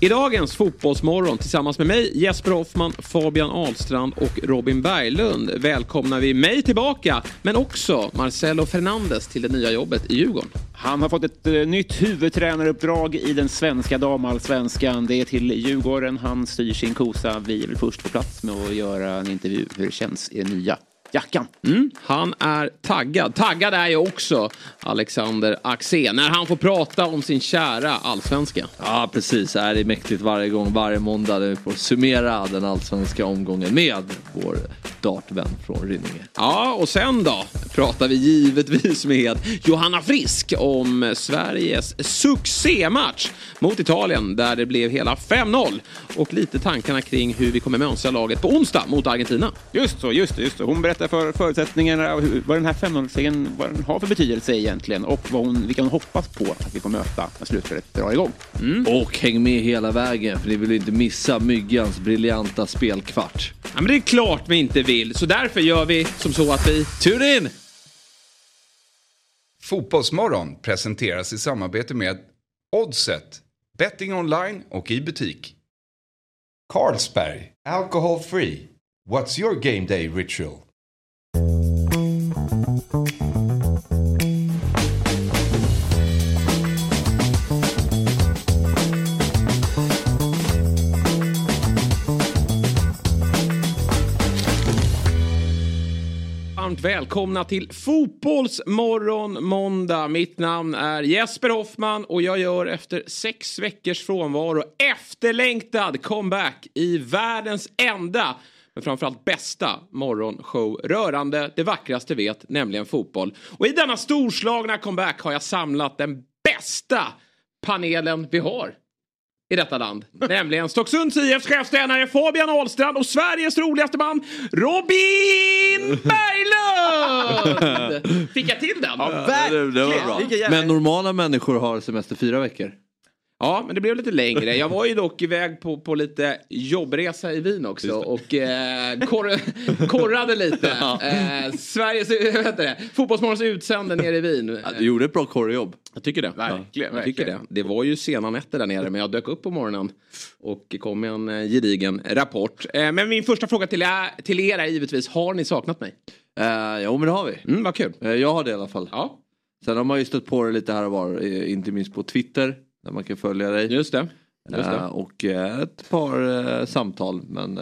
I dagens Fotbollsmorgon tillsammans med mig Jesper Hoffman, Fabian Ahlstrand och Robin Berglund välkomnar vi mig tillbaka men också Marcelo Fernandes till det nya jobbet i Djurgården. Han har fått ett eh, nytt huvudtränaruppdrag i den svenska damallsvenskan. Det är till Djurgården han styr sin kosa. Vi är väl först på plats med att göra en intervju hur det känns i det nya jackan. Mm, han är taggad. Taggad är ju också Alexander Axén när han får prata om sin kära allsvenska. Ja precis, det är mäktigt varje gång, varje måndag där vi får summera den allsvenska omgången med vår dartvän från Rynninge. Ja, och sen då pratar vi givetvis med Johanna Frisk om Sveriges succématch mot Italien där det blev hela 5-0 och lite tankarna kring hur vi kommer mönstra laget på onsdag mot Argentina. Just så, just det, just det. Hon berättar för förutsättningarna och vad den här 5-0-segern vad den har för betydelse egentligen och vad hon, vilka hon hoppas på att vi får möta när slutspelet drar igång. Mm. Och häng med hela vägen för ni vill inte missa Myggans briljanta spelkvart. Ja, men det är klart vi inte vill, så därför gör vi som så att vi... Tune in! Fotbollsmorgon presenteras i samarbete med Oddset, betting online och i butik. Carlsberg, alcohol free. What's your game day ritual? Varmt välkomna till Fotbollsmorgon måndag. Mitt namn är Jesper Hoffman och jag gör efter sex veckors frånvaro efterlängtad comeback i världens enda men framförallt bästa morgonshow rörande det vackraste vet, nämligen fotboll. Och i denna storslagna comeback har jag samlat den bästa panelen vi har i detta land. Nämligen Stocksunds IFs chefstränare Fabian Ahlstrand och Sveriges roligaste man Robin Berglund! Fick jag till den? Ja, verkligen. Det, det var bra. Men normala människor har semester fyra veckor. Ja, men det blev lite längre. Jag var ju dock iväg på, på lite jobbresa i Wien också och eh, kor korrade lite. Eh, Sveriges, vet det, Fotbollsmorgons utsände nere i Wien. Ja, du gjorde ett bra korrjobb. Jag tycker det. Verkligen, jag tycker det. Det var ju sena nätter där nere men jag dök upp på morgonen och kom med en eh, gedigen rapport. Eh, men min första fråga till er, till er är givetvis, har ni saknat mig? Uh, jo men det har vi. Mm, vad kul. Uh, jag har det i alla fall. Ja. Sen har man ju stött på det lite här och var, inte minst på Twitter. Där man kan följa dig. Just det. Just det. Uh, och ett par samtal men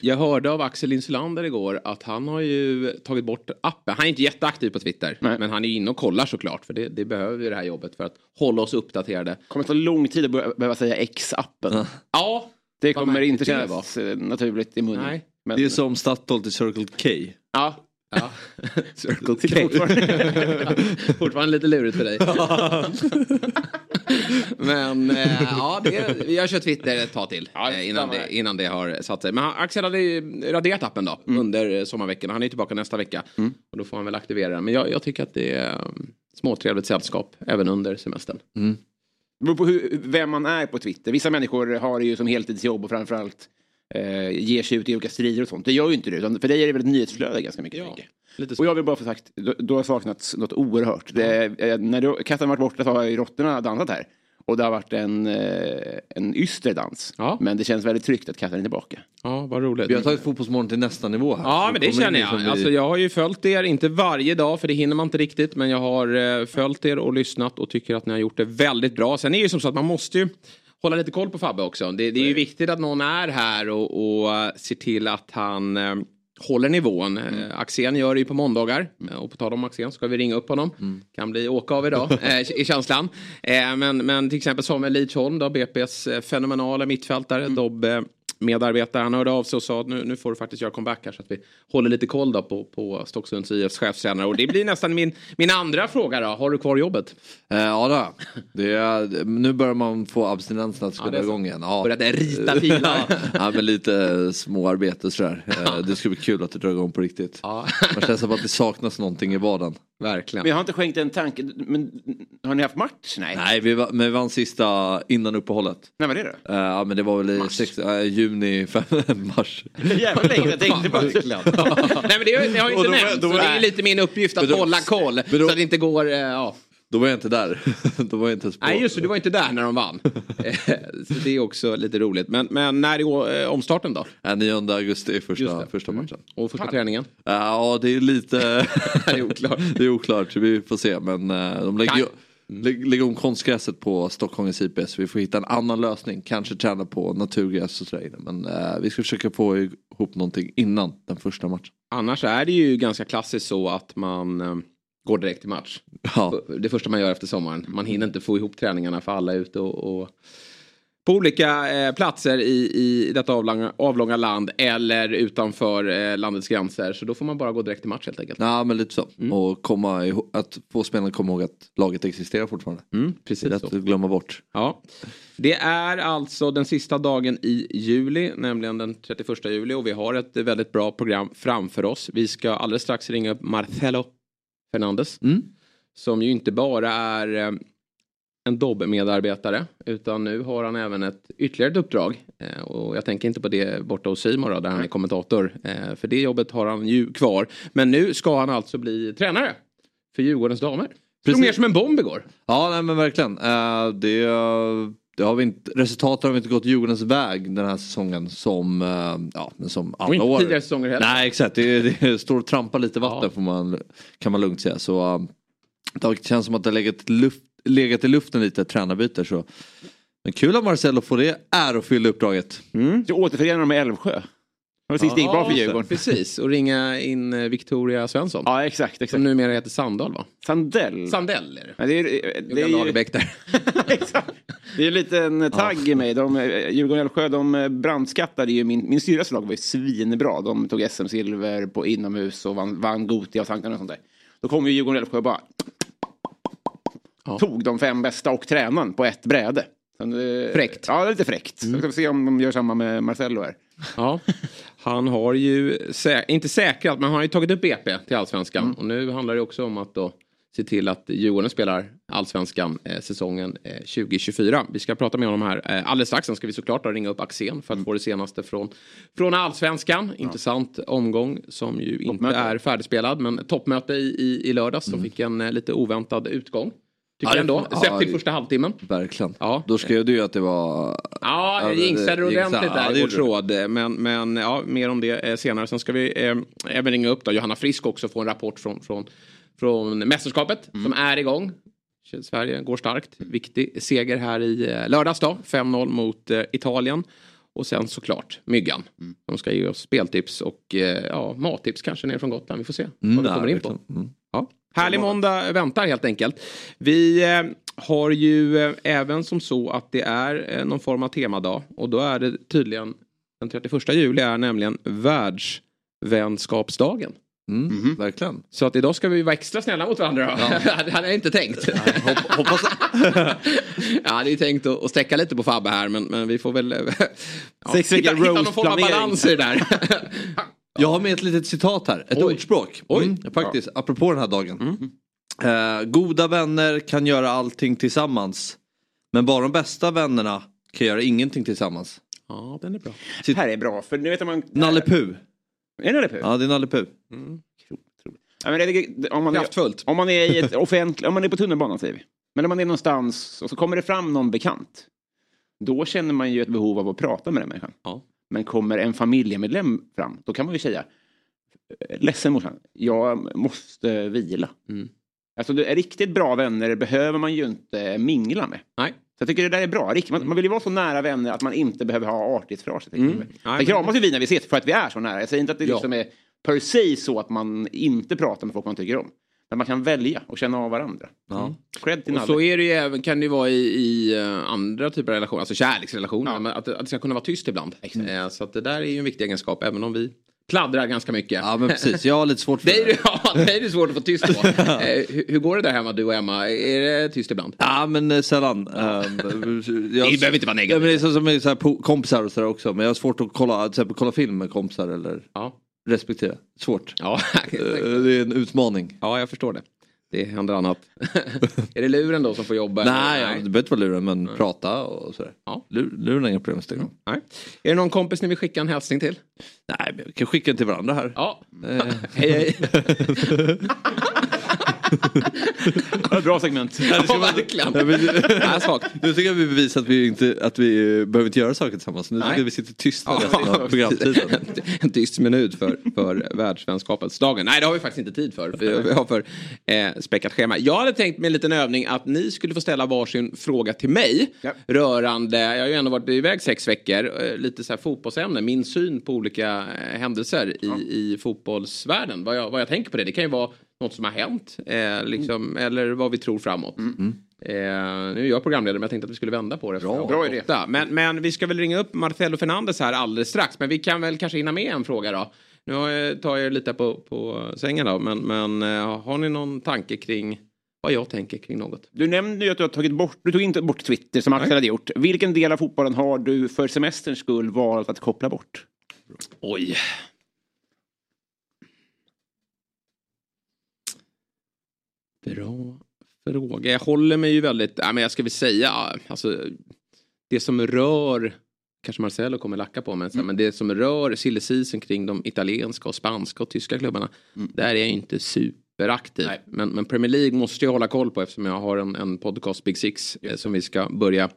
jag hörde av Axel Insulander igår att han har ju tagit bort appen. Han är inte jätteaktiv på Twitter. Nej. Men han är inne och kollar såklart. För det, det behöver vi det här jobbet för att hålla oss uppdaterade. Kommer ta lång tid att behöva säga X-appen. Ja. Det kommer inte kännas naturligt i munnen. Nej. Men, det är som Statoil till Circle K. Ja. Ja. Circle K. Fortfarande, fortfarande lite lurigt för dig. Men eh, ja, det, jag kör Twitter ett tag till ja, eh, innan, det, innan det har satt sig. Men Axel hade ju raderat appen då mm. under sommarveckan. Han är tillbaka nästa vecka. Mm. Och då får han väl aktivera den. Men jag, jag tycker att det är um, småtrevligt sällskap även under semestern. Mm. Det beror på hur, vem man är på Twitter. Vissa människor har det ju som heltidsjobb och framförallt eh, ger sig ut i olika strider och sånt. Det gör ju inte du. För dig är det väl ett nyhetsflöde ganska mycket. Ja. Och jag vill bara få sagt, du har saknats något oerhört. Det, eh, när du, katten varit borta så har ju råttorna dansat här. Och det har varit en, eh, en yster dans. Ja. Men det känns väldigt tryggt att katten är tillbaka. Ja, vad roligt. Vi har tagit Fotbollsmorgon till nästa nivå här. Ja, men det känner jag. Vi... Alltså, jag har ju följt er, inte varje dag för det hinner man inte riktigt. Men jag har eh, följt er och lyssnat och tycker att ni har gjort det väldigt bra. Sen är det ju som så att man måste ju hålla lite koll på Fabbe också. Det, det är ju viktigt att någon är här och, och ser till att han håller nivån. Mm. Eh, Axén gör det ju på måndagar. Mm. Och på tal om Axén ska vi ringa upp honom. Mm. Kan bli åka av idag eh, i känslan. Eh, men, men till exempel Samuel Lidsholm då, BP's fenomenala mittfältare. Mm. Dobbe medarbetare. Han hörde av sig och sa att nu, nu får du faktiskt göra comeback här så att vi håller lite koll då på, på Stocksunds IFs chefstränare. Och det blir nästan min, min andra fråga då. Har du kvar jobbet? Eh, ja då. Det är, nu börjar man få abstinensen att spela ja, igång igen. Ja. Började rita pilar. ja men lite småarbete sådär. Eh, det ska bli kul att det drar igång på riktigt. Ja. Man känner som att det saknas någonting i vardagen. Verkligen. Men jag har inte skänkt en tanke. Men har ni haft match? Nej. Nej, vi, var, men vi vann sista innan uppehållet. När var det då? Uh, ja men det var väl i sex, uh, juni, fem, mars. Jävla länge jag tänkte på. Nej men det, det har ju inte nämnts. Det är lite min uppgift att då, hålla koll. Då, så att det inte går, uh, ja. Då var jag inte där. då var jag inte ens på. Nej just det, du var inte där när de vann. så det är också lite roligt. Men, men när är omstarten då? Ja, 9 augusti första, första mm. matchen. Och första träningen? Ja det är lite... det är oklart. det är oklart, vi får se. Men de lägger ju... Mm. Lägga om konstgräset på Stockholms IP så vi får hitta en annan lösning. Kanske träna på naturgräs och sådär. Men uh, vi ska försöka få ihop någonting innan den första matchen. Annars är det ju ganska klassiskt så att man går direkt till match. Ja. Det första man gör efter sommaren. Man hinner inte få ihop träningarna för alla är ute och, och på olika eh, platser i, i detta avlånga, avlånga land eller utanför eh, landets gränser. Så då får man bara gå direkt till match helt enkelt. Ja men lite så. Mm. Och komma ihåg, att få spelarna komma ihåg att laget existerar fortfarande. Mm, precis det är lätt att glömma bort. Ja. Det är alltså den sista dagen i juli, nämligen den 31 juli och vi har ett väldigt bra program framför oss. Vi ska alldeles strax ringa upp Marcelo Fernandes. Mm. Som ju inte bara är eh, en Dobb-medarbetare utan nu har han även ett ytterligare ett uppdrag. Eh, och jag tänker inte på det borta hos Simon där han är kommentator. Eh, för det jobbet har han ju kvar. Men nu ska han alltså bli tränare för Djurgårdens damer. Slog ner som en bomb igår. Ja nej, men verkligen. Uh, det, det har vi inte, resultatet har inte gått Djurgårdens väg den här säsongen som, uh, ja, som alla och inte år. tidigare säsonger heller. Nej exakt, det, det står och trampar lite vatten ja. får man, kan man lugnt säga. Så, uh, det känns som att det har legat luft legat i luften lite tränarbyte så. Men kul att Marcelo får det ärofyllda uppdraget. Mm. Så återförenar de med Älvsjö. Det sist gick bra för Djurgården. Precis, och ringa in eh, Victoria Svensson. Ja, exakt. exakt. Som numera heter Sandahl va? Sandell. Sandell är det. Ja, det är, det är, Lagerbäck där. exakt. Det är en liten tagg ja. i mig. De, eh, Djurgården Älvsjö de eh, brandskattade ju min, min syrras lag var ju svinbra. De tog SM-silver på inomhus och vann, vann Gotia och Sankt och sånt där. Då kom ju Djurgården Älvsjö och bara ja. tog de fem bästa och tränaren på ett bräde. Fräckt. Ja, lite fräckt. Mm. ska vi se om de gör samma med Marcello här. Ja, han har ju, sä inte säkrat, men han har ju tagit upp BP till allsvenskan. Mm. Och nu handlar det också om att då se till att Djurgården spelar allsvenskan eh, säsongen eh, 2024. Vi ska prata med honom här eh, alldeles strax. Sen ska vi såklart ringa upp Axén för att mm. få det senaste från, från allsvenskan. Ja. Intressant omgång som ju toppmöte. inte är färdigspelad. Men toppmöte i, i, i lördags mm. som fick en eh, lite oväntad utgång. Tycker ja, jag ändå. Sett ja, till första halvtimmen. Verkligen. Ja. Då skrev du ju att det var... Ja, jag jinxade ordentligt där i vår tråd. Men, men ja, mer om det eh, senare. Sen ska vi eh, även ringa upp då Johanna Frisk också få en rapport från, från, från mästerskapet mm. som är igång. Sverige går starkt. Viktig seger här i eh, lördags då. 5-0 mot eh, Italien. Och sen såklart Myggan. Mm. De ska ge oss speltips och eh, ja, mattips kanske ner från Gotland. Vi får se mm, vad vi kommer in på. Härlig måndag väntar helt enkelt. Vi eh, har ju eh, även som så att det är eh, någon form av temadag. Och då är det tydligen den 31 juli är nämligen världsvänskapsdagen. Mm, mm -hmm. Verkligen. Så att idag ska vi vara extra snälla mot varandra. Ja. det hade jag inte tänkt. Nej, hoppas... jag hade ju tänkt att, sträcka lite på Fabbe här men, men vi får väl ja, hitta, hitta någon form av balans i det där. Jag har med ett litet citat här, ett Oj. ordspråk. Oj. Mm, faktiskt, ja. apropå den här dagen. Mm. Uh, goda vänner kan göra allting tillsammans. Men bara de bästa vännerna kan göra ingenting tillsammans. Ja, den är bra. Det här är bra, för nu vet man... Nalle Puh. Är det Nalle Puh? Ja, det är Nalle Puh. Mm. Ja, men det, om, man. Är, om man är i ett offentligt, om man är på tunnelbanan säger vi. Men om man är någonstans och så kommer det fram någon bekant. Då känner man ju ett behov av att prata med den människan. Ja. Men kommer en familjemedlem fram, då kan man ju säga Ledsen morsan, jag måste vila. Mm. Alltså riktigt bra vänner behöver man ju inte mingla med. Nej. Så jag tycker det där är bra. Man, man vill ju vara så nära vänner att man inte behöver ha artighetsfraser. Mm. Sen kramas ju vi när vi ses för att vi är så nära. Jag säger inte att det liksom är per se så att man inte pratar med folk man tycker om. Men man kan välja och känna av varandra. Ja. Cred till och så är det ju även, kan det vara i, i uh, andra typer av relationer, alltså kärleksrelationer. Ja. Att, att det ska kunna vara tyst ibland. Mm. så att det där är ju en viktig egenskap, även om vi pladdrar ganska mycket. Ja men precis, jag har lite svårt för det. Är, ja, det är svårt att få tyst på. eh, hur, hur, går det där hemma du och Emma? Är det tyst ibland? Ja men eh, sällan. Ja. Jag, det behöver inte vara negativt. Ja, men det är som, som så här, kompisar och sådär också. Men jag har svårt att kolla, till exempel, kolla film med kompisar eller ja. Respektive. Svårt. Ja. Eh, det är en utmaning. Ja jag förstår det. Det händer annat. är det luren då som får jobba? Nej, Nej. det behöver inte vara luren men mm. prata och sådär. Ja. luren är inga problem med Nej. Är det någon kompis ni vill skicka en hälsning till? Nej, vi kan skicka den till varandra här. Ja. Eh. hej hej. Bra segment. Ja, verkligen. Ja, svagt. Nu tycker jag vi bevisar att vi inte att vi behöver inte göra saker tillsammans. Nu tycker jag vi sitter tysta av programtiden. en tyst minut för, för världsvänskapsdagen. Nej det har vi faktiskt inte tid för. för vi har för eh, späckat schema. Jag hade tänkt med en liten övning att ni skulle få ställa varsin fråga till mig. Ja. Rörande, jag har ju ändå varit iväg sex veckor. Eh, lite så här fotbollsämne. Min syn på olika eh, händelser i, ja. i fotbollsvärlden. Vad jag, vad jag tänker på det. Det kan ju vara något som har hänt. Eh, liksom, mm. Eller vad vi tror framåt. Mm. mm. Eh, nu är jag programledare men jag tänkte att vi skulle vända på det. Bra, bra idé. Men, men vi ska väl ringa upp Marcelo Fernandes här alldeles strax. Men vi kan väl kanske hinna med en fråga då. Nu tar jag lite på, på sängen då. Men, men eh, har ni någon tanke kring vad jag tänker kring något? Du nämnde ju att du har tagit bort, du tog inte bort Twitter som Axel hade gjort. Vilken del av fotbollen har du för semesterns skull valt att koppla bort? Oj. Bra fråga. Jag håller mig ju väldigt, ja, men jag ska väl säga, alltså det som rör kanske Marcelo kommer lacka på mig. Mm. Men det som rör silly kring de italienska och spanska och tyska klubbarna. Mm. Där är jag inte superaktiv. Men, men, Premier League måste jag hålla koll på eftersom jag har en, en podcast Big Six eh, som vi ska börja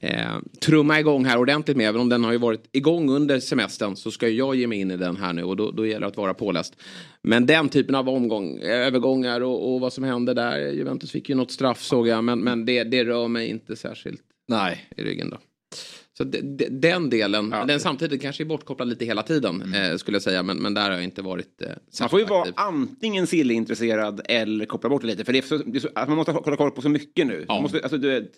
eh, trumma igång här ordentligt med. Även om den har ju varit igång under semestern så ska jag ge mig in i den här nu och då, då gäller det att vara påläst. Men den typen av omgång, övergångar och, och vad som hände där. Juventus fick ju något straff såg jag men, men det, det rör mig inte särskilt Nej. i ryggen då. Så de, de, den delen, ja. den samtidigt kanske är bortkopplad lite hela tiden mm. eh, skulle jag säga. Men, men där har jag inte varit eh, Man får ju vara antingen sillintresserad eller koppla bort det lite. För det är så, det är så, man måste hålla koll på så mycket nu. Ja. Måste, alltså, du,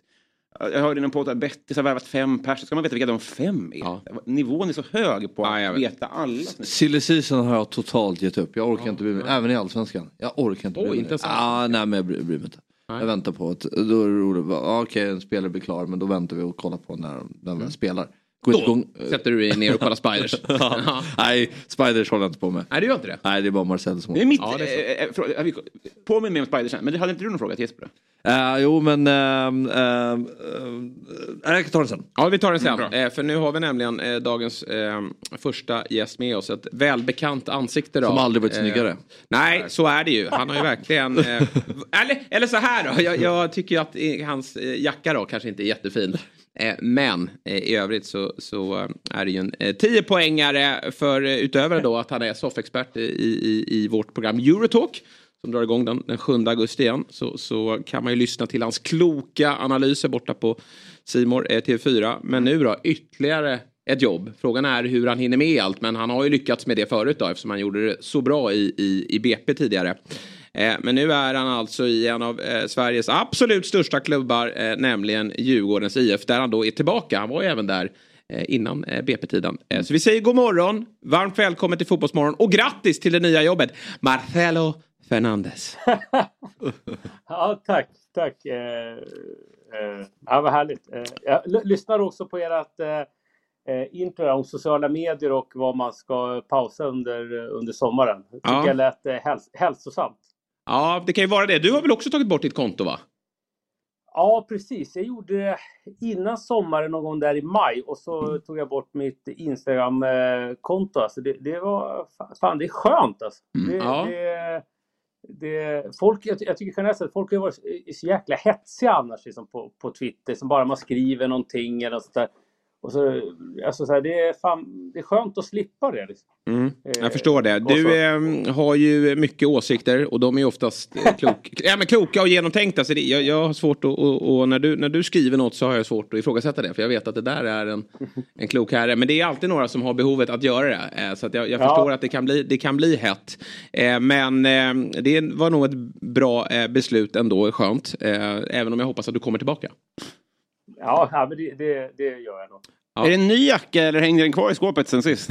jag hörde någon podd att Bettis har värvat fem pers. Ska man veta vilka de fem är? Ja. Nivån är så hög på att ja, veta alla. Silly season har jag totalt gett upp. Jag orkar ja. inte bry mig. Även i allsvenskan. Jag orkar inte bry mig. Inte ah, nej men jag bryr, mig inte. Nej. Jag väntar på att, då är det roligt. Okej okay, en spelare blir klar men då väntar vi och kollar på när den mm. spelar. Då igång. sätter du dig ner och kollar Spiders. ja. Nej, Spiders håller jag inte på med. Nej, du gör inte det? Nej, det är bara Marcel som det är mitt, ja, det är äh, Påminn mig om Spiders sen, men det hade inte du någon fråga till Jesper? Uh, jo, men... Uh, uh, jag kan ta den sen. Ja, vi tar den sen. Mm, för nu har vi nämligen dagens första gäst med oss. Ett välbekant ansikte. Då. Som aldrig varit snyggare. Nej, så är det ju. Han har ju verkligen... eller, eller så här då. Jag, jag tycker att hans jacka då kanske inte är jättefin. Eh, men eh, i övrigt så, så eh, är det ju en 10 poängare för utöver då att han är soffexpert i, i, i vårt program Eurotalk som drar igång den, den 7 augusti igen så, så kan man ju lyssna till hans kloka analyser borta på Simor TV4. Men nu då ytterligare ett jobb. Frågan är hur han hinner med allt men han har ju lyckats med det förut då eftersom han gjorde det så bra i, i, i BP tidigare. Eh, men nu är han alltså i en av eh, Sveriges absolut största klubbar, eh, nämligen Djurgårdens IF, där han då är tillbaka. Han var ju även där innan BP-tiden. Så vi säger god morgon, varmt välkommen till Fotbollsmorgon och grattis till det nya jobbet, Marcelo Fernandes. ja, tack, tack. Ja, vad härligt. Jag lyssnar också på ert intro om sociala medier och vad man ska pausa under, under sommaren. Det tycker ja. jag lät häls hälsosamt. Ja, det kan ju vara det. Du har väl också tagit bort ditt konto va? Ja, precis. Jag gjorde det innan sommaren någon gång där i maj och så tog jag bort mitt Instagram-konto. Alltså det, det, var... Fan, det är skönt alltså. Mm. Det, ja. det, det, folk, jag, jag tycker generellt sett folk har varit så jäkla hetsiga annars liksom på, på Twitter. Som bara man skriver någonting eller sånt där. Och så, alltså så här, det, är fan, det är skönt att slippa det. Liksom. Mm, jag eh, förstår det. Du eh, har ju mycket åsikter och de är oftast eh, klok, ja, men kloka och genomtänkta. Så det, jag, jag har svårt att, och, och, när, du, när du skriver något så har jag svårt att ifrågasätta det. För jag vet att det där är en, en klok herre. Men det är alltid några som har behovet att göra det. Eh, så att jag, jag ja. förstår att det kan bli, det kan bli hett. Men eh, det var nog ett bra beslut ändå, skönt. även om jag hoppas att du kommer tillbaka. Ja, ja men det, det, det gör jag nog. Ja. Är det en ny jacka eller hängde den kvar i skåpet sen sist?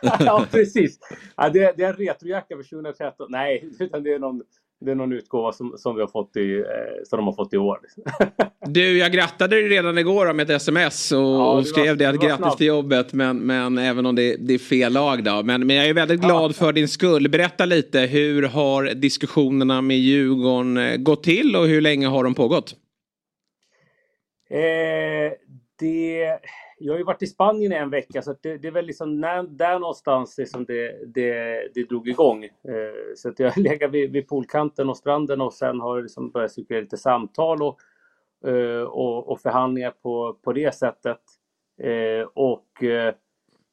ja, precis. Ja, det, det är en retrojacka för 2013. Nej, utan det är någon, det är någon utgåva som, som, vi har fått i, eh, som de har fått i år. du, jag grattade dig redan igår med ett sms och, ja, och skrev var, det att grattis snabbt. till jobbet. Men, men även om det, det är fel lag då. Men, men jag är väldigt glad ja. för din skull. Berätta lite, hur har diskussionerna med Djurgården eh, gått till och hur länge har de pågått? Eh, det, jag har ju varit i Spanien i en vecka så det, det, är väl liksom när, där någonstans liksom det, det, det drog igång. Eh, så att jag har legat vid, vid poolkanten och stranden och sen har det liksom börjat cirkulera lite samtal och, eh, och, och, förhandlingar på, på det sättet. Eh, och eh,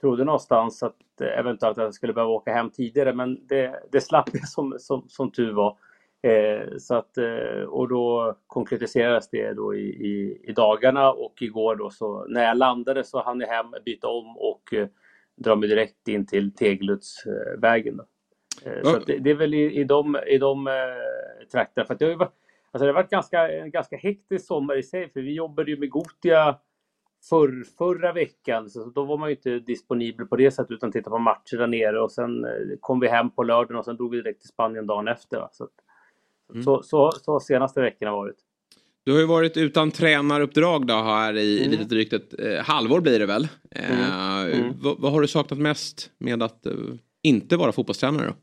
trodde någonstans att eventuellt att jag skulle behöva åka hem tidigare men det, det slapp jag som, som, som tur var. Eh, så att, eh, och då konkretiserades det då i, i, i, dagarna och igår då så när jag landade så hann jag hem, byta om och eh, dra mig direkt in till Tegeludsvägen. Eh, så det, det, är väl i, i de, i de eh, trakterna. För att det, har varit, alltså det har varit ganska, en ganska hektisk sommar i sig för vi jobbade ju med Gotia för, förra veckan. Så då var man ju inte disponibel på det sättet utan tittade på matcher där nere och sen eh, kom vi hem på lördagen och sen drog vi direkt till Spanien dagen efter. Va? Så att, Mm. Så, så, så senaste veckorna varit. Du har ju varit utan tränaruppdrag då här i mm. lite drygt ett eh, halvår blir det väl. Eh, mm. Mm. Vad, vad, har du saknat mest med att eh, inte vara fotbollstränare då?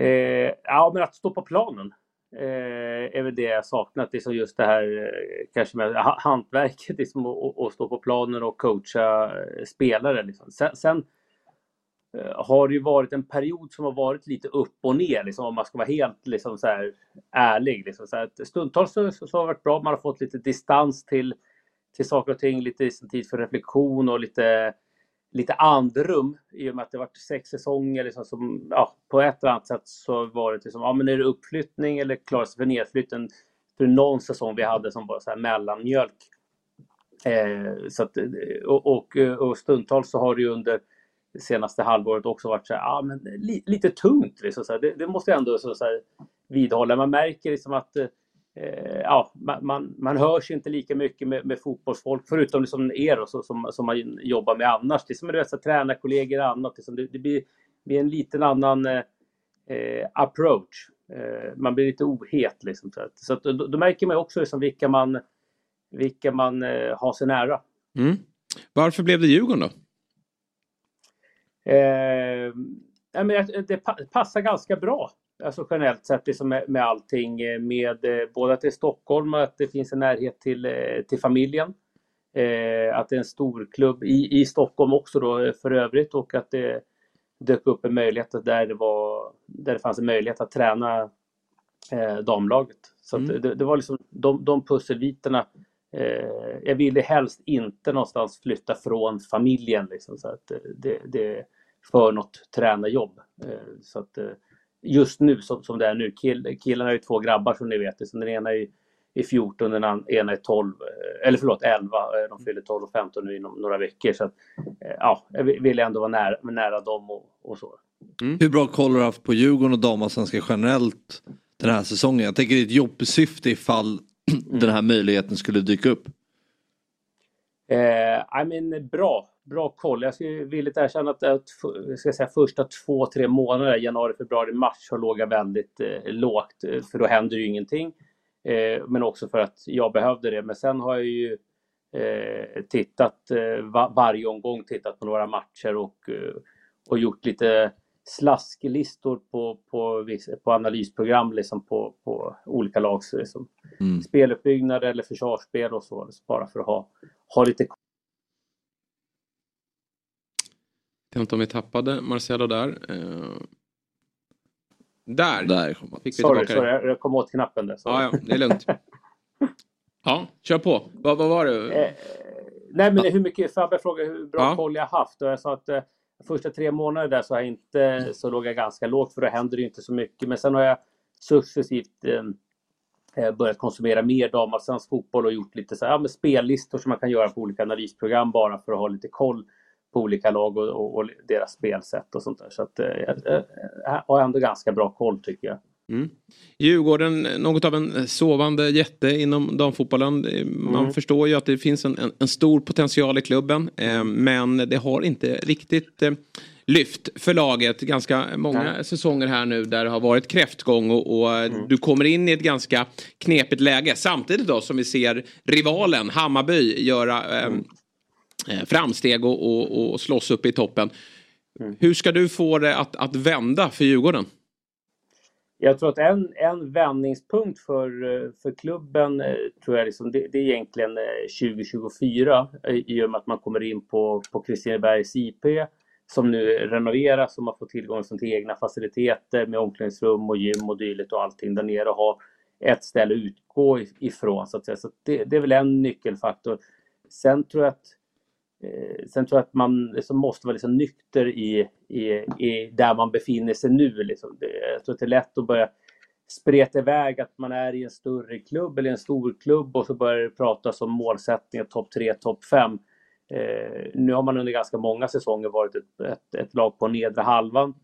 Eh, ja, men att stå på planen eh, är väl det jag saknat. Liksom just det här eh, kanske med hantverket, liksom, att stå på planen och coacha spelare. Liksom. Sen, sen Eh, har det ju varit en period som har varit lite upp och ner, liksom, om man ska vara helt liksom, så här, ärlig. Liksom, så här, stundtals så, så, har det varit bra, man har fått lite distans till, till saker och ting, lite tid för reflektion och lite, lite andrum i och med att det varit sex säsonger. Liksom, som, ja, på ett eller annat sätt så har det varit liksom, ja, men är det uppflyttning eller klarar sig för nedflytten? För någon säsong vi hade som var så här mellanmjölk. Eh, så att, och, och, och stundtals så har det ju under det senaste halvåret också varit så här, ah, men li, lite tungt. Liksom, så här. Det, det, måste jag ändå så, så här, vidhålla. Man märker liksom att eh, ja, man, man, man hörs inte lika mycket med, med fotbollsfolk förutom liksom er och så, som, som man jobbar med annars. Det är som du tränarkollegor och annat. Liksom, det, det blir, blir, en liten annan eh, eh approach. Eh, man blir lite ohet. Liksom, så att, så att, då, då, märker man också liksom vilka man, vilka man eh, har sig nära. Mm. Varför blev det Djurgården då? Eh, men det passar ganska bra. Alltså generellt sett liksom med, med allting. Eh, med eh, både att det är Stockholm och att det finns en närhet till, eh, till familjen. Eh, att det är en stor klubb i, i Stockholm också då för övrigt och att det dök upp en möjlighet där det, var, där det fanns en möjlighet att träna eh, damlaget. Så mm. det, det, var liksom de, de pusselbitarna. Eh, jag ville helst inte någonstans flytta från familjen. Liksom, så att det, det, för något tränarjobb. Eh, så att eh, just nu som, som det är nu, kill, killarna är ju två grabbar som ni vet. Så den ena är, är 14, den ena är 12, eh, eller förlåt 11. De fyller 12 och 15 nu inom några veckor. Så att, ja, jag vill ändå vara nära, nära dem och, och så. Mm. Hur bra koll har du haft på Djurgården och damallsvenskan generellt den här säsongen? Jag tänker det är ett jobbsyfte ifall mm. den här möjligheten skulle dyka upp. Eh, I mean, bra bra koll. Jag ska villigt erkänna att, att ska säga, första två, tre månader, januari, februari, mars, så låg jag väldigt eh, lågt. Eh, för då händer ju ingenting. Eh, men också för att jag behövde det. Men sen har jag ju eh, tittat eh, var, varje omgång, tittat på några matcher och, eh, och gjort lite slasklistor på, på, på analysprogram liksom på, på olika lags liksom, mm. speluppbyggnad eller försvarsspel och så. Bara för att ha, ha lite Jag vet inte om vi tappade Marcelo där. Uh, där, där kom fick vi sorry, sorry, jag kom åt knappen där. Ja, ja, det är lugnt. ja, kör på. Vad, vad var det? Eh, nej, men hur mycket, Fabbe frågade hur bra ja. koll jag haft och jag sa att eh, första tre månader där så, har jag inte, så låg jag ganska lågt för då händer det inte så mycket. Men sen har jag successivt eh, eh börjat konsumera mer damallsvensk fotboll och gjort lite så här, ja, med spellistor som man kan göra på olika analysprogram bara för att ha lite koll på olika lag och, och, och deras spelsätt och sånt där. Så att, eh, jag, jag har ändå ganska bra koll tycker jag. Mm. Djurgården, något av en sovande jätte inom damfotbollen. Eh, man mm. förstår ju att det finns en, en, en stor potential i klubben. Eh, men det har inte riktigt eh, lyft för laget. Ganska många Nej. säsonger här nu där det har varit kräftgång och, och mm. du kommer in i ett ganska knepigt läge. Samtidigt då som vi ser rivalen Hammarby göra eh, Eh, framsteg och, och, och slåss upp i toppen. Mm. Hur ska du få det att, att vända för Djurgården? jag tror att en, en vändningspunkt för, för klubben tror jag liksom, det, det är egentligen 2024 i och med att man kommer in på, på Kristinebergs IP som nu renoveras och man får tillgång till egna faciliteter med omklädningsrum och gym och dylikt och allting där nere och ha ett ställe att utgå ifrån så att säga. Så det, det är väl en nyckelfaktor. Sen tror jag att eh, Sen tror jag att man liksom måste vara liksom nykter i, i, i där man befinner sig nu. Liksom. Det, jag tror att det är lätt att börja spreta iväg att man är i en större klubb eller en stor klubb och så börjar det pratas om målsättningar topp 3, topp 5. Eh, nu har man under ganska många säsonger varit ett, ett, ett, lag på nedre halvan.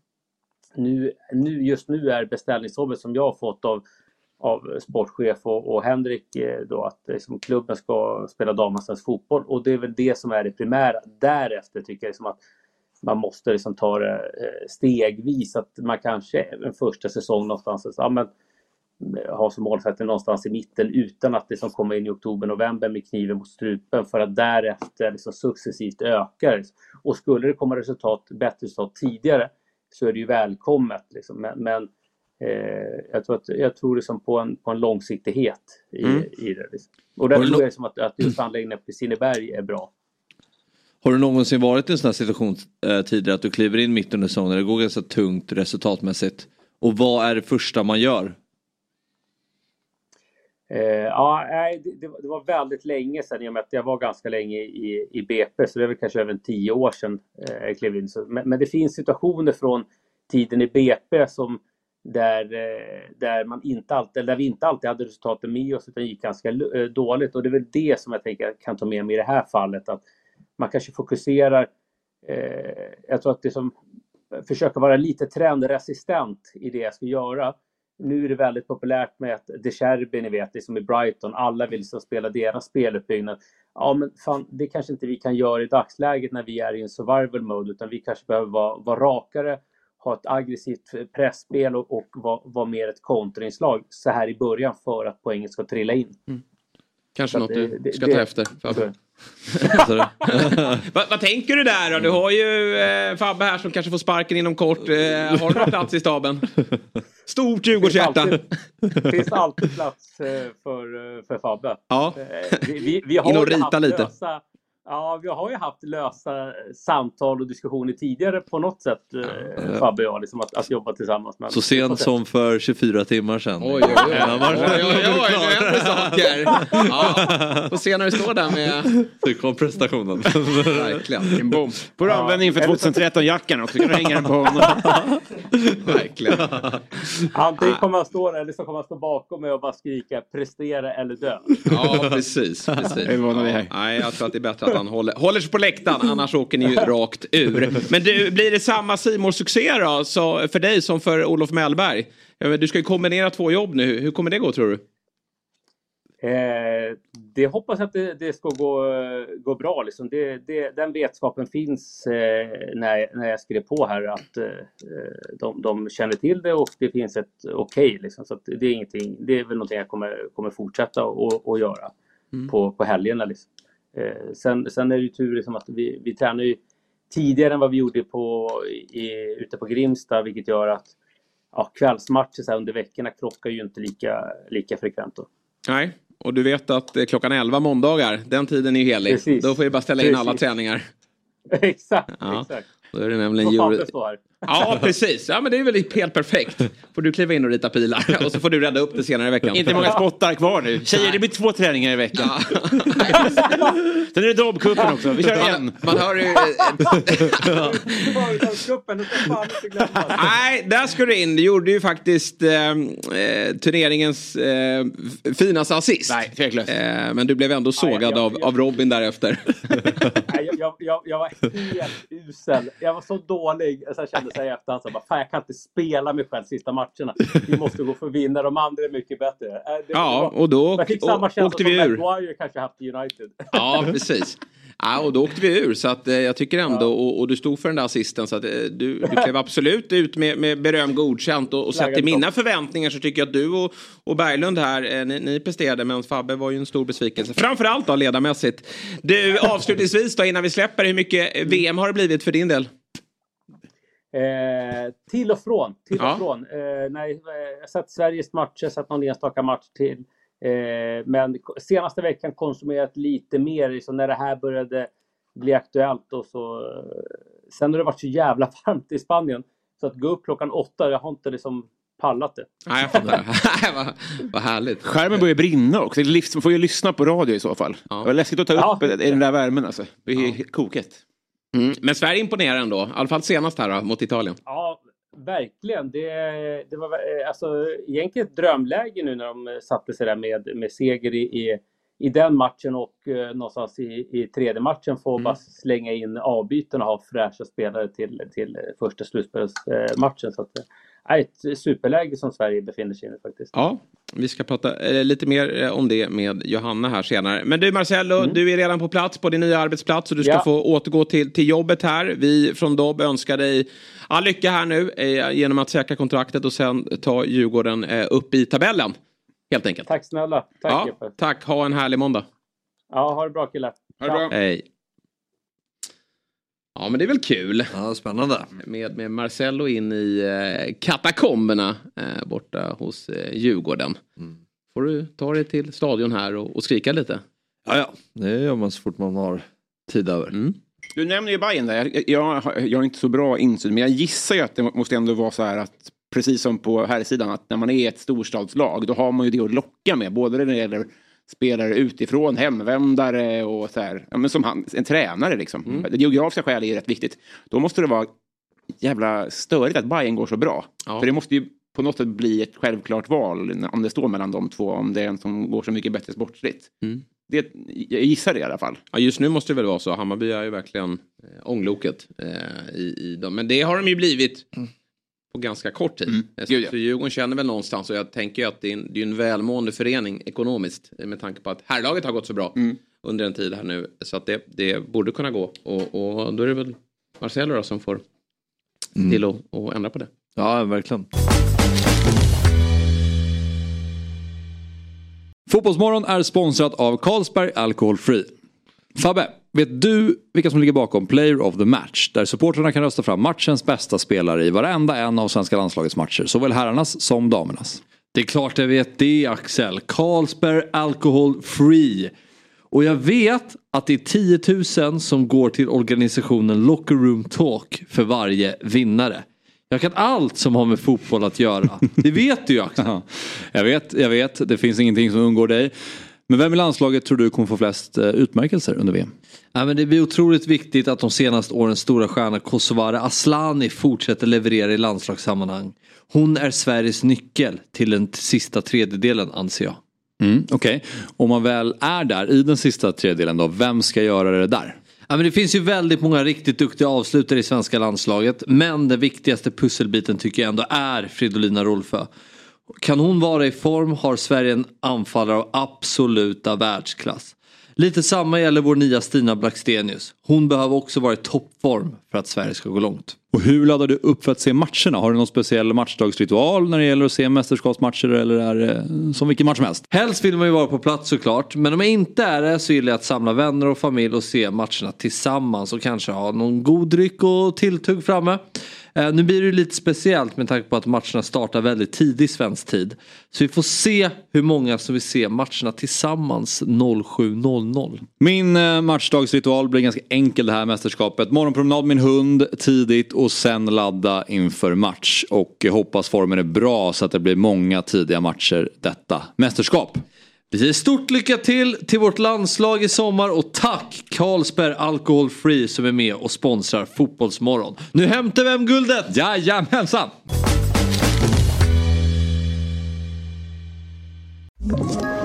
Nu, nu, just nu är beställningsjobbet som jag har fått av, av sportchef och, och Henrik eh, då att liksom, klubben ska spela damallsvensk fotboll och det är väl det som är det primära. Därefter tycker jag liksom att man måste liksom ta det eh, stegvis. Att man kanske en första säsong någonstans, ja, men, ha som målsättning någonstans i mitten utan att det som kommer in i oktober, november med kniven mot strupen för att därefter liksom successivt öka. Och skulle det komma resultat, bättre resultat tidigare så är det ju välkommet. Liksom. Men, men eh, jag tror, att, jag tror liksom på, en, på en långsiktighet i, mm. i det. Liksom. Och där tror jag liksom att, att just anläggningen på Kristineberg är bra. Har du någonsin varit i en sån här situation eh, tidigare att du kliver in mitt under säsongen, det går ganska tungt resultatmässigt. Och vad är det första man gör? Eh, ja, det, det, var väldigt länge sedan i och med att jag var ganska länge i, i BP så det är väl kanske över tio år sedan eh, jag klev in. Så, men, men, det finns situationer från tiden i BP som där, eh, där, man inte alltid, där vi inte alltid hade resultaten med oss utan gick ganska eh, dåligt och det är väl det som jag tänker kan ta med mig i det här fallet att man kanske fokuserar eh, jag tror att det som försöka vara lite trendresistent i det jag ska göra nu är det väldigt populärt med att De Cherby, ni vet, liksom i Brighton, alla vill liksom spela deras speluppbyggnad. Ja, men fan, det kanske inte vi kan göra i dagsläget när vi är i en survival mode, utan vi kanske behöver vara, vara rakare, ha ett aggressivt pressspel och, och vara, vara mer ett konterinslag så här i början för att poängen ska trilla in. Mm. Kanske något det, du ska det, ta efter. Fabbe. vad, vad, tänker du där då? Du har ju eh, Fabbe här som kanske får sparken inom kort. Eh, har du någon plats i staben? Stort Djurgårdshjärta. Det finns alltid plats eh, för, eh, för Fabbe. Ja. Eh, vi, vi, vi har In och rita lite. Lösa, Ja, vi har ju haft lösa samtal och diskussioner tidigare på något sätt, eh, Fabbe och jag, liksom att, att jobba tillsammans. Men så sent som för 24 timmar sedan. Oj, oj, oj. oj, oj, oj, nu händer saker. Ja, får se när du står där med... Nu kom prestationen. Verkligen. Bom. Får du ja. användning för 2013-jackan också, kan du hänga den på honom. Verkligen. Antingen kommer han stå där eller så kommer han stå bakom mig och bara skrika prestera eller dö. Ja, precis. precis. Det. Nej, jag tror att det är bättre att han håller, håller sig på läktaren, annars åker ni ju rakt ur. Men du, blir det samma simor succé då, så för dig som för Olof Mellberg? Du ska ju kombinera två jobb nu, hur kommer det gå tror du? Eh, det hoppas att det, det, ska gå, gå bra. Liksom. Det, det, den vetskapen finns eh, när, när jag skrev på här att eh, de, de, känner till det och det finns ett okej. Okay, liksom. Så det, är ingenting, det är väl någonting jag kommer, kommer fortsätta att göra mm. på, på helgerna. Liksom. Eh, sen, sen är det ju tur liksom att vi, vi tränar ju tidigare än vad vi gjorde på, i, ute på Grimsta vilket gör att ja, kvällsmatcher så under veckorna krockar ju inte lika, lika frekvent. Då. Nej, och du vet att eh, klockan 11 måndagar, den tiden är ju helig. Precis. Då får vi bara ställa in Precis. alla träningar. exakt, ja. exakt. Då är det nämligen Euro... Ja, precis. Ja, men det är väl helt perfekt. Får du kliva in och rita pilar och så får du rädda upp det senare i veckan. Inte många spottar kvar nu. Tjejer, det blir två träningar i veckan. Ja. Sen är det Dobbcupen också. Vi kör en. Man hör ju... Nej, där ska du in. Du gjorde ju faktiskt eh, eh, turneringens eh, finaste assist. Nej, tveklöst. Eh, men du blev ändå sågad av, av Robin därefter. Nej, jag, jag, jag var helt usel. Jag var så dålig. Så jag kände sig i efterhand så bara, fan jag kan inte spela mig själv sista matcherna. Vi måste gå för att vinna, de andra är mycket bättre. Äh, det ja, och då jag fick samma känsla åkte vi ur. Maguire kanske haft i United. Ja, precis. Ja, och då åkte vi ur. Så att, eh, jag tycker ändå, ja. och, och, du stod för den där assisten. Så att, eh, du, du klev absolut ut med, med beröm godkänt. Och, och sett till mina förväntningar så tycker jag att du och, och Berglund här, eh, ni, ni presterade. Men Fabbe var ju en stor besvikelse. Framförallt då ledarmässigt. Du, avslutningsvis då innan vi släpper, hur mycket VM har det blivit för din del? Eh, till och från. Till och från. Eh, när jag har sett Sveriges matcher, sett någon enstaka match till. Eh, men senaste veckan konsumerat lite mer liksom när det här började bli aktuellt. Och så, sen har det varit så jävla varmt i Spanien. Så att gå upp klockan åtta, jag har inte liksom pallat det. Nej, jag fattar. vad, vad härligt. Skärmen börjar brinna också. Man får ju lyssna på radio i så fall. Ja. Det var läskigt att ta upp ja. i den där värmen alltså. Det är ja. koket. Mm. Men Sverige imponerar ändå. I alla fall senast här då, mot Italien. Ja, verkligen. Det, det var alltså, egentligen ett drömläge nu när de satte sig där med, med seger i, i, i den matchen och eh, någonstans i, i tredje matchen få mm. bara slänga in avbyten och ha fräscha spelare till, till första slutspelsmatchen. Så att, ett superläge som Sverige befinner sig i nu faktiskt. Ja, vi ska prata eh, lite mer eh, om det med Johanna här senare. Men du Marcello, mm. du är redan på plats på din nya arbetsplats och du ska ja. få återgå till, till jobbet här. Vi från Dobb önskar dig all lycka här nu eh, genom att säkra kontraktet och sen ta Djurgården eh, upp i tabellen. Helt enkelt. Tack snälla. Tack, ja, tack. Ha en härlig måndag. Ja, ha det bra killar. Ha det bra. Hej. Ja men det är väl kul. Ja, spännande. Med, med Marcello in i eh, katakomberna eh, borta hos eh, Djurgården. Mm. Får du ta dig till stadion här och, och skrika lite? Ja, ja, det gör man så fort man har tid över. Mm. Du nämner ju Bayern där. Jag, jag, jag har inte så bra insyn men jag gissar ju att det måste ändå vara så här att precis som på här sidan att när man är ett storstadslag då har man ju det att locka med. Både när det gäller spelare utifrån, hemvändare och så här. Ja, men som han, en tränare liksom. Mm. Det geografiska skälet är rätt viktigt. Då måste det vara jävla störigt att Bayern går så bra. Ja. För det måste ju på något sätt bli ett självklart val om det står mellan de två. Om det är en som går så mycket bättre sportsligt. Mm. Det, jag gissar det i alla fall. Ja, just nu måste det väl vara så. Hammarby är ju verkligen eh, ångloket. Eh, i, i dem. Men det har de ju blivit. Mm på ganska kort tid. Mm. Så, så Djurgården känner väl någonstans och jag tänker att det är en, det är en välmående förening ekonomiskt med tanke på att herrlaget har gått så bra mm. under en tid här nu. Så att det, det borde kunna gå och, och då är det väl Marcelo då som får mm. till att och ändra på det. Ja, verkligen. Fotbollsmorgon är sponsrat av Carlsberg Alcohol Free. Fabbe, vet du vilka som ligger bakom Player of the Match? Där supporterna kan rösta fram matchens bästa spelare i varenda en av svenska landslagets matcher. Såväl herrarnas som damernas. Det är klart jag vet det Axel. Carlsberg Alcohol Free. Och jag vet att det är 10 000 som går till organisationen Locker Room Talk för varje vinnare. Jag kan allt som har med fotboll att göra. Det vet du ju Axel. jag vet, jag vet. Det finns ingenting som undgår dig. Men vem i landslaget tror du kommer få flest eh, utmärkelser under VM? Ja, men det blir otroligt viktigt att de senaste årens stora stjärna Kosovare Aslani fortsätter leverera i landslagssammanhang. Hon är Sveriges nyckel till den sista tredjedelen anser jag. Mm, Okej, okay. om man väl är där i den sista tredjedelen då, vem ska göra det där? Ja, men det finns ju väldigt många riktigt duktiga avslutare i svenska landslaget. Men den viktigaste pusselbiten tycker jag ändå är Fridolina Rolfö. Kan hon vara i form har Sverige en anfallare av absoluta världsklass. Lite samma gäller vår nya Stina Blackstenius. Hon behöver också vara i toppform för att Sverige ska gå långt. Och hur laddar du upp för att se matcherna? Har du någon speciell matchdagsritual när det gäller att se mästerskapsmatcher eller är det som vilken match som helst? Helst vill man ju vara på plats såklart. Men om jag inte är det så gillar jag att samla vänner och familj och se matcherna tillsammans och kanske ha någon god dryck och tilltugg framme. Eh, nu blir det lite speciellt med tanke på att matcherna startar väldigt tidigt svensk tid. Så vi får se hur många som vill se matcherna tillsammans 07.00. Min eh, matchdagsritual blir ganska enkel det här mästerskapet. Morgonpromenad med min hund tidigt och sen ladda inför match. Och hoppas formen är bra så att det blir många tidiga matcher detta mästerskap. Vi säger stort lycka till till vårt landslag i sommar och tack Carlsberg Alcohol Free som är med och sponsrar Fotbollsmorgon. Nu hämtar vi hem guldet! Jajamensan! Ett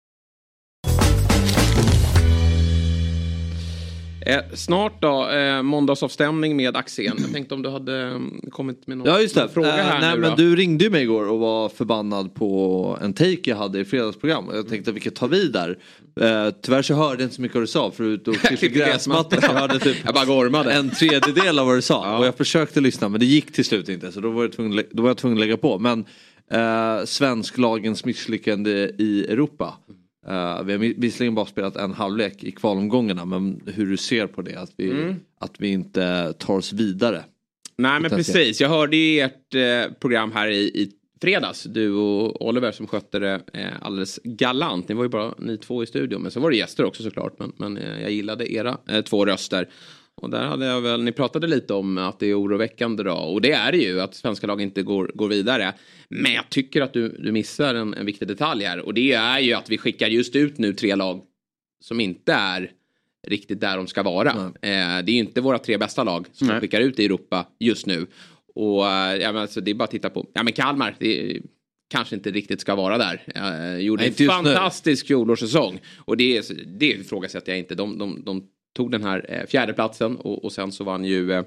Eh, snart då, eh, måndagsavstämning med Axén. Jag tänkte om du hade mm, kommit med någon ja, just det. fråga här uh, nej, nu men då. Du ringde ju mig igår och var förbannad på en take jag hade i fredagsprogram. Jag tänkte att vi kan ta vid där. Uh, tyvärr så hörde jag inte så mycket vad du sa förutom att klippa gräsmattan. Jag hörde typ jag bara gormade. en tredjedel av vad du sa. Ja. Och jag försökte lyssna men det gick till slut inte så då var jag tvungen, då var jag tvungen att lägga på. Men uh, svensklagens misslyckande i Europa. Uh, vi har visserligen bara spelat en halvlek i kvalomgångarna men hur du ser på det att vi, mm. att vi inte tar oss vidare. Nej men precis, jag hörde ju ert eh, program här i, i fredags. Du och Oliver som skötte det eh, alldeles galant. Ni var ju bara ni två i studion men så var det gäster också såklart. Men, men eh, jag gillade era eh, två röster. Och där hade jag väl, ni pratade lite om att det är oroväckande då. Och det är det ju att svenska lag inte går, går vidare. Men jag tycker att du, du missar en, en viktig detalj här. Och det är ju att vi skickar just ut nu tre lag som inte är riktigt där de ska vara. Eh, det är ju inte våra tre bästa lag som vi skickar ut i Europa just nu. Och eh, ja, men alltså, det är bara att titta på, ja men Kalmar, det kanske inte riktigt ska vara där. Eh, gjorde Nej, en fantastisk fjolårssäsong. Och det, det ifrågasätter jag inte. De, de, de tog den här eh, fjärdeplatsen och, och sen så vann ju... Eh,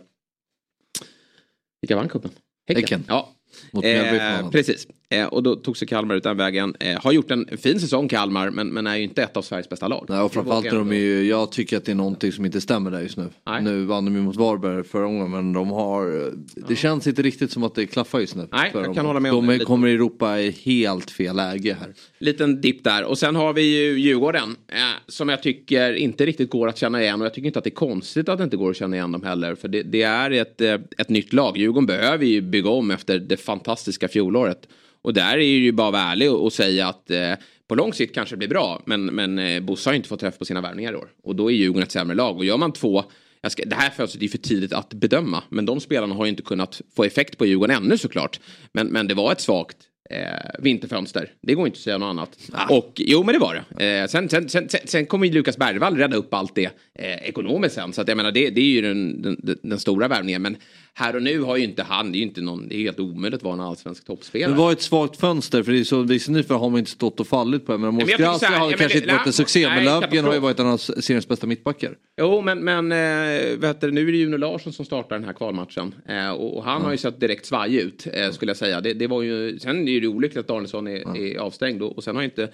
vilka vann cupen? Häcken. Häcken. Ja. Eh, precis. Eh, och då tog sig Kalmar ut den vägen. Eh, har gjort en fin säsong Kalmar men, men är ju inte ett av Sveriges bästa lag. Nej, och framförallt är de ju, jag tycker att det är någonting som inte stämmer där just nu. Nej. Nu vann de ju mot Varberg förra gången men de har, det ja. känns inte riktigt som att det klaffar just nu. Nej, jag kan dem. hålla med om De det. kommer i Europa i helt fel läge här. Liten dipp där och sen har vi ju Djurgården eh, som jag tycker inte riktigt går att känna igen och jag tycker inte att det är konstigt att det inte går att känna igen dem heller för det, det är ett, eh, ett nytt lag. Djurgården behöver ju bygga om efter det fantastiska fjolåret. Och där är det ju bara att vara ärlig och, och säga att eh, på lång sikt kanske det blir bra. Men, men eh, Bosse har inte fått träff på sina värvningar i år. Och då är Djurgården ett sämre lag. Och gör man två Ska, det här fönstret är för tidigt att bedöma. Men de spelarna har ju inte kunnat få effekt på Djurgården ännu såklart. Men, men det var ett svagt eh, vinterfönster. Det går inte att säga något annat. Ah. Och jo, men det var det. Eh, sen, sen, sen, sen kommer ju Lukas Bergvall rädda upp allt det eh, ekonomiskt sen. Så att jag menar, det, det är ju den, den, den, stora värvningen. Men här och nu har ju inte han, det är ju inte någon, det är helt omöjligt att vara en allsvensk toppspelare. Det var ett svagt fönster för det är så, visserligen för har man inte stått och fallit på det. Men Moskovski har kanske det, inte varit en succé. Nej, men Löfgren har ju varit en av seriens bästa mittbackar. Jo, men, men äh, vet du, nu är det Juno Larsson som startar den här kvalmatchen. Äh, och, och, han mm. har ju sett direkt svaj ut, äh, skulle jag säga. Det, det, var ju, sen är det olyckligt att Danielsson är, mm. är avstängd och, och sen har inte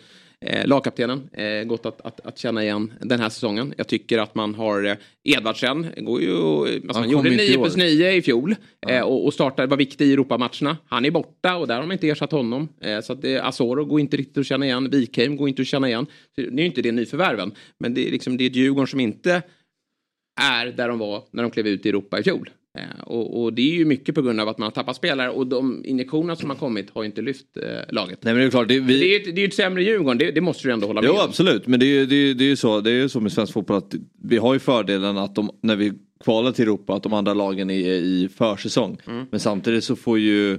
eh, lagkaptenen. Eh, gått att, att, att, känna igen den här säsongen. Jag tycker att man har eh, Edvardsen. Går ju, alltså, han gjorde 9 plus 9 i fjol eh, och, och startade, var viktig i Europamatcherna. Han är borta och där har man inte ersatt honom. Eh, så att det, Asoro går inte riktigt att känna igen. Wikheim går inte att känna igen. Så det är ju inte det nyförvärven. Men det är, liksom, det är Djurgården som inte är där de var när de klev ut i Europa i fjol. Eh, och, och, det är ju mycket på grund av att man har tappat spelare och de injektioner som har kommit har ju inte lyft eh, laget. Nej, men det är klart, det, vi... det, är, det är ju ett sämre Djurgården, det, det måste du ändå hålla med om. Jo absolut, men det är ju det det är så, det är så med svensk fotboll att vi har ju fördelen att de, när vi kvalar till Europa att de andra lagen är i försäsong. Mm. Men samtidigt så får ju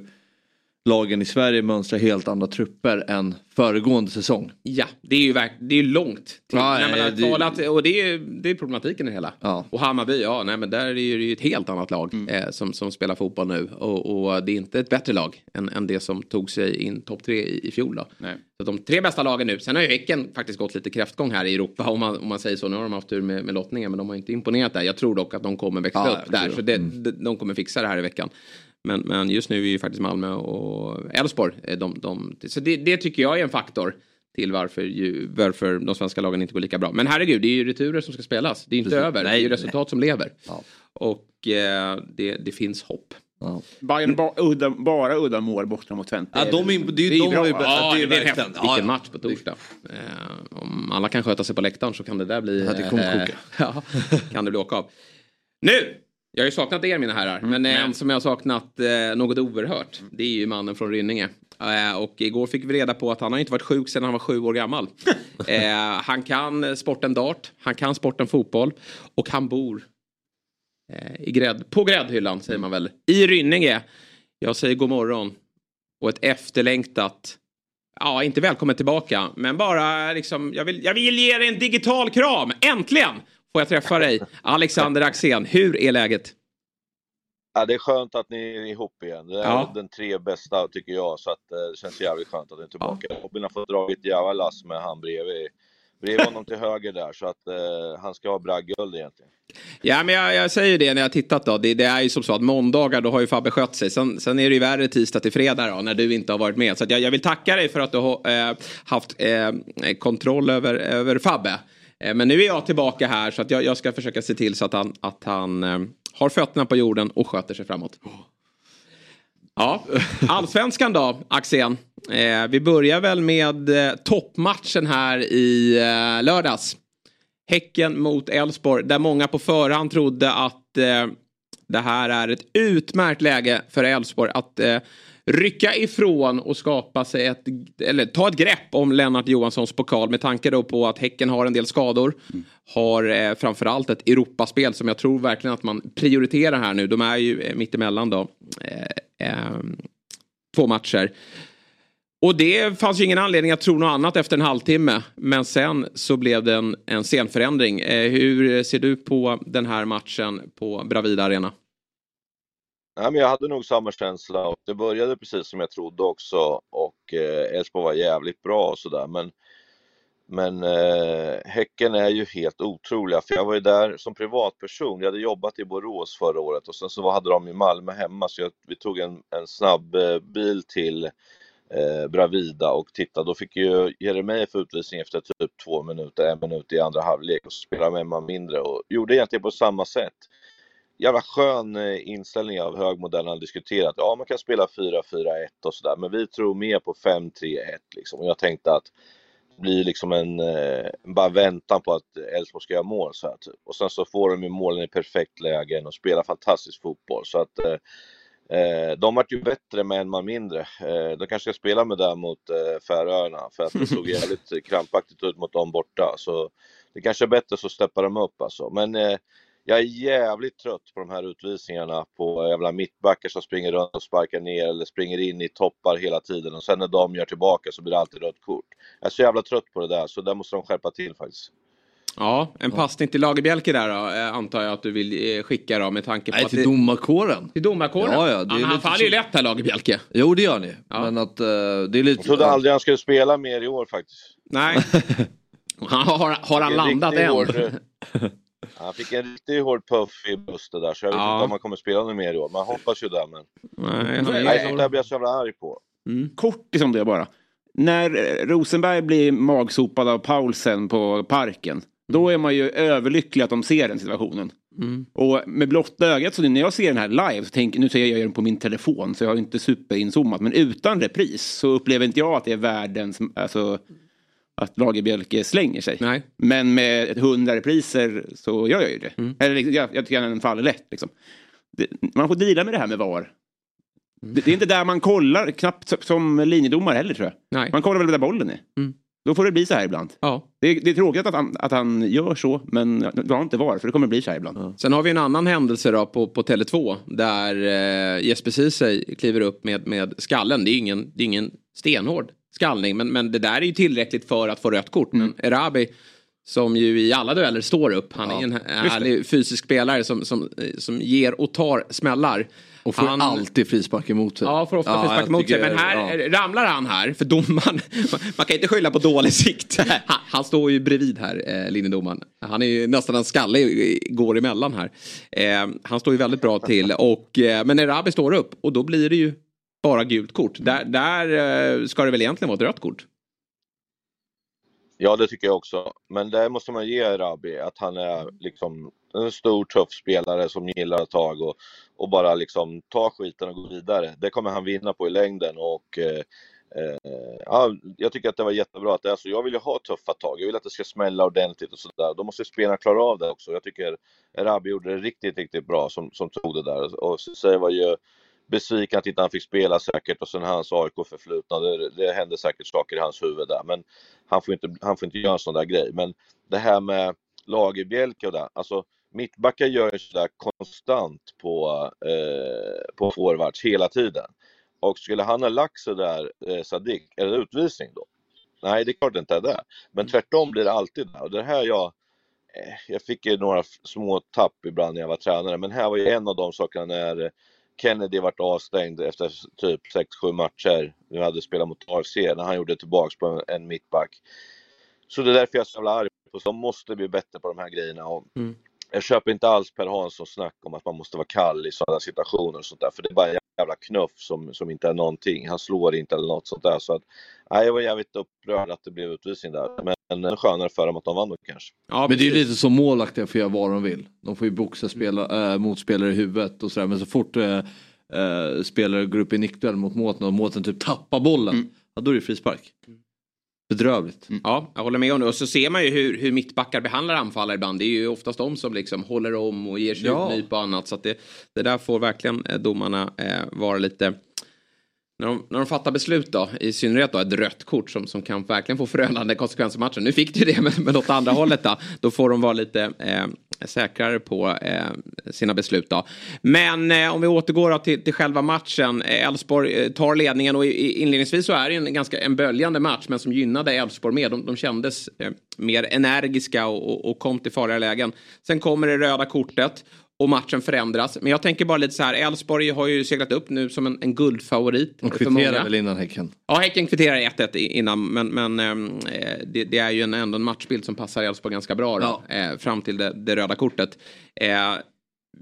lagen i Sverige mönstra helt andra trupper än föregående säsong. Ja, det är ju, verk, det är långt till ja, när man har det, talat, och det är, det är problematiken i det hela. Ja. Och Hammarby, ja, nej men där är det ju ett helt annat lag mm. eh, som, som spelar fotboll nu och, och, det är inte ett bättre lag än, än det som tog sig in topp tre i, i fjol då. Nej. Så de tre bästa lagen nu, sen har ju Häcken faktiskt gått lite kräftgång här i Europa om man, om man säger så. Nu har de haft tur med, med lottningen men de har inte imponerat där. Jag tror dock att de kommer växa ja, upp där, så det, mm. de kommer fixa det här i veckan. Men, men just nu är ju faktiskt Malmö och Elfsborg, de, de, så det, det, tycker jag är en faktor till varför, ju, varför de svenska lagen inte går lika bra. Men herregud, det är ju returer som ska spelas. Det är inte Precis. över, nej, det är ju resultat nej. som lever. Ja. Och eh, det, det finns hopp. Ja. Bayern ba, udda, bara udda mål borta mot Twente. Ja, de, är, det, är, de har ju ja, det är, det är häftigt. Vilken ja, match på torsdag. Eh, om alla kan sköta sig på läktaren så kan det där bli... Ja, det kommer eh, ja, kan det bli åka av. Nu jag har ju saknat er mina herrar, mm. men en mm. som jag har saknat eh, något oerhört, det är ju mannen från Rynninge. Eh, och igår fick vi reda på att han har inte varit sjuk sedan han var sju år gammal. eh, han kan sporten dart, han kan sporten fotboll och han bor eh, i grädd, på gräddhyllan säger man väl, i Rynninge. Jag säger god morgon och ett efterlängtat Ja, inte välkommen tillbaka, men bara liksom, jag vill, jag vill ge dig en digital kram, äntligen! Får jag träffa dig. Alexander Axén, hur är läget? Ja, det är skönt att ni är ihop igen. Det är ja. den tre bästa tycker jag, så att, eh, det känns jävligt skönt att ni är tillbaka. Ja. Robin har fått dra ett jävla lass med han bredvid bredvid honom till höger där så att eh, han ska ha bragdguld egentligen. Ja men jag, jag, säger det när jag tittat då. Det, det, är ju som så att måndagar då har ju Fabbe skött sig. Sen, sen är det ju värre tisdag till fredag då när du inte har varit med. Så jag, jag, vill tacka dig för att du har eh, haft eh, kontroll över, över Fabbe. Eh, men nu är jag tillbaka här så att jag, jag ska försöka se till så att han, att han eh, har fötterna på jorden och sköter sig framåt. Ja, allsvenskan då, Axén. Eh, vi börjar väl med eh, toppmatchen här i eh, lördags. Häcken mot Elfsborg, där många på förhand trodde att eh, det här är ett utmärkt läge för Elfsborg att eh, rycka ifrån och skapa sig ett, eller ta ett grepp om Lennart Johanssons pokal med tanke då på att Häcken har en del skador. Mm. Har eh, framförallt ett Europaspel som jag tror verkligen att man prioriterar här nu. De är ju eh, mittemellan då. Eh, eh, två matcher. Och det fanns ju ingen anledning att tro något annat efter en halvtimme. Men sen så blev det en, en scenförändring. Eh, hur ser du på den här matchen på Bravida Arena? Nej, men jag hade nog samma känsla och det började precis som jag trodde också och eh, Elfsborg var jävligt bra och sådär men men eh, Häcken är ju helt otroliga för jag var ju där som privatperson. Jag hade jobbat i Borås förra året och sen så hade de i Malmö hemma så jag, vi tog en, en snabb eh, bil till eh, Bravida och tittade. Då fick ju Jeremejeff utvisning efter typ två minuter, en minut i andra halvlek och så spelade med man mindre och gjorde egentligen på samma sätt jävla skön eh, inställning av högmodellerna diskuterat. Ja, man kan spela 4-4-1 och sådär, men vi tror mer på 5-3-1 liksom. Och jag tänkte att det blir liksom en, eh, bara väntan på att Elfsborg ska göra mål så här, typ. Och sen så får de ju målen i perfekt lägen och spelar fantastisk fotboll. Så att eh, eh de vart ju bättre med en man mindre. Eh, de kanske ska spela med det mot eh, Färöarna för att det såg jävligt krampaktigt ut mot dem borta. Så det kanske är bättre så steppar de upp alltså. Men eh, jag är jävligt trött på de här utvisningarna på jävla mittbackar som springer runt och sparkar ner eller springer in i toppar hela tiden och sen när de gör tillbaka så blir det alltid rött kort. Jag är så jävla trött på det där så där måste de skärpa till faktiskt. Ja, en passning till Lagerbjälke där då, eh, antar jag att du vill eh, skicka då med tanke på Nej, att till det... domarkåren. Till domarkåren? Ja, ja, det han han faller ju lätt här Lagerbjälke. Jo, det gör ni. Ja. Men att uh, det är lite... Jag trodde aldrig han skulle spela mer i år faktiskt. Nej. har, har han landat än? Han fick en riktigt hård puff i bröstet där så jag vet ja. inte om han kommer spela något mer i år. Man hoppas ju det men... Nej. Nej sånt där blir jag så jävla arg på. Mm. Kort som det bara. När Rosenberg blir magsopad av Paulsen på parken. Då är man ju överlycklig att de ser den situationen. Mm. Och med blotta ögat, så när jag ser den här live, så tänker, nu ser jag den på min telefon så jag har inte superinzoomat, men utan repris så upplever inte jag att det är världens, alltså att Lagerbjälke slänger sig. Nej. Men med hundra repriser så gör jag ju det. Mm. Eller liksom, jag, jag tycker den faller lätt. Liksom. Det, man får dela med det här med VAR. Mm. Det, det, är inte där man kollar, knappt som linjedomare heller tror jag. Nej. Man kollar väl där bollen är. Mm. Då får det bli så här ibland. Ja. Det, det är tråkigt att han, att han gör så, men det har inte VAR, för det kommer bli så här ibland. Ja. Sen har vi en annan händelse då på, på Tele2 där eh, Jesper Ceesay kliver upp med, med skallen. Det är ingen, det är ingen stenhård skallning. Men, men det där är ju tillräckligt för att få rött kort. Mm. Men Erabi som ju i alla dueller står upp. Han ja, är en härlig fysisk spelare som, som, som ger och tar smällar. Och får han, alltid frispark emot sig. Ja, får ofta ja, frispark emot sig. Men här ja. ramlar han här, för domaren, man kan inte skylla på dålig sikt. Han, han står ju bredvid här, eh, linjedomaren. Han är ju nästan en skalle, går emellan här. Eh, han står ju väldigt bra till. Och, eh, men Erabi står upp och då blir det ju bara gult kort. Där, där eh, ska det väl egentligen vara ett rött kort? Ja, det tycker jag också. Men det måste man ge Rabi, att han är liksom en stor tuff spelare som gillar att ta och, och bara liksom ta skiten och gå vidare. Det kommer han vinna på i längden och eh, eh, ja, jag tycker att det var jättebra att det är så. Jag vill ju ha tuffa tag. Jag vill att det ska smälla ordentligt och sådär. Då måste spelarna klara av det också. Jag tycker Rabi gjorde det riktigt, riktigt bra som, som tog det där. Och så var ju besviken att inte han fick spela säkert och sen hans AIK-förflutna. Det, det hände säkert saker i hans huvud där men han får inte, han får inte göra en sån där grej. Men det här med Lagerbjälke och det, alltså mittbackar gör ju sådär konstant på, eh, på forwards hela tiden. Och skulle han ha lagt sig där, eh, Sadik, är det utvisning då? Nej, det är klart det inte är det. Men tvärtom blir det alltid det. Och det här jag, eh, jag fick ju några små tapp ibland när jag var tränare, men här var ju en av de sakerna när Kennedy vart avstängd efter typ 6-7 matcher. Vi hade spelat mot AFC när han gjorde tillbaks på en, mittback. så det är därför jag är så jävla arg på De måste bli bättre på de här grejerna. Och Mm. Jag köper inte alls Per Hanssons snack om att man måste vara kall i sådana situationer och sånt där. För det är bara jävla knuff som, som inte är någonting. Han slår inte eller något sånt där. Så att, nej, jag var jävligt upprörd att det blev utvisning där. Men en skönare för dem att de vann då kanske. men det är ju lite som målvakter får göra vad de vill. De får ju boxa spela, äh, motspelare i huvudet och sådär. Men så fort äh, äh, spelare går upp i nickduell mot måten och måten typ tappar bollen. Ja, då är det frispark. Bedrövligt. Ja, jag håller med om det. Och så ser man ju hur, hur mittbackar behandlar anfallare ibland. Det är ju oftast de som liksom håller om och ger sig Ja. ut och annat. Så att det, det där får verkligen eh, domarna eh, vara lite... När de, när de fattar beslut då, i synnerhet då ett rött kort som, som kan verkligen få förödande konsekvenser i matchen. Nu fick ju det, men, men åt andra hållet då. Då får de vara lite eh, säkrare på eh, sina beslut då. Men eh, om vi återgår då till, till själva matchen. Eh, Elfsborg eh, tar ledningen och i, inledningsvis så är det en ganska en böljande match men som gynnade Elfsborg mer. De, de kändes eh, mer energiska och, och, och kom till farliga lägen. Sen kommer det röda kortet och matchen förändras. Men jag tänker bara lite så här, Elfsborg har ju seglat upp nu som en, en guldfavorit. De kvitterar väl innan Häcken. Ja, Häcken kvitterar 1-1 i- innan, men, men eh, det, det är ju en, ändå en matchbild som passar Elfsborg ganska bra då, eh, fram till det, det röda kortet. Eh,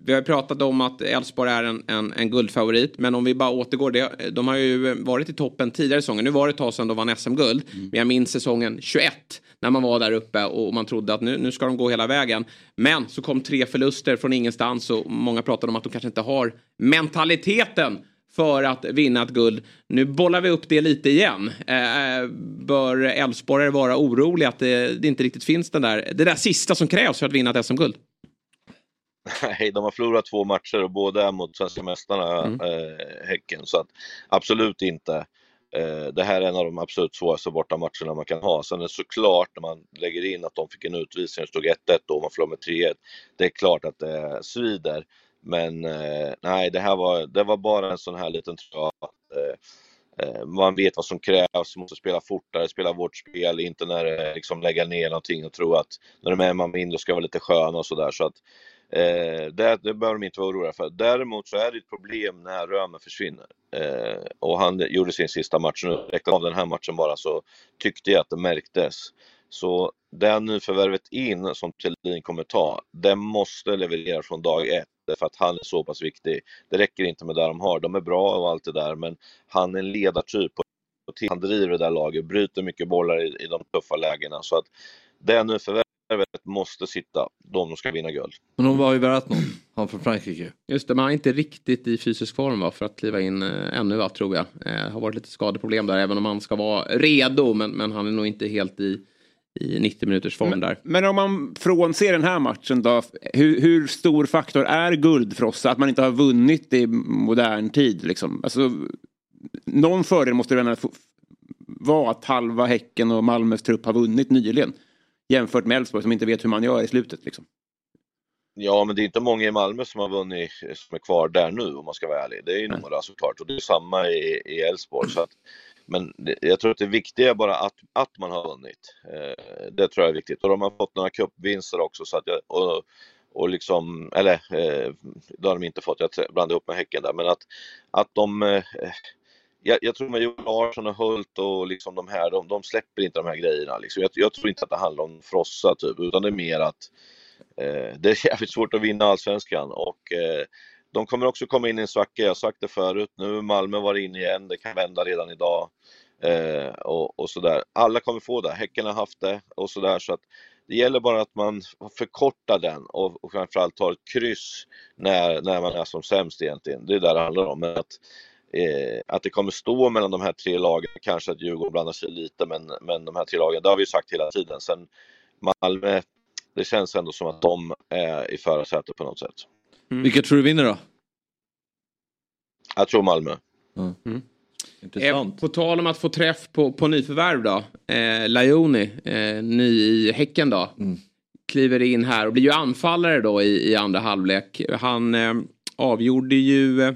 vi har pratat om att Elfsborg är en, en, en guldfavorit, men om vi bara återgår, det, de har ju varit i toppen tidigare säsonger. Nu var det ett tag sedan de vann SM-guld, men jag minns säsongen 21 när man var där uppe och man trodde att nu, nu ska de gå hela vägen. Men så kom tre förluster från ingenstans och många pratade om att de kanske inte har mentaliteten för att vinna ett guld. Nu bollar vi upp det lite igen. Eh, bör Elfsborgare vara oroliga att det, det inte riktigt finns den där, det där sista som krävs för att vinna ett SM-guld? Nej, de har förlorat två matcher och båda är mot svenska mästarna eh, Häcken. Så att, absolut inte. Eh, det här är en av de absolut svåraste bortamatcherna man kan ha. Sen är det såklart när man lägger in att de fick en utvisning och stod 1-1 och man förlorade med 3-1. Det är klart att det svider. Men eh, nej, det här var, det var bara en sån här liten tröja. Eh, eh, man vet vad som krävs, måste spela fortare, spela vårt spel, inte när det liksom lägga ner någonting och tro att när de är man mindre ska vara lite sköna och sådär. Så att Eh, det, det behöver de inte vara oroliga för. Däremot så är det ett problem när Römer försvinner. Eh, och han gjorde sin sista match nu. Räknar av den här matchen bara så tyckte jag att det märktes. Så det nyförvärvet in som Thelin kommer ta, det måste leverera från dag ett. För att han är så pass viktig. Det räcker inte med det de har. De är bra och allt det där men han är en ledartyp. Och han driver det där laget, bryter mycket bollar i, i de tuffa lägena. Så att det nyförvärvet måste sitta de ska vinna guld. Men de var ju värdat någon. Han från Frankrike. Just det, man är inte riktigt i fysisk form va, för att kliva in eh, ännu va, tror jag. Eh, har varit lite skadeproblem där, även om han ska vara redo. Men, men han är nog inte helt i, i 90 minuters form där. Men om man frånser den här matchen då, hur, hur stor faktor är guld för oss? Att man inte har vunnit i modern tid liksom. Alltså, någon fördel måste det vara att halva Häcken och Malmös trupp har vunnit nyligen. Jämfört med Elfsborg som inte vet hur man gör i slutet liksom. Ja, men det är inte många i Malmö som har vunnit som är kvar där nu om man ska vara ärlig. Det är ju några såklart och det är samma i Elfsborg. Men det, jag tror att det viktiga är bara att, att man har vunnit. Eh, det tror jag är viktigt. Och de har fått några cupvinster också. Så att jag, och, och liksom, eller eh, det har de inte fått, jag blandade ihop med Häcken där. Men att, att de eh, jag, jag tror med Joel Larsson och Hult och liksom de här, de, de släpper inte de här grejerna. Liksom. Jag, jag tror inte att det handlar om frossa typ, utan det är mer att eh, det är jävligt svårt att vinna allsvenskan och eh, de kommer också komma in i en svacka, jag har sagt det förut, nu har Malmö varit inne igen, det kan vända redan idag. Eh, och, och sådär. Alla kommer få det, Häcken har haft det och sådär så att det gäller bara att man förkortar den och, och framförallt tar ett kryss när, när man är som sämst egentligen. Det är där det handlar om. Men att, eh, att det kommer stå mellan de här tre lagen, kanske att Djurgården blandar sig lite, men, men de här tre lagen, det har vi ju sagt hela tiden. Sen Malmö, det känns ändå som att de är i förarsätet på något sätt. Vilka tror du vinner då? Jag tror Malmö. Eh, på tal om att få träff på, på nyförvärv då. Eh, Lajoni, eh, ny i Häcken då. Kliver in här och blir ju anfallare då i, i andra halvlek. Han eh, avgjorde ju...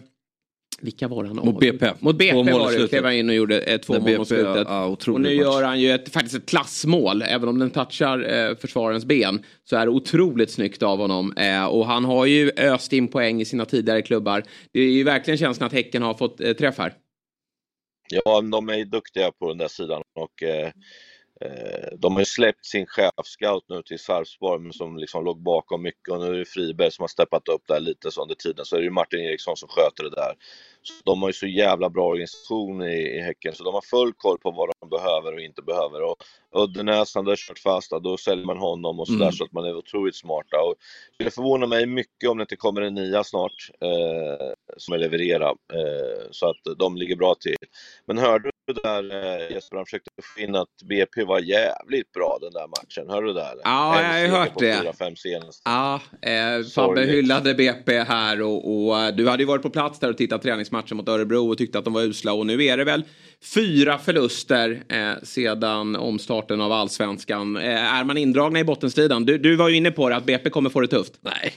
Vilka var han Mot? BP. Mot BP Två var det. Klev han in och gjorde eh, två mål mot slutet. ja, och nu match. gör han ju ett, faktiskt ett klassmål. Även om den touchar eh, försvararens ben. Så är det otroligt snyggt av honom. Eh, och han har ju öst in poäng i sina tidigare klubbar. Det är ju verkligen känslan att Häcken har fått eh, träff här. Ja, de är duktiga på den där sidan och Eh, de har ju släppt sin chefscout nu till Sarpsborg som liksom låg bakom mycket och nu är det Friberg som har steppat upp där lite så under tiden så är det ju Martin Eriksson som sköter det där. Så de har ju så jävla bra organisation i, i Häcken så de har full koll på vad de behöver och inte behöver. Och Uddenäs, han har kört fast, då säljer man honom och sådär mm. så att man är otroligt smarta. Och det förvånar mig mycket om det inte kommer en nia snart eh, som är leverera eh, så att de ligger bra till. Men hörde du där eh, Jesper, han försökte få in att BP var jävligt bra den där matchen, hörde du det? Eller? Ja, jag har ju hört det. 4, 5 ja, eh, Fabbe hyllade BP här och, och, eh, du hade ju varit på plats där och tittat träningsmatchen mot Örebro och tyckte att de var usla och nu är det väl fyra förluster eh, sedan omstarten av allsvenskan. Eh, är man indragna i bottenstriden? Du, du var ju inne på det att BP kommer få det tufft. Nej.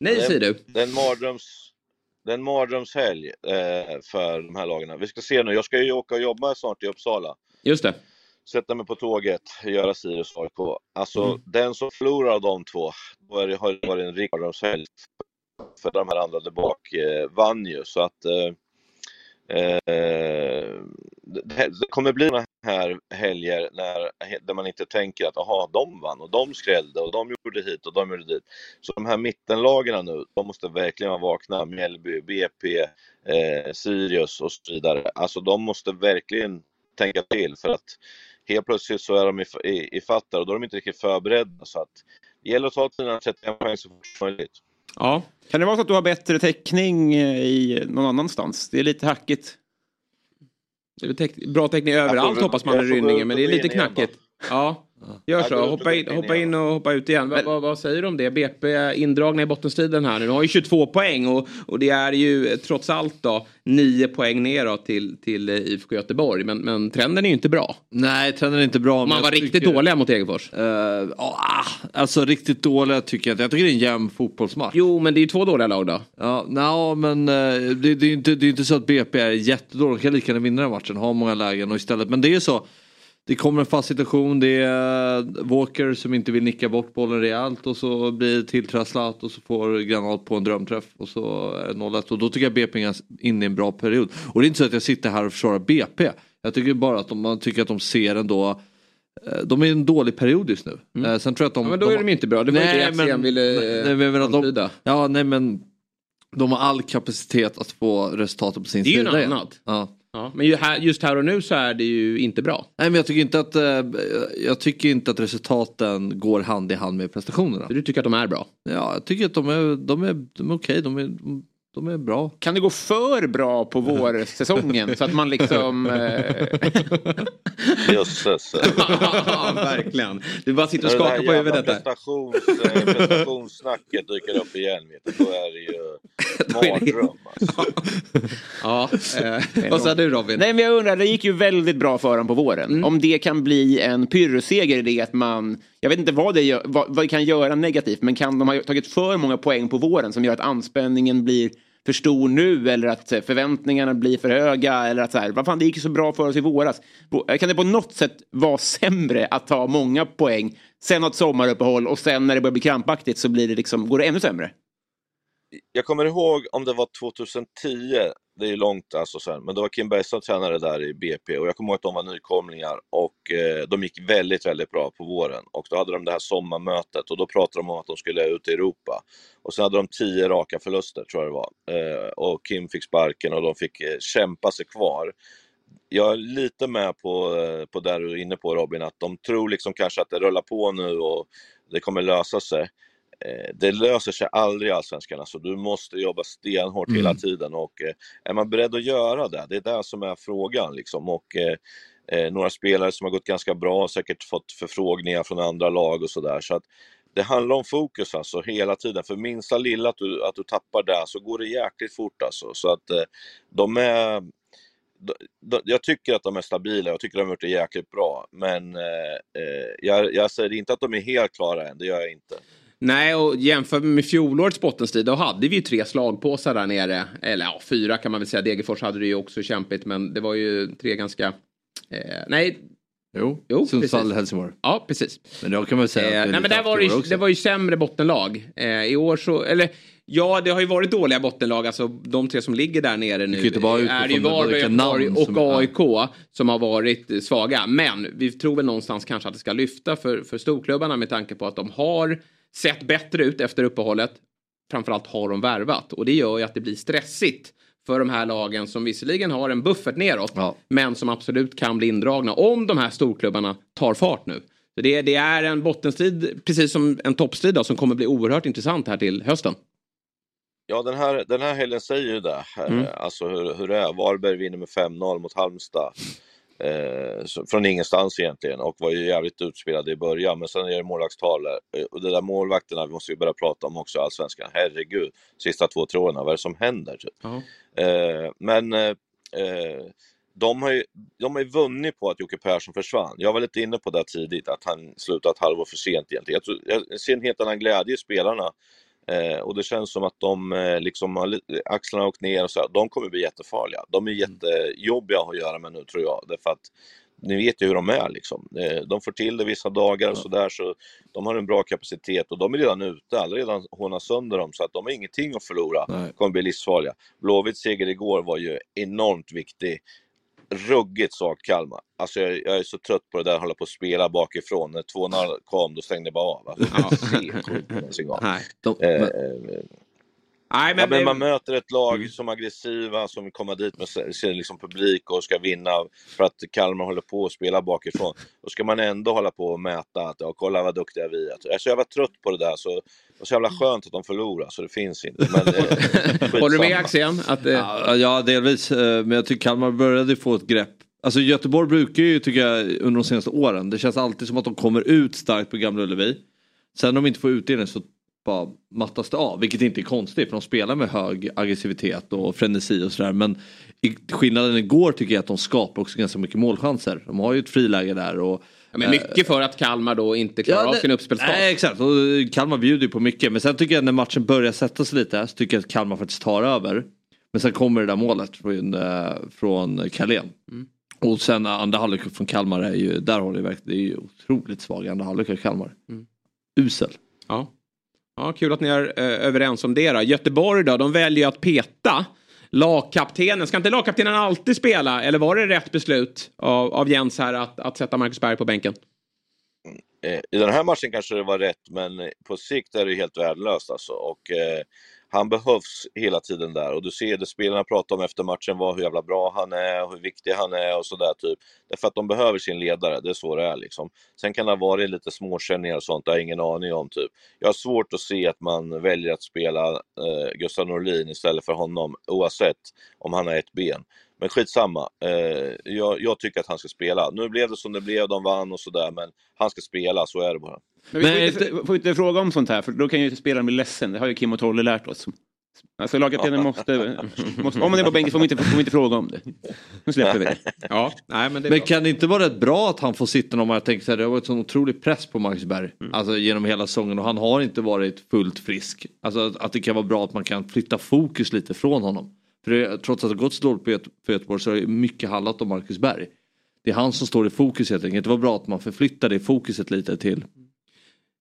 Nej, säger du. Den mardröms det är en mardrömshelg eh, för de här lagarna. Vi ska se nu, jag ska ju åka och jobba snart i Uppsala. Just det. Sätta mig på tåget, göra Sirius AIK. Alltså mm. den som förlorar av de två, då är det, har det varit en riktig mardrömshelg. För de här andra där bak eh, vann ju, så att eh, Eh, det kommer bli sådana här helger när, där man inte tänker att aha, de vann och de skrällde och de gjorde hit och de gjorde dit. Så de här mittenlagen nu, de måste verkligen vara vakna. Mjällby, BP, eh, Sirius och så vidare. Alltså de måste verkligen tänka till för att helt plötsligt så är de i, i, i fattar och då är de inte riktigt förberedda. Så att det gäller att ta sina 31 poäng så fort som möjligt. Ja. Kan det vara så att du har bättre täckning eh, i någon annanstans? Det är lite hackigt. Det är täck bra täckning överallt hoppas man i Rynningen, men det är lite knackigt. Ja. Gör så, hoppa in, hoppa in och hoppa ut igen. Men, vad, vad, säger du om det? BP indragna i bottenstriden här nu. De har ju 22 poäng och, och det är ju trots allt då 9 poäng neråt till, till IFK Göteborg. Men, men trenden är ju inte bra. Nej, trenden är inte bra. Man var riktigt tycker, dåliga mot Degerfors. Uh, alltså riktigt dåliga tycker jag inte. Jag tycker det är en jämn fotbollsmatch. Jo, men det är ju två dåliga lag då. Ja, no, men uh, det, det, är inte, det är inte så att BP är jättedåliga. De kan lika gärna vinna den matchen, ha många lägen och istället. Men det är så det kommer en fast situation, det är Walker som inte vill nicka bort bollen rejält och så blir det tilltrasslat och så får Granat på en drömträff och så är det 0-1 och då tycker jag BP är inne i en bra period. Och det är inte så att jag sitter här och försvarar BP. Jag tycker bara att de, man tycker att de ser ändå eh, de är i en dålig period just nu. Mm. Eh, sen tror jag att de, ja, men då är de inte bra, det var nej, det men, ville nej, men, de, Ja, nej men de har all kapacitet att få resultatet på sin sida. Det är ju något annat. Ja. Ja, men just här och nu så är det ju inte bra. Nej men jag tycker inte att, eh, jag tycker inte att resultaten går hand i hand med prestationerna. Du tycker att de är bra? Ja, jag tycker att de är, de är, de är okej. De är, de är bra. Kan det gå för bra på vårsäsongen så att man liksom... Eh, Jösses. ja, verkligen. Du bara sitter och skakar på huvudet där. Prestations, eh, prestationssnacket dyker upp igen. Vet du. Då är det ju mardröm. Alltså. ja, eh, vad sa du Robin? Nej men jag undrar, det gick ju väldigt bra för dem på våren. Mm. Om det kan bli en pyrrusseger i det att man jag vet inte vad det, gör, vad, vad det kan göra negativt, men kan de ha tagit för många poäng på våren som gör att anspänningen blir för stor nu eller att förväntningarna blir för höga eller att så här, vad fan det gick så bra för oss i våras. Kan det på något sätt vara sämre att ta många poäng, sen ha ett sommaruppehåll och sen när det börjar bli krampaktigt så blir det liksom, går det ännu sämre? Jag kommer ihåg om det var 2010 det är långt alltså sen, men det var Kim Bergström tränare där i BP och jag kommer ihåg att de var nykomlingar och eh, de gick väldigt, väldigt bra på våren och då hade de det här sommarmötet och då pratade de om att de skulle ut i Europa. Och sen hade de tio raka förluster tror jag det var eh, och Kim fick sparken och de fick eh, kämpa sig kvar. Jag är lite med på, eh, på där du är inne på Robin, att de tror liksom kanske att det rullar på nu och det kommer lösa sig. Eh, det löser sig aldrig i Allsvenskan. Alltså, du måste jobba stenhårt mm. hela tiden och eh, är man beredd att göra det? Det är det som är frågan. Liksom. Och, eh, några spelare som har gått ganska bra, säkert fått förfrågningar från andra lag och sådär. Så att det handlar om fokus alltså hela tiden. För minsta lilla att du, att du tappar det så går det jäkligt fort alltså. Så att de är jag tycker att de är stabila, jag tycker att de har gjort det jäkligt bra. Men eh, jag, jag säger inte att de är helt klara än, det gör jag inte. Nej, och jämför med fjolårets bottenstrid, då hade vi ju tre slagpåsar där nere. Eller ja, fyra kan man väl säga. Degerfors hade det ju också kämpigt, men det var ju tre ganska... Eh, nej, Jo, jo Sundsvall, Helsingborg. Ja, precis. Men då kan man säga eh, att nej, men det var, ju, det var ju sämre bottenlag. Eh, I år så, eller Ja, det har ju varit dåliga bottenlag. Alltså de tre som ligger där nere nu bara är ju Varberg, Göteborg och AIK som har varit svaga. Men vi tror väl någonstans kanske att det ska lyfta för, för storklubbarna med tanke på att de har sett bättre ut efter uppehållet. Framförallt har de värvat och det gör ju att det blir stressigt för de här lagen som visserligen har en buffert neråt ja. men som absolut kan bli indragna om de här storklubbarna tar fart nu. Så det, det är en bottenstrid, precis som en toppstrid då, som kommer bli oerhört intressant här till hösten. Ja, den här, den här helgen säger ju det. Mm. Alltså hur, hur det är. Varberg vinner med 5-0 mot Halmstad. Eh, från ingenstans egentligen och var ju jävligt utspelade i början. Men sen är det målvaktstal. Eh, och de där målvakterna vi måste vi börja prata om också, allsvenskan. Herregud, sista två, åren, vad är det som händer? Typ? Uh -huh. eh, men eh, eh, de har ju de har ju vunnit på att Jocke Persson försvann. Jag var lite inne på det tidigt, att han slutade ett halvår för sent egentligen. Jag, tror, jag ser en helt annan glädje i spelarna. Eh, och det känns som att de eh, liksom har axlarna åkt ner och så. De kommer bli jättefarliga. De är mm. jättejobbiga att göra med nu tror jag. Därför att ni vet ju hur de är liksom. Eh, de får till det vissa dagar och sådär så de har en bra kapacitet och de är redan ute, alla redan hånat sönder dem så att de har ingenting att förlora. Nej. kommer bli livsfarliga. Blåvitts seger igår var ju enormt viktig ruggigt svagt Kalmar. Alltså jag, jag, är så trött på det där att hålla på att spela bakifrån. När 2-0 kom, då stängde jag bara av. Alltså, ja. Nej, eh, Nej, men, ja, men man möter ett lag mm. som är aggressiva, som kommer dit med sin liksom publik och ska vinna för att Kalmar håller på att spela bakifrån. Då ska man ändå hålla på och mäta att ja, kolla vad duktiga vi är. Jag är så jävla trött på det där. Så, det var så jävla skönt att de förlorar så det finns inte. Men, eh, Håller du med Axén? Att, eh... ja, ja, delvis. Eh, men jag tycker Kalmar började få ett grepp Alltså Göteborg brukar ju, tycker jag, under de senaste åren, det känns alltid som att de kommer ut starkt på Gamla Ullevi. Sen om de inte får utdelning så bara mattas det av. Vilket inte är konstigt för de spelar med hög aggressivitet och frenesi och sådär. Men skillnaden igår tycker jag att de skapar också ganska mycket målchanser. De har ju ett friläge där. Och, ja, men mycket för att Kalmar då inte klarar ja, av sin uppspelsfas. Nej exakt, och Kalmar bjuder ju på mycket. Men sen tycker jag när matchen börjar sätta sig lite så tycker jag att Kalmar faktiskt tar över. Men sen kommer det där målet från, äh, från Carlén. Mm. Och sen andra halvlek från Kalmar är ju, där har det verkligen, det är ju otroligt svag andra halvlek av Kalmar. Mm. Usel. Ja. Ja, kul att ni är eh, överens om det. Då. Göteborg då, de väljer att peta lagkaptenen. Ska inte lagkaptenen alltid spela? Eller var det rätt beslut av, av Jens här att, att sätta Marcus Berg på bänken? Eh, I den här matchen kanske det var rätt, men på sikt är det helt värdelöst alltså. Och, eh, han behövs hela tiden där och du ser det spelarna pratar om efter matchen var hur jävla bra han är och hur viktig han är och sådär typ. Därför att de behöver sin ledare, det är så det är liksom. Sen kan det ha varit lite småkänningar och sånt, det har jag ingen aning om typ. Jag har svårt att se att man väljer att spela eh, Gustav Norlin istället för honom oavsett om han har ett ben. Men skitsamma. Eh, jag, jag tycker att han ska spela. Nu blev det som det blev, de vann och sådär, men han ska spela, så är det bara. Men vi får, inte, får inte fråga om sånt här, för då kan ju spelaren bli ledsen. Det har ju Kim och Tolle lärt oss. Alltså lagkaptenen måste, måste, om man är på bänken får man inte, får man inte fråga om det. Nu släpper vi det. Ja, nej, men, det men kan det inte vara rätt bra att han får sitta någon jag tänker så här, det har varit sån otrolig press på Marcus Berg. Mm. Alltså genom hela säsongen och han har inte varit fullt frisk. Alltså att det kan vara bra att man kan flytta fokus lite från honom. För det, trots att det gått så dåligt för Göteborg så har det mycket handlat om Marcus Berg. Det är han som står i fokus helt enkelt. Det var bra att man förflyttade fokuset lite till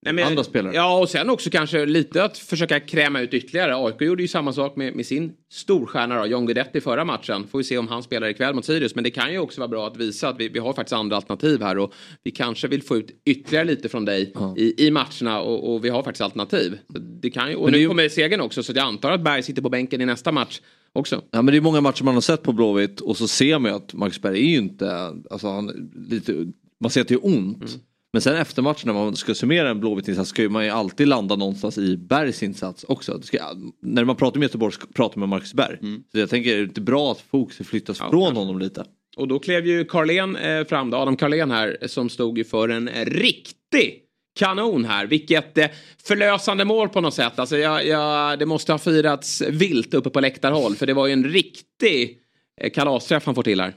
Nej, men, andra spelare. Ja, och sen också kanske lite att försöka kräma ut ytterligare. AIK gjorde ju samma sak med, med sin storstjärna då, John Guidetti förra matchen. Får vi se om han spelar ikväll mot Sirius. Men det kan ju också vara bra att visa att vi, vi har faktiskt andra alternativ här och vi kanske vill få ut ytterligare lite från dig ja. i, i matcherna och, och, vi har faktiskt alternativ. Det kan ju, och men nu ju... kommer segern också så jag antar att Berg sitter på bänken i nästa match också. Ja men det är många matcher man har sett på Blåvitt och så ser man ju att Marcus Berg är ju inte, alltså han, lite, man ser att det är ont. Mm. Men sen efter matchen när man ska summera en Blåvitt-insats ska man ju alltid landa någonstans i Bergs insats också. Ska, när man pratar med Göteborg pratar man med Marcus Berg. Mm. Så jag tänker är det inte bra att fokuset flyttas ja, från kanske. honom lite. Och då klev ju Carlén eh, fram, då, Adam Carlén här, som stod för en riktig kanon här. Vilket eh, förlösande mål på något sätt. Alltså, jag, jag, det måste ha firats vilt uppe på läktarhåll för det var ju en riktig eh, kalasträff han får till här.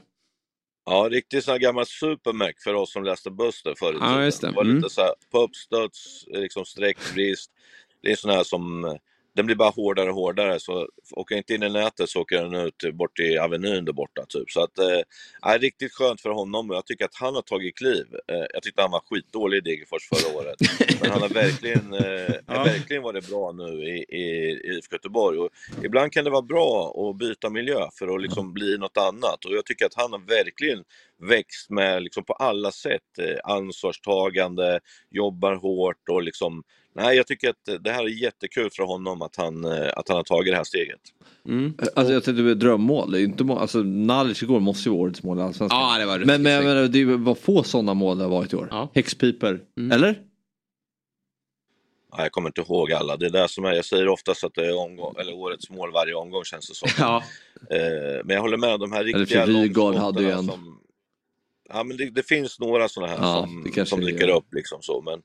Ja, riktigt sån här gammal supermac för oss som läste Buster förr i ja, just det. det var mm. lite så här på uppstuds, liksom sträckbrist. Det är sån här som den blir bara hårdare och hårdare. Så åker jag inte in i nätet så åker den ut bort i Avenyn där borta. Typ. Så att, eh, är riktigt skönt för honom och jag tycker att han har tagit kliv. Eh, jag tyckte han var skitdålig i Degerfors förra året. Men han har verkligen, eh, ja. verkligen varit bra nu i, i, i IFK Göteborg. Och ibland kan det vara bra att byta miljö för att liksom bli något annat. Och jag tycker att han har verkligen växt med liksom på alla sätt. Eh, ansvarstagande, jobbar hårt och liksom Nej, jag tycker att det här är jättekul för honom att han, eh, att han har tagit det här steget. Mm. Alltså jag tänkte drömmål, det är inte mål, alltså Nalic igår måste ju vara årets mål i Allsvenskan. Ja, det var men, men jag menar, det var få sådana mål det har varit i år. Ja. Häxpiper, mm. eller? Ja, jag kommer inte ihåg alla. Det är det som är, jag säger oftast att det är omgång, eller årets mål varje omgång känns det som. Ja. Eh, men jag håller med, de här riktiga Rygaard hade ju en. Som, ja, men det, det, finns några sådana här ja, som, som dyker upp liksom så. Men,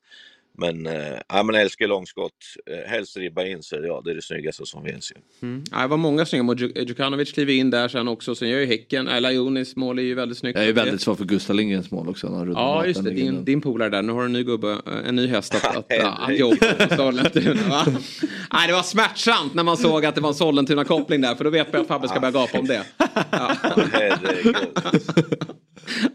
men, äh, ja, men jag älskar långskott. Äh, helst ribba in sig, ja det är det snyggaste som finns. Mm. Ja, det var många snygga mål. Djukanovic kliver in där sen också. Sen gör ju Häcken, äh, Lajonis mål är ju väldigt snyggt. Jag är väldigt svår för Gustav Lindgrens mål också. ja just det, din, din polare där. Nu har du en ny gubbe, en ny häst att, att, att jobba på Sollentuna. Va? Nej, det var smärtsamt när man såg att det var en Sollentuna-koppling där. För då vet man att Fabbe ska börja gapa om det. Ja.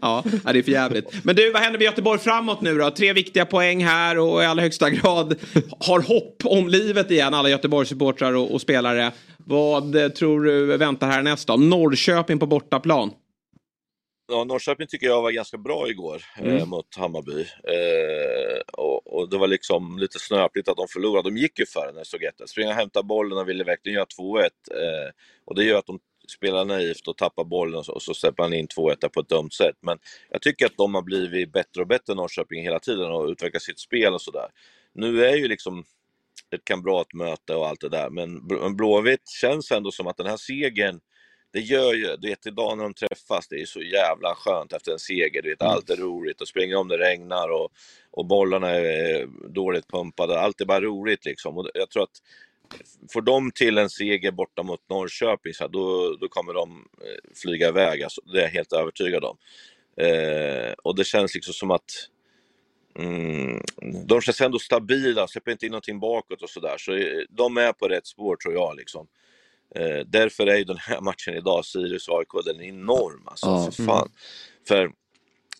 ja, det är för jävligt. Men du, vad händer med Göteborg framåt nu då? Tre viktiga poäng här och i allra högsta grad har hopp om livet igen, alla Göteborgssupportrar och, och spelare. Vad tror du väntar här nästa? Norrköping på bortaplan. Ja, Norrköping tycker jag var ganska bra igår eh, mm. eh, mot Hammarby. Eh, och, och, det var liksom lite snöpligt att de förlorade. De gick ju före när 1 Springa och hämta bollen och ville verkligen göra 2-1. Eh, och det gör att de spelar naivt och tappar bollen och så, och så släpper han in 2-1 på ett dumt sätt. Men jag tycker att de har blivit bättre och bättre Norrköping hela tiden och utvecklat sitt spel och sådär. Nu är ju liksom ett kamratmöte och allt det där, men Blåvitt känns ändå som att den här segern det gör ju, du vet idag när de träffas, det är så jävla skönt efter en seger. Du vet, mm. allt är roligt och springer om det regnar och, och bollarna är dåligt pumpade. Allt är bara roligt liksom. Och jag tror att får de till en seger borta mot Norrköping, så här, då, då kommer de eh, flyga iväg. Alltså, det är jag helt övertygad om. Eh, och det känns liksom som att mm, de känns ändå stabila, släpper inte in någonting bakåt och sådär. Så, eh, de är på rätt spår tror jag. Liksom. Eh, därför är ju den här matchen idag, Sirius-AIK, den är enorm. Alltså, ja, för, fan. Mm. för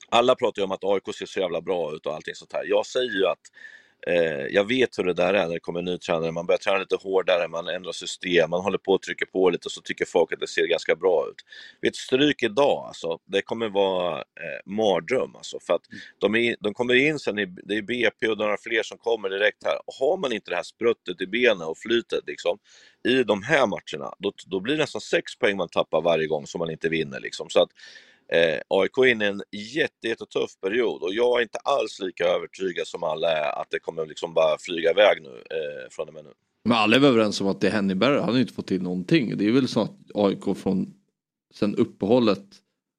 alla pratar ju om att AIK ser så jävla bra ut och allting sånt här. Jag säger ju att Eh, jag vet hur det där är när det kommer en ny tränare. Man börjar träna lite hårdare, man ändrar system, man håller på och trycker på lite och så tycker folk att det ser ganska bra ut. Vid ett stryk idag, alltså, det kommer vara eh, mardröm. Alltså, för att de, är, de kommer in sen, i, det är BP och några fler som kommer direkt här. Och har man inte det här spruttet i benen och flytet liksom, i de här matcherna, då, då blir det nästan sex poäng man tappar varje gång som man inte vinner. Liksom. Så att, Eh, AIK är inne i en jätte, jättetuff period och jag är inte alls lika övertygad som alla är att det kommer liksom bara flyga iväg nu eh, från och med nu. Men alla är väl överens om att det är Henneberg, han har ju inte fått till någonting. Det är väl så att AIK från sen uppehållet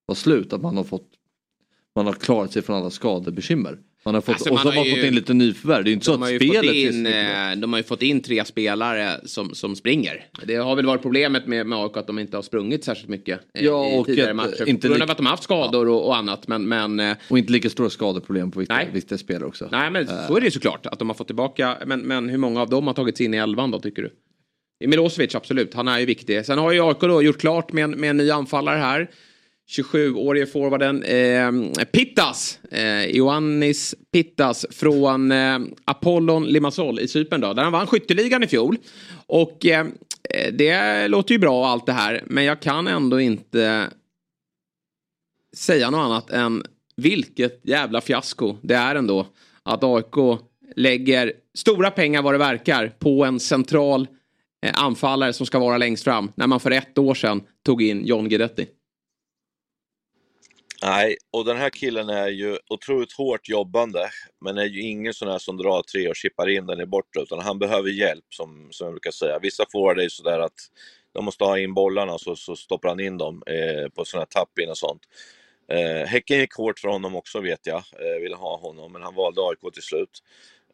var slut, att man har fått man har klarat sig från alla skadebekymmer. Man har fått, alltså, och så har man ju, fått in lite nyförvärv. Det är inte så att spelet in, är De har ju fått in tre spelare som, som springer. Det har väl varit problemet med, med AIK att de inte har sprungit särskilt mycket ja, i tidigare ett, matcher. Inte på grund av att de har haft skador ja. och, och, annat. Men, men, eh, och inte lika stora skadeproblem på vissa, vissa spelare också. Nej men uh. så är det ju såklart att de har fått tillbaka. Men, men hur många av dem har tagits in i elvan då tycker du? Milosevic absolut, han är ju viktig. Sen har ju AIK då gjort klart med en, med en ny anfallare här. 27-årige forwarden eh, Pittas, eh, Ioannis Pittas från eh, Apollon Limassol i Cypern då, där han vann skytteligan i fjol. Och ehm, eh, det låter ju bra allt det här, men jag kan ändå inte säga något annat än vilket jävla fiasko det är ändå att AIK lägger stora pengar vad det verkar på en central eh, anfallare som ska vara längst fram när man för ett år sedan tog in John Guidetti. Nej, och den här killen är ju otroligt hårt jobbande, men är ju ingen sån här som drar tre och chippar in den i borta, utan han behöver hjälp som, som jag brukar säga. Vissa får det sådär att de måste ha in bollarna så, så stoppar han in dem eh, på sådana här tapp-in och sånt. Eh, häcken gick hårt för honom också vet jag, eh, ville ha honom, men han valde AIK till slut.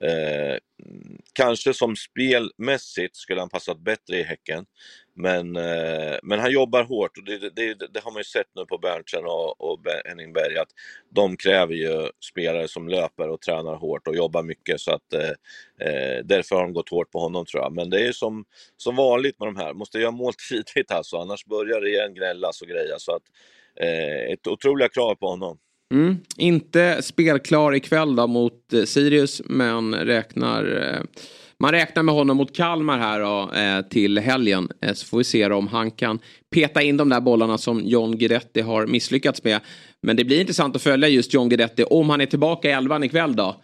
Eh, kanske som spelmässigt skulle han passat bättre i Häcken. Men, eh, men han jobbar hårt och det, det, det, har man ju sett nu på Berntsen och, och Henning Berg att de kräver ju spelare som löper och tränar hårt och jobbar mycket så att eh, eh, därför har de gått hårt på honom tror jag. Men det är ju som, som vanligt med de här, måste göra mål tidigt alltså annars börjar det igen gnällas och grejas. så att eh, ett otroliga krav på honom. Mm. Inte spelklar ikväll då mot eh, Sirius men räknar eh, man räknar med honom mot Kalmar här då, eh, till helgen. Eh, så får vi se om han kan peta in de där bollarna som John Guidetti har misslyckats med. Men det blir intressant att följa just John Guidetti om han är tillbaka i elvan ikväll då.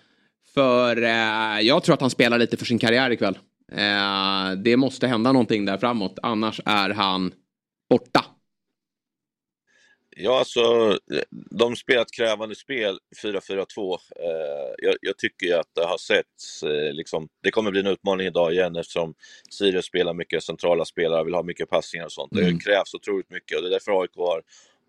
För eh, jag tror att han spelar lite för sin karriär ikväll. Eh, det måste hända någonting där framåt, annars är han borta. Ja, alltså de spelar ett krävande spel, 4-4-2. Eh, jag, jag, tycker att det har setts, eh, liksom, det kommer bli en utmaning idag igen eftersom Sirius spelar mycket centrala spelare, vill ha mycket passningar och sånt. Mm. Det krävs otroligt mycket och det är därför AIK har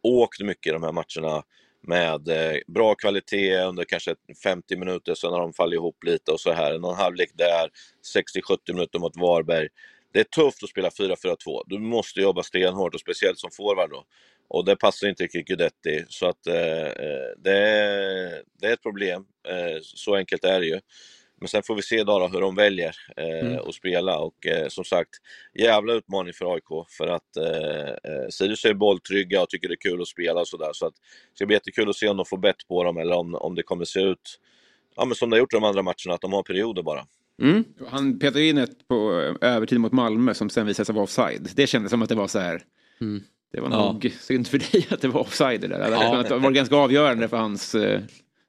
åkt mycket i de här matcherna med eh, bra kvalitet under kanske 50 minuter, sen har de fallit ihop lite och så här. Någon halvlek där, 60-70 minuter mot Varberg. Det är tufft att spela 4-4-2. Du måste jobba stenhårt och speciellt som forward då. Och det passar inte riktigt så att eh, eh, det, är, det är ett problem. Eh, så enkelt är det ju. Men sen får vi se då, då hur de väljer eh, mm. att spela och eh, som sagt, jävla utmaning för AIK för att eh, eh, Sirius är bolltrygga och tycker det är kul att spela och sådär. Så att det ska bli jättekul att se om de får bett på dem eller om, om det kommer se ut ja, men som det har gjort i de andra matcherna, att de har perioder bara. Mm. Han petade in ett på övertid mot Malmö som sen visade sig vara offside. Det kändes som att det var så här. Mm. Det var ja. nog synd för dig att det var offside där. Det ja. Det var ganska avgörande för hans eh,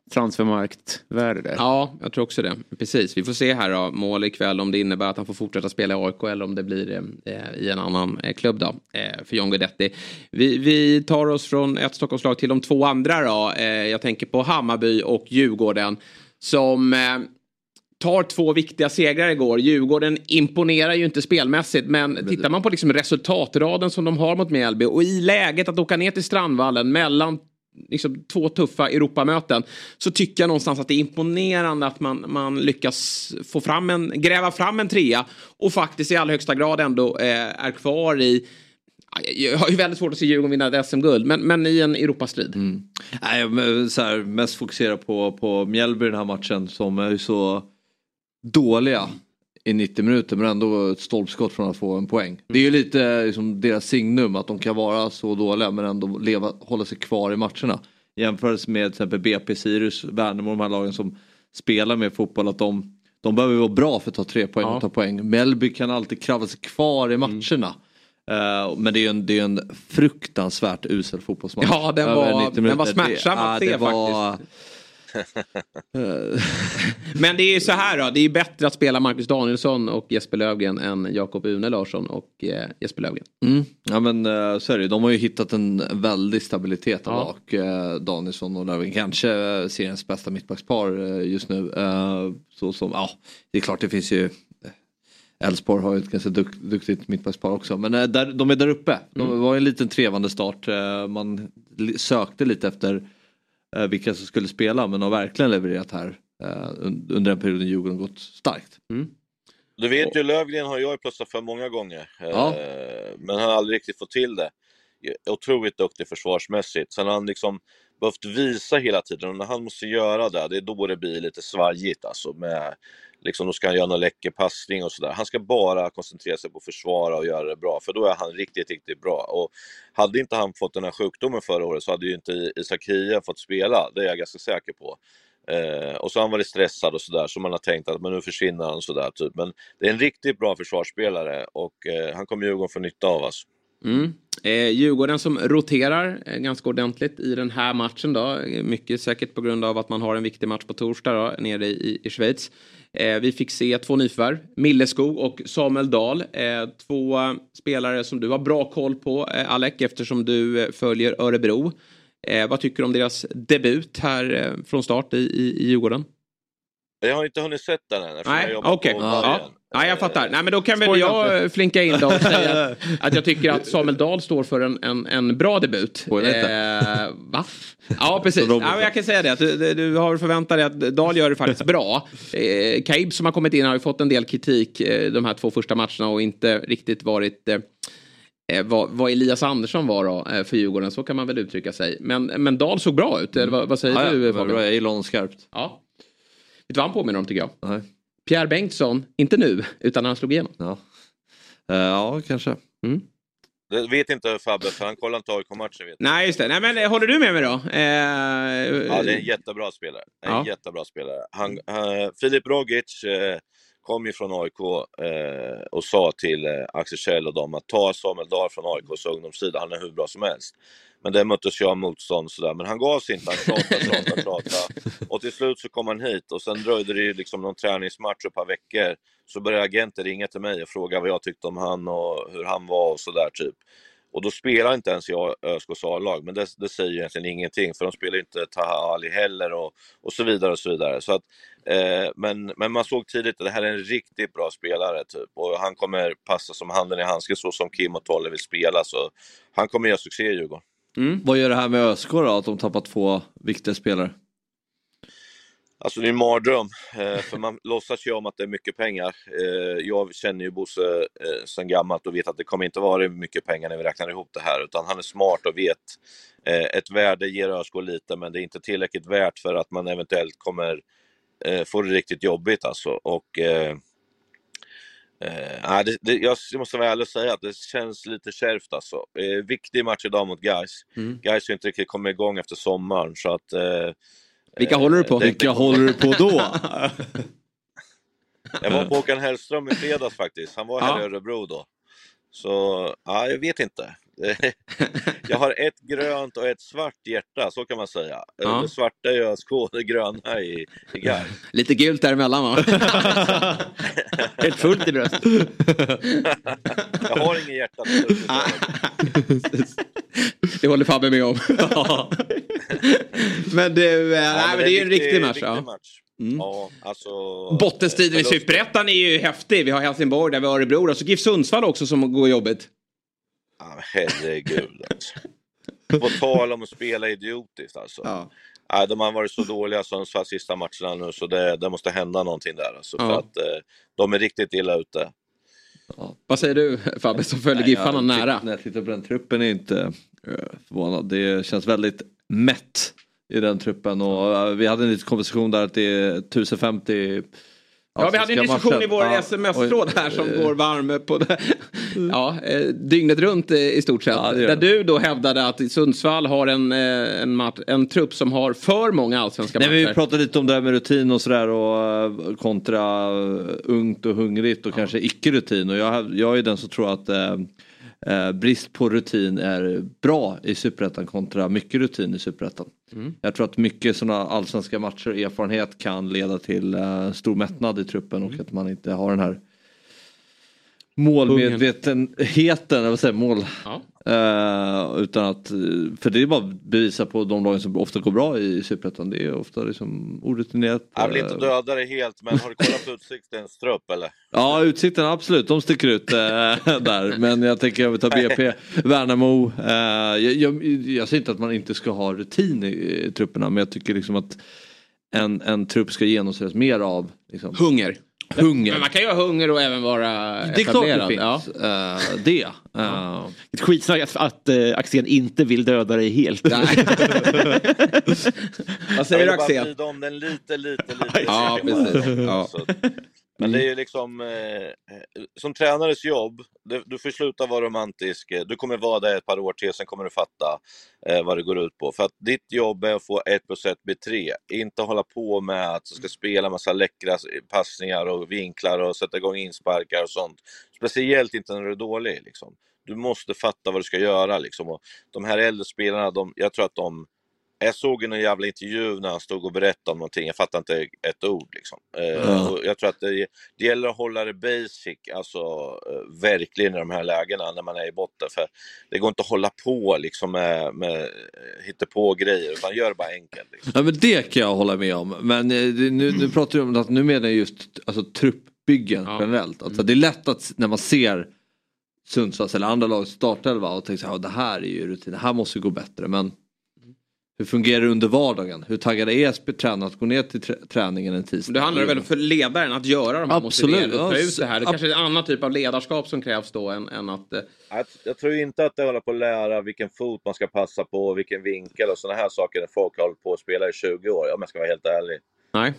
transfermarktvärde där. Ja, jag tror också det. Precis, vi får se här då, mål ikväll om det innebär att han får fortsätta spela i AIK eller om det blir eh, i en annan eh, klubb då, eh, för John Guidetti. Vi, vi, tar oss från ett Stockholmslag till de två andra då. Eh, jag tänker på Hammarby och Djurgården som eh, tar två viktiga segrar igår. Djurgården imponerar ju inte spelmässigt men tittar man på liksom resultatraden som de har mot Mjällby och i läget att åka ner till Strandvallen mellan liksom, två tuffa Europamöten så tycker jag någonstans att det är imponerande att man, man lyckas få fram en, gräva fram en trea och faktiskt i allra högsta grad ändå eh, är kvar i jag har ju väldigt svårt att se Djurgården vinna ett SM-guld, men, men i en Europastrid. Mm. Nej, så här, mest fokusera på, på Mjällby den här matchen som är så dåliga i 90 minuter men ändå ett stolpskott från att få en poäng. Det är ju lite liksom, deras signum att de kan vara så dåliga men ändå leva, hålla sig kvar i matcherna. Jämfört med till exempel BP, Sirius, Värnamo, de här lagen som spelar med fotboll att de, de behöver vara bra för att ta tre poäng ja. och ta poäng. Mellby kan alltid kravla sig kvar i mm. matcherna. Mm. Uh, men det är ju en, det är en fruktansvärt usel fotbollsmatch. Ja den var, den var smärtsam att se faktiskt. Men det är ju så här då, det är bättre att spela Marcus Danielsson och Jesper Lövgren än Jakob Une Larsson och eh, Jesper Lövgren. Mm. Ja men uh, så är det De har ju hittat en väldig stabilitet ja. bak. Uh, Danielsson och Lövgren kanske seriens bästa mittbackspar just nu. så som, ja, det är klart det finns ju Elfsborg har ju ett ganska duk duktigt mittbackspar också. Men där, de är där uppe. De mm. var en liten trevande start. man sökte lite efter eh, vilka som skulle spela men har verkligen levererat här eh, under den perioden Djurgården gått starkt. Mm. Du vet ju Lövgren har jag plötsligt för många gånger ja. eh, men han har aldrig riktigt fått till det. Otroligt duktig försvarsmässigt. Sen har han liksom behövt visa hela tiden och när han måste göra det, det är då det blir lite svajigt alltså med liksom, då ska han göra någon läcker passning och sådär. Han ska bara koncentrera sig på att försvara och göra det bra, för då är han riktigt, riktigt bra. Och hade inte han fått den här sjukdomen förra året så hade ju inte Isakia fått spela, det är jag ganska säker på. Eh, och så har han varit stressad och sådär, så man har tänkt att men nu försvinner han sådär. Typ. Men det är en riktigt bra försvarsspelare och eh, han kommer Djurgården få nytta av. Alltså. Mm. Eh, Djurgården som roterar eh, ganska ordentligt i den här matchen då. Mycket säkert på grund av att man har en viktig match på torsdag då, nere i, i Schweiz. Eh, vi fick se två nyförvärv, Milleskog och Samuel Dahl. Eh, två spelare som du har bra koll på, eh, Alec, eftersom du eh, följer Örebro. Eh, vad tycker du om deras debut här eh, från start i, i, i Djurgården? Jag har inte hunnit sett den än. Nej, okej. Okay. Ja. ja, jag fattar. Nej, men då kan väl jag flinka in då och säga att jag tycker att Samuel Dahl står för en, en, en bra debut. Eh, va? Ja, precis. Ja, jag kan säga det. Att du, du har förväntat dig att Dahl gör det faktiskt bra. Eh, Kaib som har kommit in har ju fått en del kritik eh, de här två första matcherna och inte riktigt varit eh, eh vad, vad, Elias Andersson var då eh, för Djurgården, så kan man väl uttrycka sig. Men, men Dahl såg bra ut, eller vad, vad säger ja, du Fabian? Jag gillar honom skarpt. Ja. Vet du vad han påminner om tycker jag? Nej. Pierre Bengtsson, inte nu, utan när han slog igenom. Ja, uh, ja kanske. Mm. Det vet inte Fabbe, för han kollar inte AIK-matcher. Nej, just det. Nej, men eh, håller du med mig då? Eh... Ja, det är en jättebra spelare. En ja. jättebra spelare. Han, uh, Filip Rogic uh, kom ju från AIK uh, och sa till Axel Kjell och dem att ta Samuel Dahl från AIKs ungdomssida, han är hur bra som helst. Men det möttes jag av motstånd sådär. Men han gav sig inte, han tjatade, tjatade, tjatade. Och till slut så kom han hit och sen dröjde det ju liksom någon träningsmatch ett par veckor. Så började agenter ringa till mig och fråga vad jag tyckte om han och hur han var och sådär typ. Och då spelar inte ens jag ÖSKs A-lag, men det, det säger egentligen ingenting för de spelar inte Taha Ali heller och, och så vidare och så vidare. Så att, eh, men, men man såg tidigt att det här är en riktigt bra spelare typ och han kommer passa som handen i handsken så som Kim och Tolle vill spela så han kommer göra succé i Djurgården. Mm. Vad gör det här med ÖSK då, att de tappar två viktiga spelare? Alltså det är en mardröm, eh, för man låtsas ju om att det är mycket pengar. Eh, jag känner ju Bosse eh, sedan gammalt och vet att det kommer inte vara mycket pengar när vi räknar ihop det här, utan han är smart och vet ett värde ger ÖSK lite, men det är inte tillräckligt värt för att man eventuellt kommer få det riktigt jobbigt alltså. Och Eh, det, det, jag måste vara ärlig och säga att det känns lite kärvt alltså. Eh, viktig match idag mot Gais. Mm. Gais har inte riktigt kommit igång efter sommaren så att... Eh, Vilka håller du på? Vilka håller du på då? jag var på Håkan Hellström i fredags faktiskt. Han var här ja. i Örebro då. Så, ja, jag vet inte. jag har ett grönt och ett svart hjärta, så kan man säga. Ja. Det svarta i ÖSK och det gröna i, i Gais. Lite gult däremellan va? Helt fullt i bröstet. jag har inget hjärta. det håller Fabbe med om. men du, äh, nej, men det är ju en riktig match. Ja. match. Mm. Ja, alltså, Bottenstriden i Superettan är ju häftig. Vi har Helsingborg, där vi har Örebro. Och så GIF Sundsvall också som går jobbigt. Ja, herregud alltså. På tal om att spela idiotiskt alltså. Ja. Nej, de har varit så dåliga Sundsvall sista matcherna nu så det, det måste hända någonting där. Alltså, ja. för att eh, de är riktigt illa ute. Ja. Vad säger du Fabbe som följer Giffarna nära? När jag tittar på den truppen är inte uh, förvånad. Det känns väldigt mätt i den truppen och uh, vi hade en liten konversation där att det är 1050 Ja, vi hade en diskussion i vår ja, sms-tråd här som går varm på det. Ja, eh, dygnet runt i stort sett. Ja, där du då hävdade att Sundsvall har en, eh, en, match, en trupp som har för många allsvenska matcher. vi pratade lite om det här med rutin och sådär och eh, kontra ungt och hungrigt och ja. kanske icke-rutin. Och jag, jag är den som tror att eh, brist på rutin är bra i superettan kontra mycket rutin i superettan. Mm. Jag tror att mycket sådana allsvenska matcher och erfarenhet kan leda till eh, stor mättnad i truppen mm. och att man inte har den här målmedvetenheten, jag vill säga mål. Ja. Uh, utan att, för det är bara att bevisa på de lagen som ofta går bra i Superettan. Det är ofta liksom orutinerat. Jag vill inte eh, döda det helt men har du kollat på Utsiktens trupp eller? Ja Utsikten absolut, de sticker ut uh, där. Men jag tänker jag vill ta BP, Värnamo. Uh, jag, jag, jag säger inte att man inte ska ha rutin i, i trupperna men jag tycker liksom att en, en trupp ska genomsyras mer av liksom, Hunger. Hunger. Men man kan ju ha hunger och även vara Det är klart det finns. Ja. Uh, det. Uh. Ett skitsnack att, att uh, Axén inte vill döda dig helt. Vad säger du Axén? Jag vill bara om den lite, lite, lite. ja, precis. Ja. Men det är ju liksom, eh, som tränares jobb, du, du får sluta vara romantisk, du kommer vara där ett par år till, sen kommer du fatta eh, vad det går ut på. För att ditt jobb är att få 1 plus 1 blir 3, inte hålla på med att du ska spela massa läckra passningar och vinklar och sätta igång insparkar och sånt. Speciellt inte när du är dålig. Liksom. Du måste fatta vad du ska göra. Liksom. Och de här äldre spelarna, de, jag tror att de jag såg en jävla intervju när han stod och berättade om någonting, jag fattar inte ett ord liksom. Eh, och jag tror att det, det gäller att hålla det basic, alltså eh, verkligen i de här lägena när man är i botten. För det går inte att hålla på liksom med, med på grejer utan gör det bara enkelt. Liksom. Ja men det kan jag hålla med om. Men eh, nu, nu pratar du om att nu menar jag just alltså, truppbyggen ja. generellt. Alltså, det är lätt att när man ser Sundsvalls eller andra lags startelva och tänker att det här är ju rutin, det här måste gå bättre. Men hur fungerar det under vardagen? Hur taggade är tränaren att gå ner till träningen en tisdag? Det handlar väl för ledaren att göra de här ta ut det här. Det kanske är en annan typ av ledarskap som krävs då än, än att... Eh... Jag, jag, tror inte att det håller på att lära vilken fot man ska passa på, vilken vinkel och sådana här saker när folk har hållit på att spela i 20 år, om jag ska vara helt ärlig. Nej.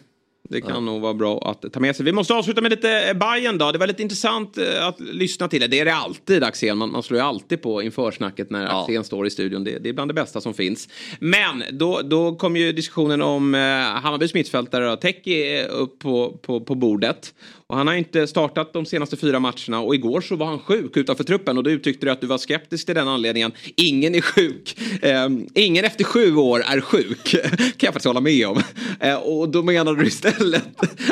Det kan ja. nog vara bra att ta med sig. Vi måste avsluta med lite eh, Bayern då. Det var lite intressant eh, att lyssna till det. Är det alltid Axén. Man, man slår ju alltid på införsnacket när ja. Axén står i studion. Det, det, är bland det bästa som finns. Men då, då kom ju diskussionen om eh, Hammarbys mittfältare Teki upp på, på, på bordet. Och han har inte startat de senaste fyra matcherna och igår så var han sjuk utanför truppen och då uttryckte du att du var skeptisk till den anledningen. Ingen är sjuk. Eh, ingen efter sju år är sjuk. kan jag faktiskt hålla med om. Eh, och då menar du istället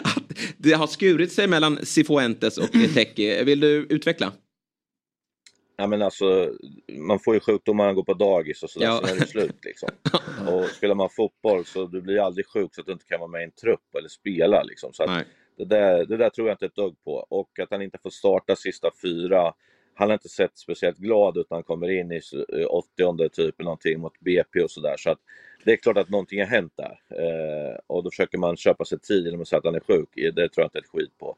att det har skurit sig mellan Cifuentes och Teki. Vill du utveckla? Ja, men alltså, man får ju sjukdomar när man går på dagis och sådär, ja. sen är det slut. Liksom. Och spelar man fotboll så du blir aldrig sjuk så att du inte kan vara med i en trupp eller spela. Liksom. Så det där, det där tror jag inte ett dugg på. Och att han inte får starta sista fyra. Han har inte sett speciellt glad ut när han kommer in i 80 typ någonting mot BP och sådär. Så att det är klart att någonting har hänt där. Eh, och då försöker man köpa sig tid genom att säga att han är sjuk. Det tror jag inte ett skit på.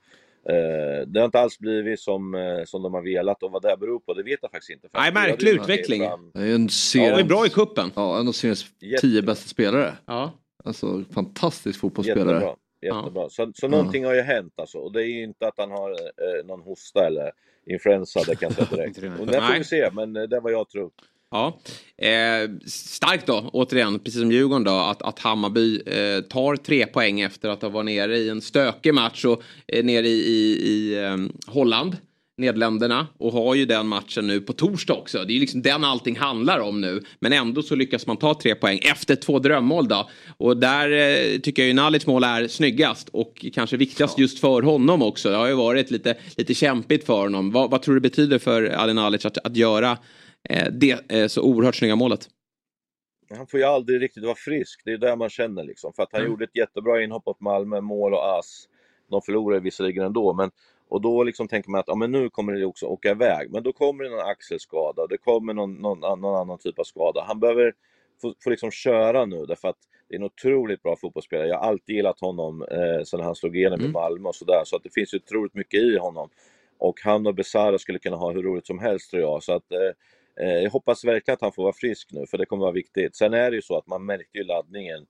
Eh, det har inte alls blivit som, eh, som de har velat och vad det beror på det vet jag faktiskt inte. Nej, märklig utveckling. Det är en serie... ja, är bra i kuppen. Ja, en av seriens tio bästa spelare. Ja. Alltså fantastisk fotbollsspelare. Jättebra. Jättebra. Ja. Så, så någonting har ju hänt alltså. Och det är ju inte att han har eh, någon hosta eller influensa, det kan jag säga direkt. och det får vi se, men eh, det är vad jag tror. Ja, eh, starkt då, återigen, precis som Djurgården då, att, att Hammarby eh, tar tre poäng efter att ha varit nere i en stökig match och eh, nere i, i, i eh, Holland. Nederländerna och har ju den matchen nu på torsdag också. Det är ju liksom den allting handlar om nu. Men ändå så lyckas man ta tre poäng efter två drömmål då. Och där eh, tycker jag ju Nalic mål är snyggast och kanske viktigast ja. just för honom också. Det har ju varit lite, lite kämpigt för honom. Vad, vad tror du det betyder för Ali Nalic att, att göra det eh, så oerhört snygga målet? Han får ju aldrig riktigt vara frisk, det är det man känner liksom. För att han mm. gjorde ett jättebra inhopp mot Malmö, mål och ass. De förlorade visserligen ändå, men och då liksom tänker man att ja, men nu kommer det också åka iväg. Men då kommer det någon axelskada, det kommer någon, någon, någon annan typ av skada. Han behöver få, få liksom köra nu därför att det är en otroligt bra fotbollsspelare. Jag har alltid gillat honom eh, sedan han slog igenom mm. i Malmö och sådär. Så att det finns ju otroligt mycket i honom. Och han och Besara skulle kunna ha hur roligt som helst tror jag. Så att, eh, jag hoppas verkligen att han får vara frisk nu, för det kommer vara viktigt. Sen är det ju så att man märkte ju laddningen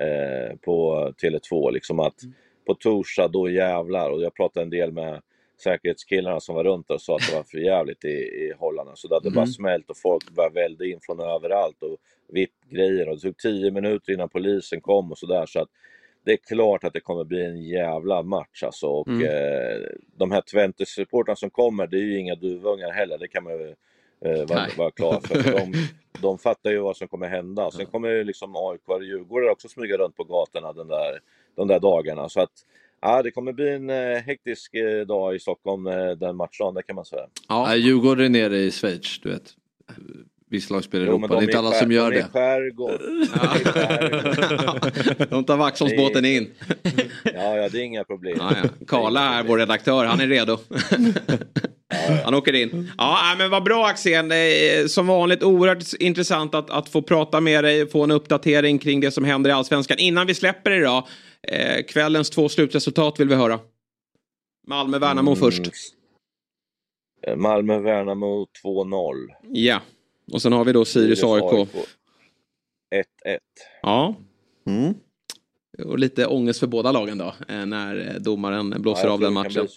eh, på Tele2, liksom att mm på torsdag, då jävlar. Och jag pratade en del med säkerhetskillarna som var runt och sa att det var för jävligt i, i Holland. Så det hade mm. bara smält och folk började välda in från överallt och VIP-grejer. Och det tog tio minuter innan polisen kom och sådär. Så att det är klart att det kommer bli en jävla match alltså. Och mm. eh, de här Twente-supportrarna som kommer, det är ju inga duvungar heller. Det kan man ju eh, vara, vara klar för. De, de fattar ju vad som kommer hända. Sen kommer ju liksom AIK och Djurgården också smyga runt på gatorna den där de där dagarna. Så att Ja, det kommer bli en eh, hektisk eh, dag i Stockholm eh, den matchdagen, det kan man säga. Ja. Djurgården är nere i Schweiz, du vet. Vissa lag spelar i Europa, det är inte alla som gör det. Skärgård. de tar Vaxholmsbåten in. ja, ja, det är inga problem. Ja, ja. Karla är vår redaktör, han är redo. Han åker in. Ja, men vad bra Axén. Som vanligt oerhört intressant att, att få prata med dig, få en uppdatering kring det som händer i Allsvenskan. Innan vi släpper idag, eh, kvällens två slutresultat vill vi höra. Malmö-Värnamo mm. först. Malmö-Värnamo 2-0. Ja, och sen har vi då Sirius-AIK. 1-1. Ja. Mm. Och lite ångest för båda lagen då, eh, när domaren blåser ja, av den matchen.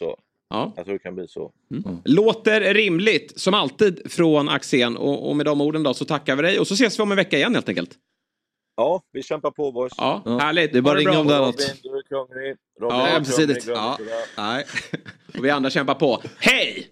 Ja. Jag tror det kan bli så. Mm. Mm. Låter rimligt, som alltid, från Axén. Och, och, med de orden då så tackar vi dig och så ses vi om en vecka igen helt enkelt. Ja, vi kämpar på boys. Ja, ja. Härligt. Det är bara att ringa om det är något. Robin, du är kunglig. Robin, ja, precis. Ja. Nej. Och vi andra kämpar på. Hej!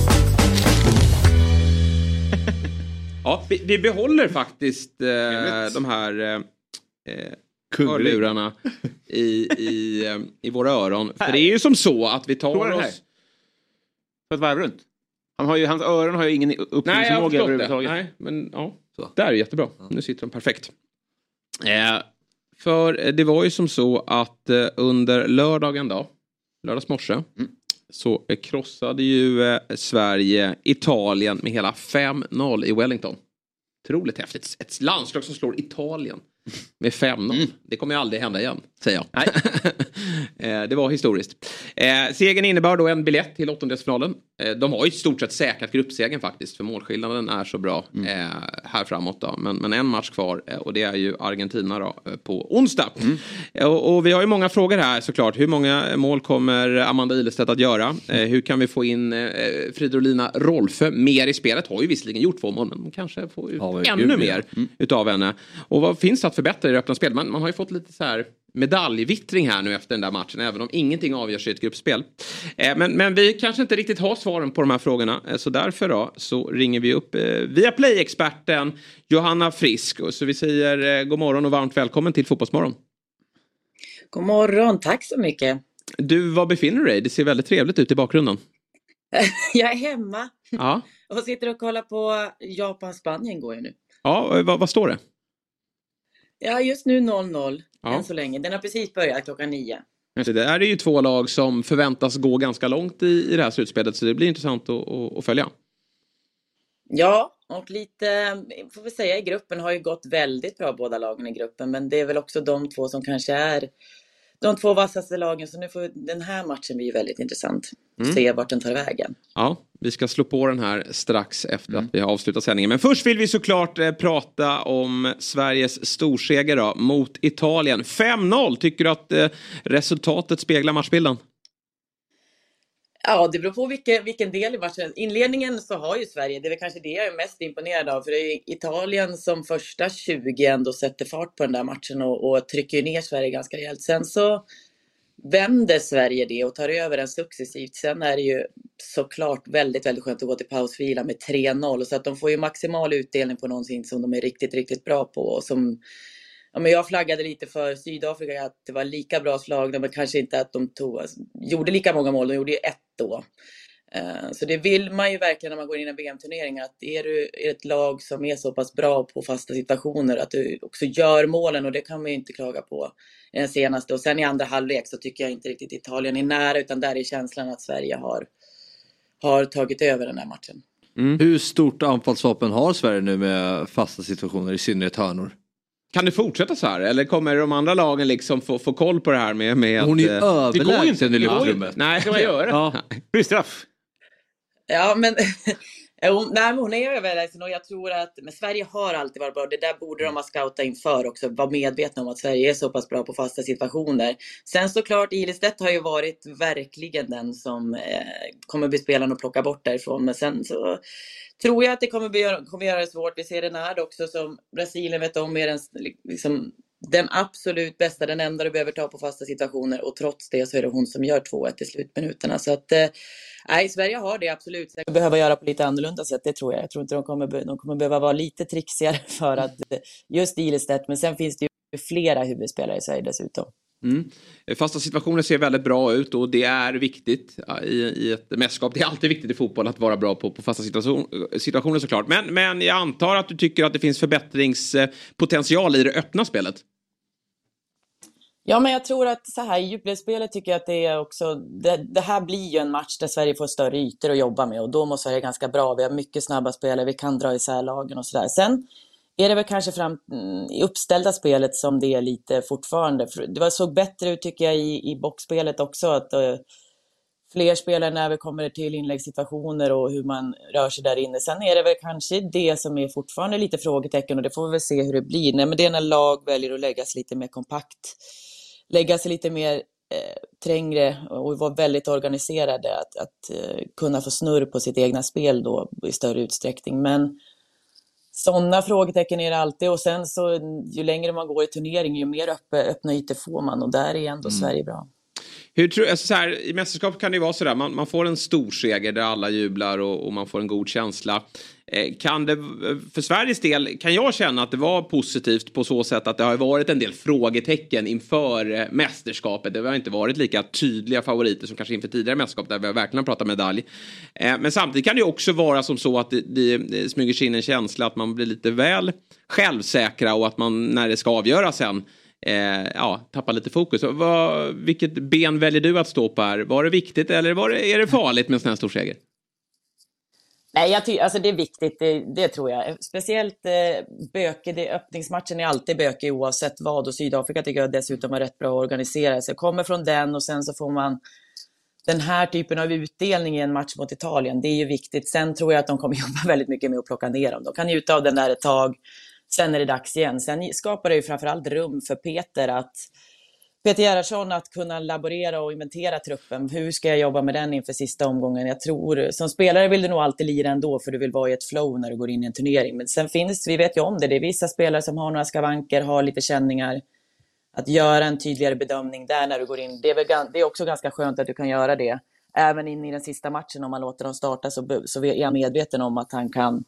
Ja, vi, vi behåller faktiskt eh, de här eh, eh, hörlurarna i, i, eh, i våra öron. För det är ju som så att vi tar oss... På ett varv runt. Han har ju, hans öron har ju ingen uppfinningsförmåga det. överhuvudtaget. Nej, men ja. Där är jättebra. Nu sitter de perfekt. Eh, för eh, det var ju som så att eh, under lördagen då, lördags morse, Mm så krossade ju eh, Sverige Italien med hela 5-0 i Wellington. Otroligt häftigt. Ett landslag som slår Italien med 5-0. Mm. Det kommer ju aldrig hända igen, säger jag. Eh, det var historiskt. Eh, segern innebar då en biljett till åttondelsfinalen. Eh, de har ju i stort sett säkrat gruppsegern faktiskt, för målskillnaden är så bra Mm. eh, här framåt. Då. Men, men en match kvar eh, och det är ju Argentina då, eh, på onsdag. Mm. Och, och vi har ju många frågor här såklart. Hur många mål kommer Amanda Ilestedt att göra? Eh, hur kan vi få in Fridolina Rolfö mer i spelet? Har ju visserligen gjort två mål, men kanske får ut Ja, ännu gud, mer ja. utav henne. Och vad finns det att förbättra i det öppna spel? Man, man har ju fått lite så här medaljvittring här nu efter den där matchen, även om ingenting avgörs i ett gruppspel. Eh, men, men vi kanske inte riktigt har svaren på de här frågorna, eh, så därför då så ringer vi upp eh, via Play-experten Johanna Frisk. Och så vi säger eh, god morgon och varmt välkommen till Fotbollsmorgon. God morgon, tack så mycket. Du, var befinner du dig? Det ser väldigt trevligt ut i bakgrunden. Jag är hemma Ja, och sitter och kollar på Japan-Spanien går ju nu. ja eh, vad, vad står det? Ja, just nu 0-0 Ja. än så länge. Den har precis börjat klockan nio. Det där är ju två lag som förväntas gå ganska långt i, i det här slutspelet, så det blir intressant att, att, att följa. Ja, och lite, får vi säga, i gruppen har ju gått väldigt bra båda lagen i gruppen, men det är väl också de två som kanske är de två vassaste lagen, så nu får den här matchen bli väldigt intressant. Mm. Se vart den tar vägen. Ja, vi ska slå på den här strax efter att vi har avslutat sändningen. Men först vill vi såklart eh, prata om Sveriges storseger då, mot Italien. 5-0, tycker du att eh, resultatet speglar matchbilden? Ja, det beror på vilken, vilken del i matchen. Inledningen så har ju Sverige, det är väl kanske det jag är mest imponerad av, för det är Italien som första 20 ändå sätter fart på den där matchen och, och trycker ner Sverige ganska rejält. Sen så vänder Sverige det och tar över den successivt. Sen är det ju såklart väldigt, väldigt skönt att gå till pausvila med 3-0 så att de får ju maximal utdelning på någonting som de är riktigt, riktigt bra på och som Ja, men jag flaggade lite för Sydafrika att det var lika bra slag, men kanske inte att de tog, alltså, gjorde lika många mål, de gjorde ju ett då. Eh, Så det vill man ju verkligen när man går in i en VM-turnering, att är du ett lag som är så pass bra på fasta situationer, att du också gör målen och det kan man ju inte klaga på i den senaste. Och sen i andra halvlek så tycker jag inte riktigt Italien är nära, utan där är känslan att Sverige har, har tagit över den här matchen. Hur stort anfallsvapen har Sverige nu med fasta situationer, i synnerhet hörnor? Kan det fortsätta så här? Eller kommer de andra lagen liksom få, få koll på det här med, med Hon är ju att, eh, överlägsen i Det går ju luftrummet. inte. Nej, Vad ska man göra? Ja. Blir det straff? Ja, men, jo, nej, men hon är överlägsen och jag tror att men Sverige har alltid varit bra. Det där borde de ha scoutat inför också. Vara medvetna om att Sverige är så pass bra på fasta situationer. Sen såklart, Ilestedt har ju varit verkligen den som eh, kommer bli spelaren att plocka bort därifrån. Men sen så tror jag att det kommer, bli, kommer göra det svårt. Vi ser Renard också som Brasilien vet om är den, liksom, den absolut bästa, den enda du behöver ta på fasta situationer och trots det så är det hon som gör 2-1 i slutminuterna. Så att, eh, nej, Sverige har det absolut. Sen behöver göra på lite annorlunda sätt, det tror jag. Jag tror inte de kommer, de kommer behöva vara lite trixigare för att eh, just Ilestedt, men sen finns det ju flera huvudspelare i Sverige dessutom. Mm. Fasta situationer ser väldigt bra ut och det är viktigt i, i ett mästerskap. Det är alltid viktigt i fotboll att vara bra på, på fasta situation, situationer såklart. Men, men jag antar att du tycker att det finns förbättringspotential i det öppna spelet. Ja, men jag tror att så här i djupledsspelet tycker jag att det är också, det, det här blir ju en match där Sverige får större ytor att jobba med och då måste Sverige ganska bra. Vi har mycket snabba spelare, vi kan dra isär lagen och sådär. Sen är det väl kanske fram mm, i uppställda spelet som det är lite fortfarande. Det var, såg bättre ut tycker jag i, i boxspelet också. Att, uh, fler spelare när vi kommer till inläggssituationer och hur man rör sig där inne. Sen är det väl kanske det som är fortfarande lite frågetecken och det får vi väl se hur det blir. Nej, men det är när lag väljer att lägga sig lite mer kompakt, lägga sig lite mer eh, trängre och vara väldigt organiserade, att, att eh, kunna få snurr på sitt egna spel då i större utsträckning. Men sådana frågetecken är det alltid och sen så ju längre man går i turnering ju mer öppna, öppna ytor får man och där är ändå mm. Sverige bra. Hur tror, alltså så här, I mästerskap kan det ju vara sådär, man, man får en stor seger där alla jublar och, och man får en god känsla. Eh, kan det, för Sveriges del kan jag känna att det var positivt på så sätt att det har varit en del frågetecken inför eh, mästerskapet. Det har inte varit lika tydliga favoriter som kanske inför tidigare mästerskap där vi verkligen har pratat medalj. Eh, men samtidigt kan det också vara som så att det, det, det smyger sig in en känsla att man blir lite väl självsäkra och att man när det ska avgöras sen eh, ja, tappar lite fokus. Vad, vilket ben väljer du att stå på här? Var det viktigt eller var det, är det farligt med en sån här stor seger? Nej, jag ty- alltså det är viktigt, det, det tror jag. Speciellt eh, böke, det, öppningsmatchen är alltid bökig oavsett vad och Sydafrika tycker jag dessutom är rätt bra organiserat. organisera sig. Kommer från den och sen så får man den här typen av utdelning i en match mot Italien, det är ju viktigt. Sen tror jag att de kommer jobba väldigt mycket med att plocka ner dem. De kan njuta av den där ett tag, sen är det dags igen. Sen skapar det ju framförallt rum för Peter att Peter Gerhardsson att kunna laborera och inventera truppen. Hur ska jag jobba med den inför sista omgången? Jag tror, som spelare vill du nog alltid lira ändå för du vill vara i ett flow när du går in i en turnering. Men sen finns, vi vet ju om det, det är vissa spelare som har några skavanker, har lite känningar. Att göra en tydligare bedömning där när du går in, det är, väl, det är också ganska skönt att du kan göra det. Även in i den sista matchen om man låter dem starta så, så är jag medveten om att han kan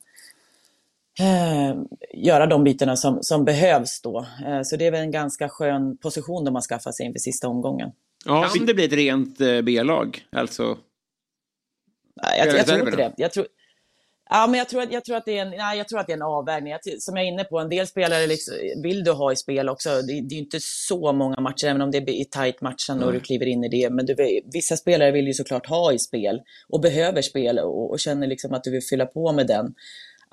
eh, göra de bitarna som, som behövs då. Eh, så det är väl en ganska skön position de har skaffat sig inför sista omgången. Ja, kan det bli ett rent eh, B-lag? Alltså... Nej, jag, jag, tror inte det. Jag tror, ja, men jag, tror, jag, tror att det är en, nej, jag tror att det är en avvägning. Jag, som jag är inne på, en del spelare liksom, vill du ha i spel också. Det, det är inte så många matcher, även om det är tight matchen och du kliver in i det. Men du, vissa spelare vill ju såklart ha i spel och behöver spel och, och känner liksom att du vill fylla på med den.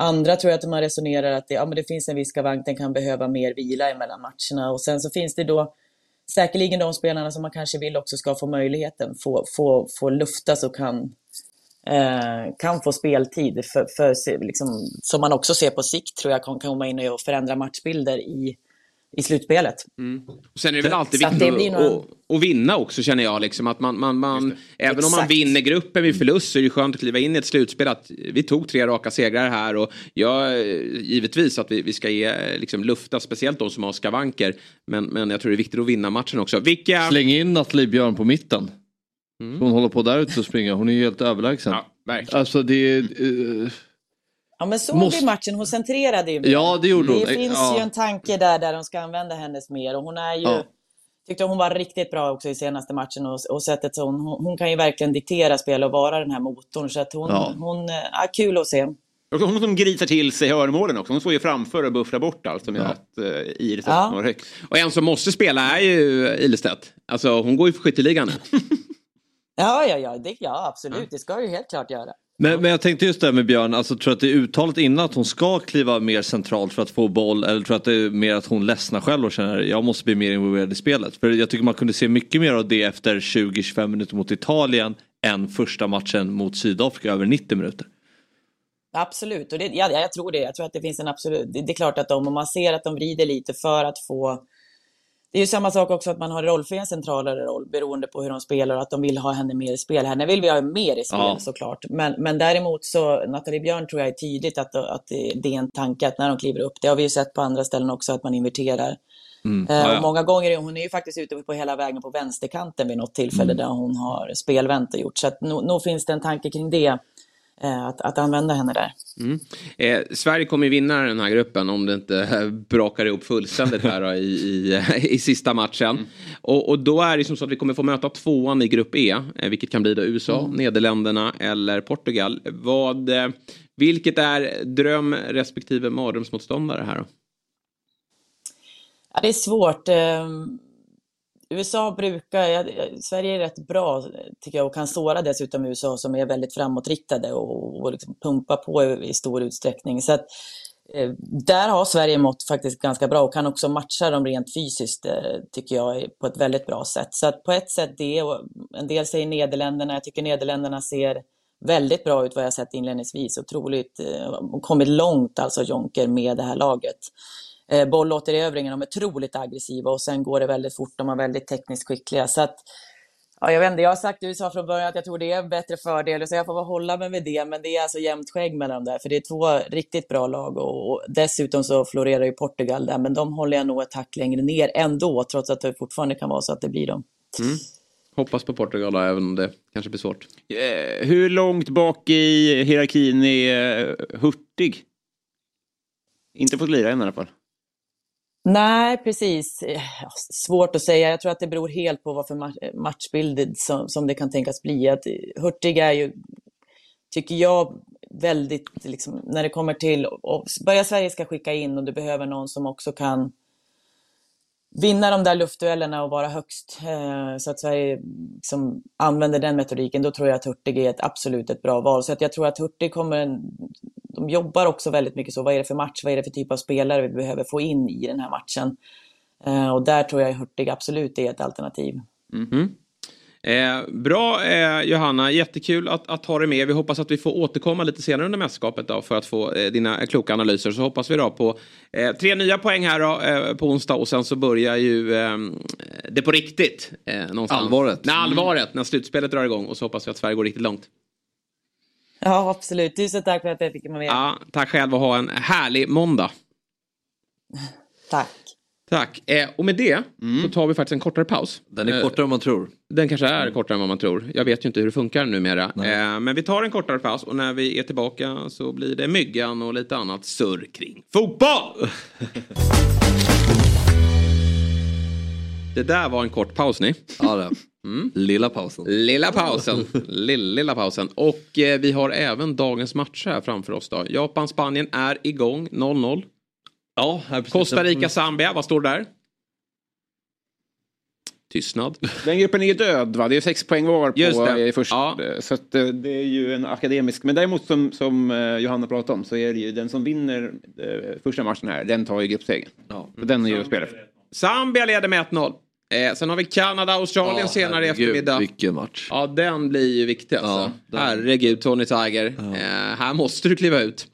Andra tror jag att man resonerar att det, ja, men det finns en viss skavank, den kan behöva mer vila emellan matcherna. Och sen så finns det då säkerligen de spelarna som man kanske vill också ska få möjligheten, få, få, få luftas och kan, eh, kan få speltid. För, för, liksom, som man också ser på sikt tror jag kan komma in och förändra matchbilder i, i slutspelet. Mm. Sen är det väl alltid viktigt att, någon... att, vinna också känner jag. Liksom, att man, man, man även Exakt. om man vinner gruppen vid förlust så är det skönt att kliva in i ett slutspel. Att vi tog tre raka segrar här och jag, givetvis att vi, vi ska ge liksom, lufta speciellt de som har skavanker. Men, men jag tror det är viktigt att vinna matchen också. Vilka... Släng in Nathalie Björn på mitten. Mm. Hon håller på där ute och springer. Hon är ju helt överlägsen. Ja, verkligen. Alltså det är... Uh... Ja men såg Måste... vi matchen, hon centrerade ju mer. Ja det gjorde hon. Det finns ja. ju en tanke där, där de ska använda hennes mer och hon är ju ja. Tyckte hon var riktigt bra också i senaste matchen och, och sättet så hon, hon kan ju verkligen diktera spel och vara den här motorn. Så att hon, ja. hon ja, kul att se. Och hon som grisar till sig hörnmålen också. Hon står ju framför och buffrar bort allt som ja. gör att uh, Iris ja. når högt. Och en som måste spela är ju Ilestedt. Alltså hon går ju för skytteligan nu. ja, ja, ja, det, ja absolut. Det ska ju helt klart göra. Men, men jag tänkte just det här med Björn, alltså, tror att det är uttalat innan att hon ska kliva mer centralt för att få boll eller tror du att det är mer att hon ledsnar själv och känner att jag måste bli mer involverad i spelet. För jag tycker man kunde se mycket mer av det efter 20-25 minuter mot Italien än första matchen mot Sydafrika över 90 minuter. Absolut, och det, ja, jag tror det. Jag tror att det finns en absolut... Det, det är klart att de, om man ser att de vrider lite för att få det är ju samma sak också att man har Rolfie en centralare roll beroende på hur de spelar och att de vill ha henne mer i spel. Henne vill vi ha mer i spel ja. såklart. Men, men däremot så, Nathalie Björn tror jag är tydligt att, att det är en tanke att när de kliver upp, det har vi ju sett på andra ställen också, att man inverterar. Mm. Eh, ja, ja. många gånger, hon är ju faktiskt ute på hela vägen på vänsterkanten vid något tillfälle mm. där hon har spelvänt och gjort. Så att nog finns det en tanke kring det. Eh, att, att använda henne där. Mm. Eh, Sverige kommer ju vinna den här gruppen om det inte brakar ihop fullständigt här i, i, i sista matchen. Mm. Och, och, då är det som så att vi kommer få möta tvåan i grupp E, eh, vilket kan bli då USA, mm. Nederländerna eller Portugal. Vad, eh, vilket är dröm respektive mardrömsmotståndare här då? Ja, det är svårt. USA brukar, ja, Sverige är rätt bra tycker jag och kan såra dessutom USA som är väldigt framåtriktade och, och liksom pumpa på i, i, stor utsträckning. Så att Eh, där har Sverige mått faktiskt ganska bra och kan också matcha dem rent fysiskt, eh, tycker jag, på ett väldigt bra sätt. Så att på ett sätt det, och en del säger Nederländerna, jag tycker Nederländerna ser väldigt bra ut vad jag sett inledningsvis. Otroligt, eh, kommit långt alltså Jonker med det här laget. Eh, bollåterövringen, de är otroligt aggressiva och sen går det väldigt fort, de är väldigt tekniskt skickliga. Så att, ja, jag vet inte, jag har sagt USA från början att jag tror det är en bättre fördel, så jag får hålla mig med det, men det är alltså jämnt skägg mellan dem där, för det är två riktigt bra lag och, och dessutom så florerar ju Portugal där, men de håller jag nog ett hack längre ner ändå, trots att det fortfarande kan vara så att det blir dem. Mm. Hoppas på Portugal även om det kanske blir svårt. Eh, hur långt bak i hierarkin är uh, Hurtig? Inte fått lira än i alla fall. Nej, precis. Eh, svårt att säga. Jag tror att det beror helt på vad för matchbild som, som det kan tänkas bli. Att eh, Hurtig är ju, tycker jag, väldigt, liksom, när det kommer till, och börja Sverige ska skicka in och du behöver någon som också kan vinna de där luftduellerna och vara högst eh, så att Sverige liksom använder den metodiken, då tror jag att Hurtig är ett absolut ett bra val. Så att jag tror att Hurtig kommer, de jobbar också väldigt mycket så, vad är det för match, vad är det för typ av spelare vi behöver få in i den här matchen? Eh, och där tror jag Hurtig absolut är ett alternativ. Mm -hmm. Eh, bra eh, Johanna, jättekul att, att ha dig med. Vi hoppas att vi får återkomma lite senare under mästerskapet då, för att få eh, dina kloka analyser. Så hoppas vi då på eh, tre nya poäng här då, eh, på onsdag och sen så börjar ju ehm, det på riktigt. Eh, någonstans. Allvaret. Nej, allvaret, när slutspelet drar igång och så hoppas vi att Sverige går riktigt långt. Ja, absolut. Tusen tack för att jag fick vara med. Ja, tack själv och ha en härlig måndag. Tack. Tack. Eh, och med det mm. så tar vi faktiskt en kortare paus. Den är kortare än man tror. Den kanske är kortare än vad man tror. Jag vet ju inte hur det funkar numera. Eh, men vi tar en kortare paus och när vi är tillbaka så blir det myggan och lite annat surr kring fotboll. det där var en kort paus ni. Ja det. Mm. Lilla pausen. Lilla pausen. lilla, lilla pausen. Och eh, vi har även dagens matcher här framför oss då. Japan-Spanien är igång 0-0. Ja, Costa Rica-Zambia, vad står det där? Tystnad. Den gruppen är död va? Det är sex poäng var på i första. Ja. Så att, eh, det är ju en akademisk. Men däremot som, som eh, Johanna pratade om så är det ju den som vinner eh, första matchen här, den tar ju gruppsegern. Ja. Den är ju att spela för. Zambia leder med 1-0. Eh, sen har vi Kanada, Australien ja, senare i eftermiddag. Vilken match. Ja, den blir ju viktig alltså. Ja, Herregud, Tony Tiger. Ja. Eh, här måste du kliva ut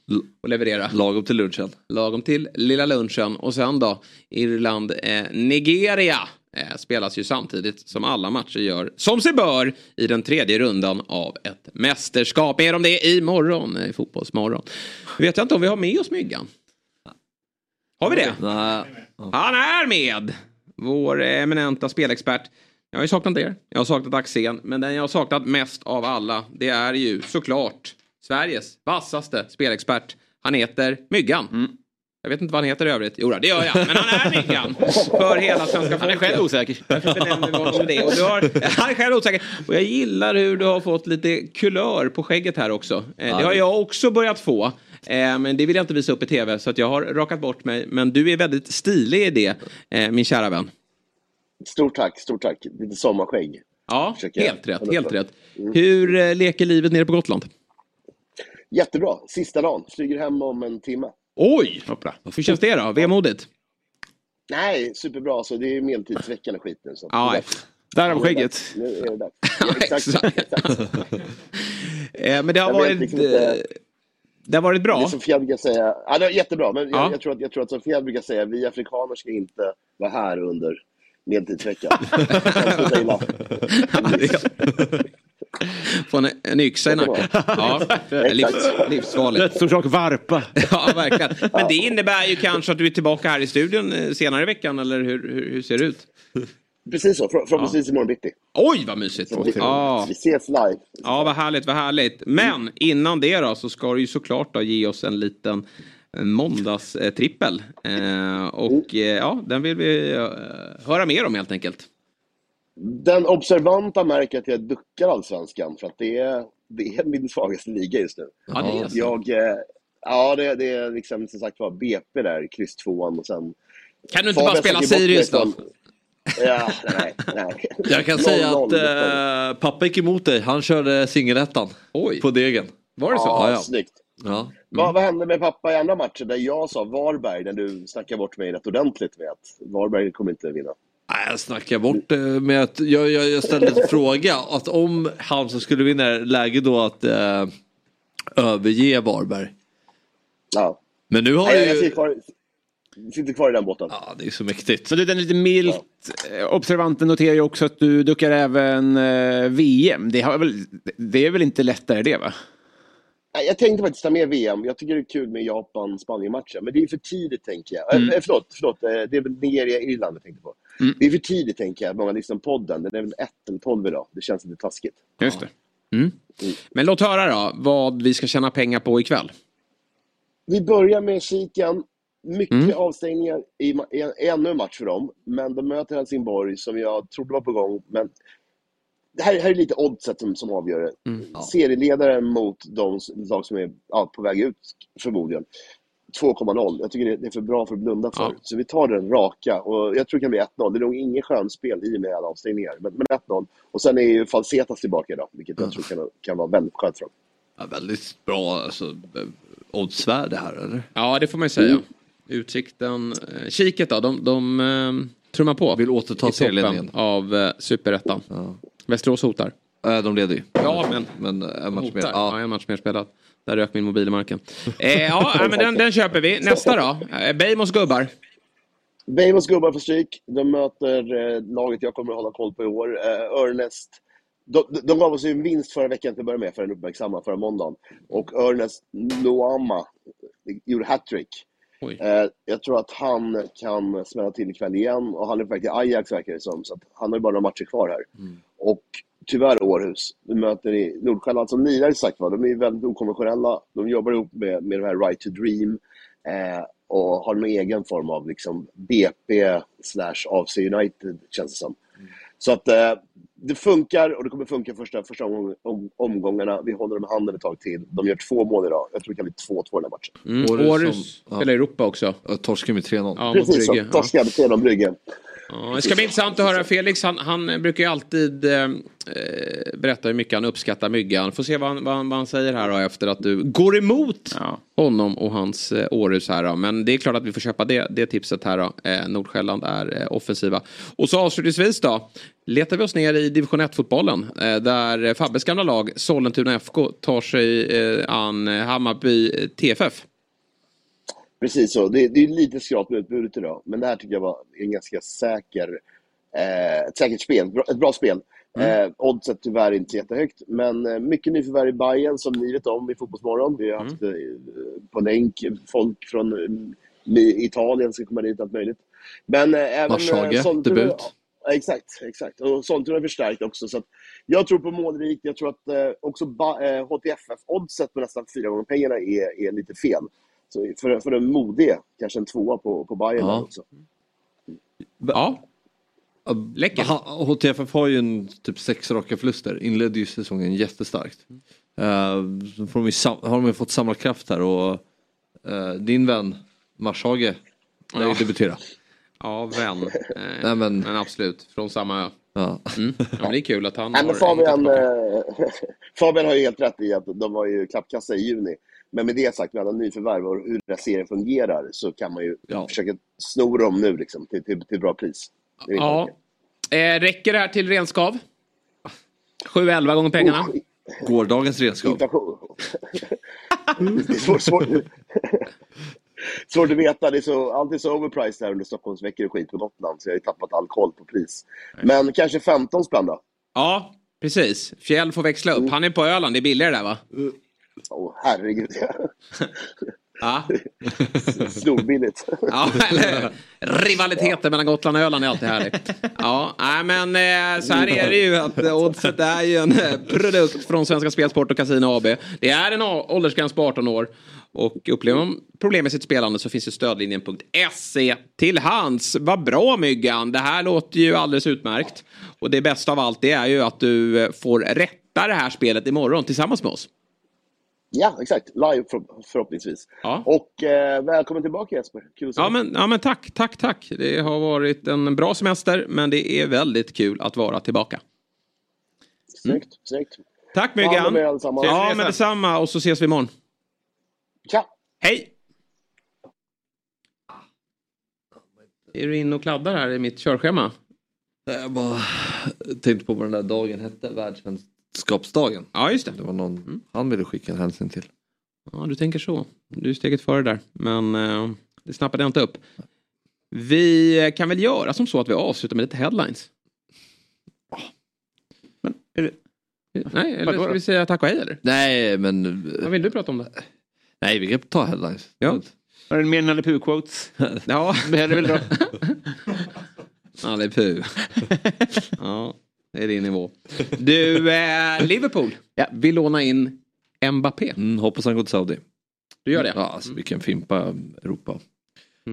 och leverera. Lagom till lunchen. Lagom till lilla lunchen. Och sen då, Irland, eh, Nigeria. Eh, spelas ju samtidigt som alla matcher gör, som sig bör, i den tredje rundan av ett mästerskap. Mer om det imorgon, i Fotbollsmorgon. Vet jag inte om vi har med oss Myggan? Har vi det? Nej. Han är med! Vår eminenta spelexpert. Jag har ju saknat er, jag har saknat Axén, men den jag har saknat mest av alla det är ju såklart Sveriges vassaste spelexpert. Han heter Myggan. Mm. Jag vet inte vad han heter i övrigt. Jo, det gör jag. Men han är Myggan. För hela svenska folket. Han är själv osäker. det. Och du har, han är själv osäker. Och jag gillar hur du har fått lite kulör på skägget här också. Eh, det har jag också börjat få. Eh, men det vill jag inte visa upp i tv så att jag har rakat bort mig. Men du är väldigt stilig i det, eh, min kära vän. Stort tack, stort tack. Lite sommarskägg. Ja, Försöker helt rätt, helt rätt. Mm. Hur eh, leker livet nere på Gotland? Jättebra, sista dagen. Flyger hem om en timme. Oj! Hoppla. Hur känns det då? Vemodigt? Nej, superbra. Så det är medeltidsveckan och skiten. Så ja, Därav skägget. Nu är det dags. Ja, exakt. exakt. Men det har varit... Liksom det har varit bra. Det som Fjäll brukar säga, ja, det jättebra, men ja. jag, jag, tror att, jag tror att som Fjäll brukar säga, vi afrikaner ska inte vara här under medeltidsveckan. Få en, en yxa i nacken. Ja, livs, livsfarligt. Som sak varpa. Ja, verkligen. Men det innebär ju kanske att du är tillbaka här i studion eh, senare i veckan, eller hur, hur, hur ser det ut? Precis så, förhoppningsvis ja. imorgon bitti. Oj vad mysigt! Vi, ja. vi ses live. Ja vad härligt, vad härligt. Men innan det då så ska du ju såklart då ge oss en liten måndagstrippel. Eh, och eh, ja, den vill vi eh, höra mer om helt enkelt. Den observanta märker att jag duckar allsvenskan för att det är, det är min svagaste liga just nu. Ja, det är så. Jag, eh, ja, det, det är liksom som sagt var BP där, kryss tvåan och sen... Kan du inte bara spela Sirius då? Ja, nej, nej. Jag kan säga att äh, pappa gick emot dig. Han körde singelettan. Oj. På degen. Var det så? Ja, ja. snyggt. Ja. Mm. Vad, vad hände med pappa i andra matcher där jag sa Varberg, när du snackade bort mig rätt ordentligt med att Varberg kommer inte vinna? Nej, jag snackar bort det med att jag, jag, jag ställde en fråga. Att om Halmstad skulle vinna är läge då att eh, överge Varberg. Ja. Men nu har Nej, ju... sitter kvar, i den båten. Ja, det är så mäktigt. Men du, den lite milt ja. observanten noterar ju också att du duckar även eh, VM. Det, har väl, det är väl inte lättare det va? Nej, Jag tänkte faktiskt ta med VM. Jag tycker det är kul med Japan-Spanien-matchen. Men det är för tidigt tänker jag. Mm. Äh, förlåt, förlåt, eh, det är väl Nigeria-Irland jag tänkte på. Mm. Det är för tidigt tänker jag. Många liksom podden. Den är väl 1 eller 12 idag. Det känns lite taskigt. Just det. Mm. Men låt höra då vad vi ska tjäna pengar på ikväll. Vi börjar med kiken. Mycket Mm. avstängningar i, i, en- i ännu en match för dem. Men de möter Helsingborg som jag trodde var på gång. Men det här, här är lite oddset som, som avgör det. Mm. Serieledaren mot de lag som är ja, på väg ut förmodligen. 2,0. Jag tycker det, det är för bra för att blunda för. Ja. Så vi tar den raka. Och jag tror det kan bli 1-0. Det är nog ingen skönspel i och med alla avstängningar. Men, men 1-0. Och sen är ju Falsetas tillbaka idag. Vilket jag tror kan, kan vara väldigt skönt för dem. Ja, väldigt bra alltså, eh, oddsvärde här eller? Ja, det får man ju säga. Utsikten. Eh, kiket då, de, de eh, trummar på. Vill återta serieledningen. av eh, superettan. Västerås hotar. Äh, de leder ju. Ja, men, men en match hotar. mer. Ja. en match mer spelad. Där rök min mobil i marken. eh, ja, men den, den köper vi. Nästa då? Eh, Beijmos gubbar. Beijmos gubbar får stryk. De möter eh, laget jag kommer att hålla koll på i år. Eh, Ernest. De, de gav oss ju en vinst förra veckan till att börja med, för den uppmärksamma, förra måndagen. Och Ernest Noama gjorde hattrick. Eh, jag tror att han kan smälla till ikväll igen. Och han är på väg till Ajax verkar det som. Så att han har ju bara några matcher kvar här. Och tyvärr Århus. Vi möter i Nordsjälland som lirar sagt var. De är ju väldigt okonventionella. De jobbar ihop med, med det här Right to Dream. Eh, och har någon egen form av liksom BP slash AFC United känns det som. Så att eh, det funkar och det kommer funka första, första omgång, om, omgångarna. Vi håller dem i handen ett tag till. De gör två mål idag. Jag tror det kan bli 2-2 den här matchen. Mm. Århus spelar i Europa också. Ja, torskar med 3-0. Ja, Precis. Ja. Torskar med 3-0 Brygge. Ja, det ska bli intressant att höra Felix. Han, han brukar ju alltid eh, eh, berätta hur mycket han uppskattar myggan. Får se vad han, vad, han, vad han säger här då, efter att du går emot honom och hans eh, Århus här då. Men det är klart att vi får köpa det, det tipset här då. Eh, Nordsjälland är eh, offensiva. Och så avslutningsvis då. Letar vi oss ner i division 1-fotbollen. Eh, där Fabbes gamla lag Sollentuna FK tar sig eh, an Hammarby TFF. Precis så. Det, det är lite skralt med utbudet idag. Men det här tycker jag var en ganska säker, eh, ett säkert spel. Bra, ett bra spel. Eh, oddset tyvärr inte jättehögt. Men eh, mycket nyförvärv i Bayern som ni vet om i Fotbollsmorgon. Vi har haft eh, på länk folk från eh, Italien som kommer dit, allt möjligt. Men eh, även... Marschage, Sollentuna- debut. Ja, exakt, exakt. Och Sollentuna har förstärkt också. Så jag tror på målrikt. Jag tror att eh, också ba- eh, HTFF-oddset på nästan fyra gånger pengarna är, är lite fel. Så för, för en modig, kanske en tvåa på, på Bayern Ja. också. Ja. Läckert. HTFF har ju en typ sex raka förluster. Inledde ju säsongen jättestarkt. Uh, så får de sam- har de ju fått samla kraft här och eh, din vän Marshage lär ju Ja. debutera. Ja, vän. Eh, Nej, men- men absolut, från samma ö. Ja. Mm. Ja, men det är kul att han Nej, har men Fabian, Fabian har ju helt rätt i att de var ju klappkassa i juni. Men med det sagt, med alla nyförvärv och hur den här serien fungerar så kan man ju försöka sno dem nu liksom, till, till, till bra pris. Det är Ja. Eh, räcker det här till renskav? 7-11 gånger pengarna? Gårdagens redskap. Inflation. det är svårt, svårt. svårt att veta. Det är så, allt är så overpriced här under Stockholmsveckor och skit på Gotland så jag har ju tappat all koll på pris. Men kanske 15 spänn då? Ja, precis. Fjäll får växla upp. Han är på Öland, det är billigare där va? Åh, herregud. Ja. Storbilligt. Ja, eller, rivaliteten mellan Gotland och Öland är alltid härlig. Ja, nej, men eh, så här är det ju att Oddset är ju en eh, produkt från Svenska Spelsport och Casino AB. Det är en åldersgräns på 18 år. Och upplever man problem med sitt spelande så finns ju stödlinjen.se till hands. Vad bra Myggan, det här låter ju alldeles utmärkt. Och det bästa av allt det är ju att du eh, får rätta det här spelet imorgon tillsammans med oss. Ja, exakt. Live för, förhoppningsvis. Ja. Och eh, välkommen tillbaka Jesper. Kul att Ja men, ja men tack, tack, tack. Det har varit en bra semester men det är väldigt kul att vara tillbaka. Snyggt, snyggt. Tack Myggan. Ja men detsamma och så ses vi imorgon. Tja! Hej! Är du inne och kladdar här i mitt körschema? Jag bara tänkte på vad den där dagen hette, världsmästerskapsdagen. Ja, just det. Det var någon han ville skicka en hälsning till. Ja, du tänker så. Du är steget före där. Men eh, det snappade jag inte upp. Vi kan väl göra som så att vi avslutar med lite headlines. Men, är det... Nej, eller ska vi säga tack och hej eller? Nej, men... Vad vill du prata om då? Nej, vi kan ta headlines. Ja. Var det mer Nalle Puh-quotes? Ja. Det väl. Nalle Puh. ja, det är din nivå. Du, eh, Liverpool. Ja, vill låna in Mbappé. Mm, hoppas han går till Saudi. Du gör det? Ja, alltså, vi kan fimpa Europa.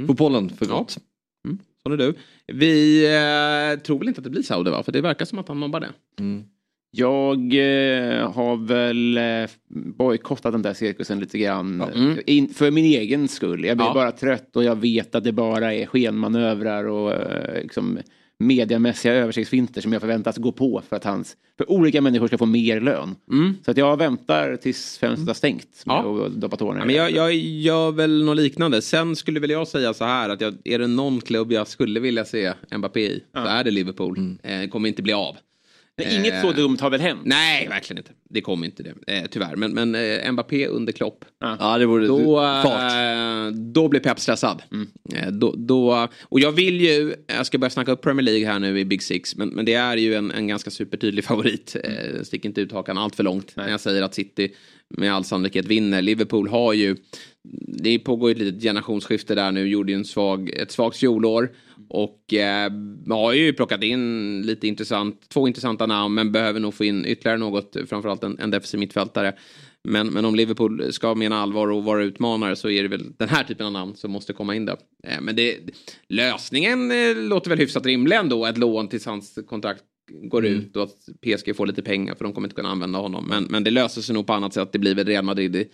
Fotbollen för gott. Mm. Sån är du. Vi eh, tror väl inte att det blir Saudi va? För det verkar som att han nobbar det. Mm. Jag eh, har väl eh, bojkottat den där cirkusen lite grann. Mm. In, för min egen skull. Jag blir Ja. bara trött och jag vet att det bara är skenmanövrar och eh, liksom, mediamässiga översiktsfinter som jag förväntas gå på för att hans, för olika människor ska få mer lön. Mm. Så att jag väntar tills fönstret har stängt Ja. att doppa tårna Ja, men jag, jag gör väl något liknande. Sen skulle väl jag säga så här att jag, är det någon klubb jag skulle vilja se Mbappé i så är det Liverpool. Eh, kommer inte bli av. Men inget så dumt har väl hänt? Nej, verkligen inte. Det kommer inte det, eh, tyvärr. Men, men eh, Mbappé under Klopp. Ja, det vore Då, fart. eh, då blir Pep stressad. Eh, då, då, och jag vill ju, jag ska börja snacka upp Premier League här nu i Big Six, men, men det är ju en, en ganska supertydlig favorit. Eh, stick inte ut hakan allt för långt när jag säger att City med all sannolikhet vinner. Liverpool har ju, det pågår ju ett litet generationsskifte där nu, gjorde ju en svag, ett svagt fjolår. Och eh, har ju plockat in lite intressant, två intressanta namn men behöver nog få in ytterligare något, framförallt en, en defensiv mittfältare. Men, men om Liverpool ska mena allvar och vara utmanare så är det väl den här typen av namn som måste komma in där. Eh, men det, lösningen eh, låter väl hyfsat rimlig ändå, ett lån tills hans kontrakt går Mm. ut och att PSG får lite pengar för de kommer inte kunna använda honom. Men, men det löser sig nog på annat sätt, det blir väl Real Madrid i,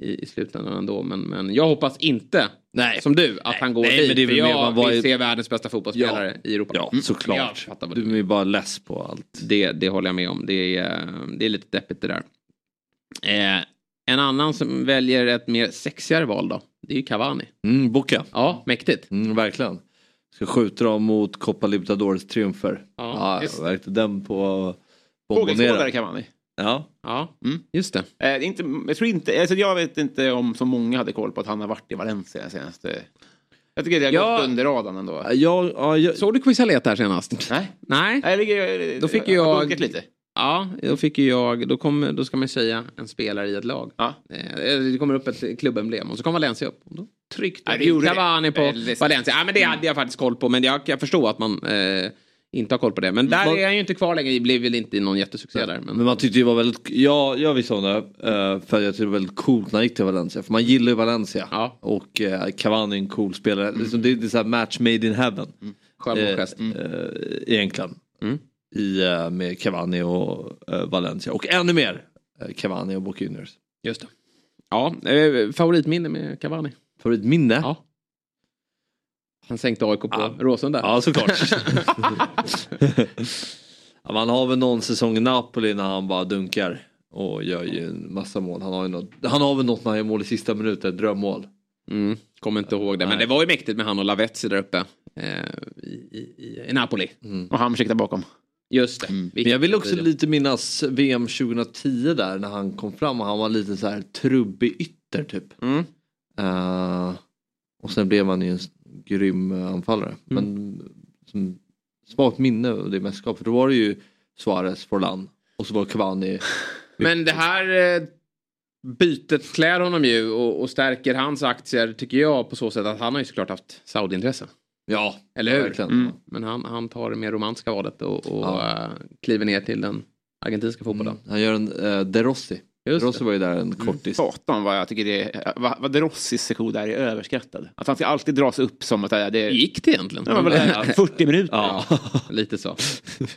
i, i slutändan ändå. Men, men jag hoppas inte, Nej. som du, att han går nej, dit. men det är för jag var vill se världens bästa fotbollsspelare i Europa. Ja, Mm. såklart. Du är bara less på allt. det, det håller jag med om. Det är, det är lite deppigt det där. Eh, en annan som väljer ett mer sexigare val då. Det är ju Cavani. Mm, Boca. Ja, mäktigt. Mm, verkligen. Ska skjuta dem mot Copa Libertadores triumfer. Ja, Ja, just det. verkligen den på Fågelskådare man. Ja. Ja, Mm. just det. Eh, inte, jag tror inte, alltså jag vet inte om så många hade koll på att han har varit i Valencia senaste... Jag tycker det har Ja. gått under radarn ändå. Jag, ja, jag, Såg du Quisalet här senast? Nej. Nej. Nej, det, Då fick jag- bunkat lite. Ja, då fick ju jag, då, kom, då ska man säga en spelare i ett lag. Ja. Eh, Det kommer upp ett klubbemblem och så kom Valencia upp. Och då tryckte Ja, det Cavani på Väldigt Valencia. Ja, men det hade jag faktiskt koll på. Men jag, jag förstår att man eh, inte har koll på det. Men där Vad- är han ju inte kvar längre. Det blev väl inte någon jättesuccé där. Men... Men man tyckte det var väldigt, ja jag visste om det. eh, För jag tyckte det var väldigt coolt när han gick till Valencia. För man gillar ju Valencia. Ja. Och uh, Cavani är en cool spelare. Liksom, det, det är så här match made in heaven. Självmordsgest. Eh, eh, egentligen. Mm. I, eh, med Cavani och eh, Valencia. Och ännu mer Cavani och Boca Juniors. Just det. Ja, eh, favoritminne med Cavani. Favoritminne? Ja. Han sänkte AIK på Ja. Råsunda. Ja såklart. ja, man har väl någon säsong i Napoli när han bara dunkar. Och gör ju en massa mål. Han har, ju något, han har väl något när han gör mål i sista minuten, drömmål. Mm, kommer inte ihåg det. Men Nej. det var ju mäktigt med han och Lavezzi där uppe. Eh, i, i, i, Napoli. Och Hamsik där bakom. Just det. Men jag vill också lite minnas VM 2010 där när han kom fram och han var lite så här trubbig ytter typ. Mm. Eh, och sen blev han ju en grym eh, anfallare. Mm. Men som, svagt minne av det mästerskapet. För då var det ju Suarez, Forlan och så var Cavani. Men det här eh, bytet klär honom ju och, och stärker hans aktier tycker jag på så sätt att han har ju såklart haft Saudi-intresse. Ja, Eller hur? Mm. Men han, han tar det mer romantiska valet och, och Ja. eh, kliver ner till den argentinska fotbollen. Mm. Han gör en uh, De Rossi. Just Rossi det. var ju där en kortis. Satan vad jag tycker det är, vad, vad Rossis sektion där är överskattad. Att han ska alltid dras upp som att det är... Det, Gick det egentligen? Ja, men det är, 40 minuter. Ja, lite så.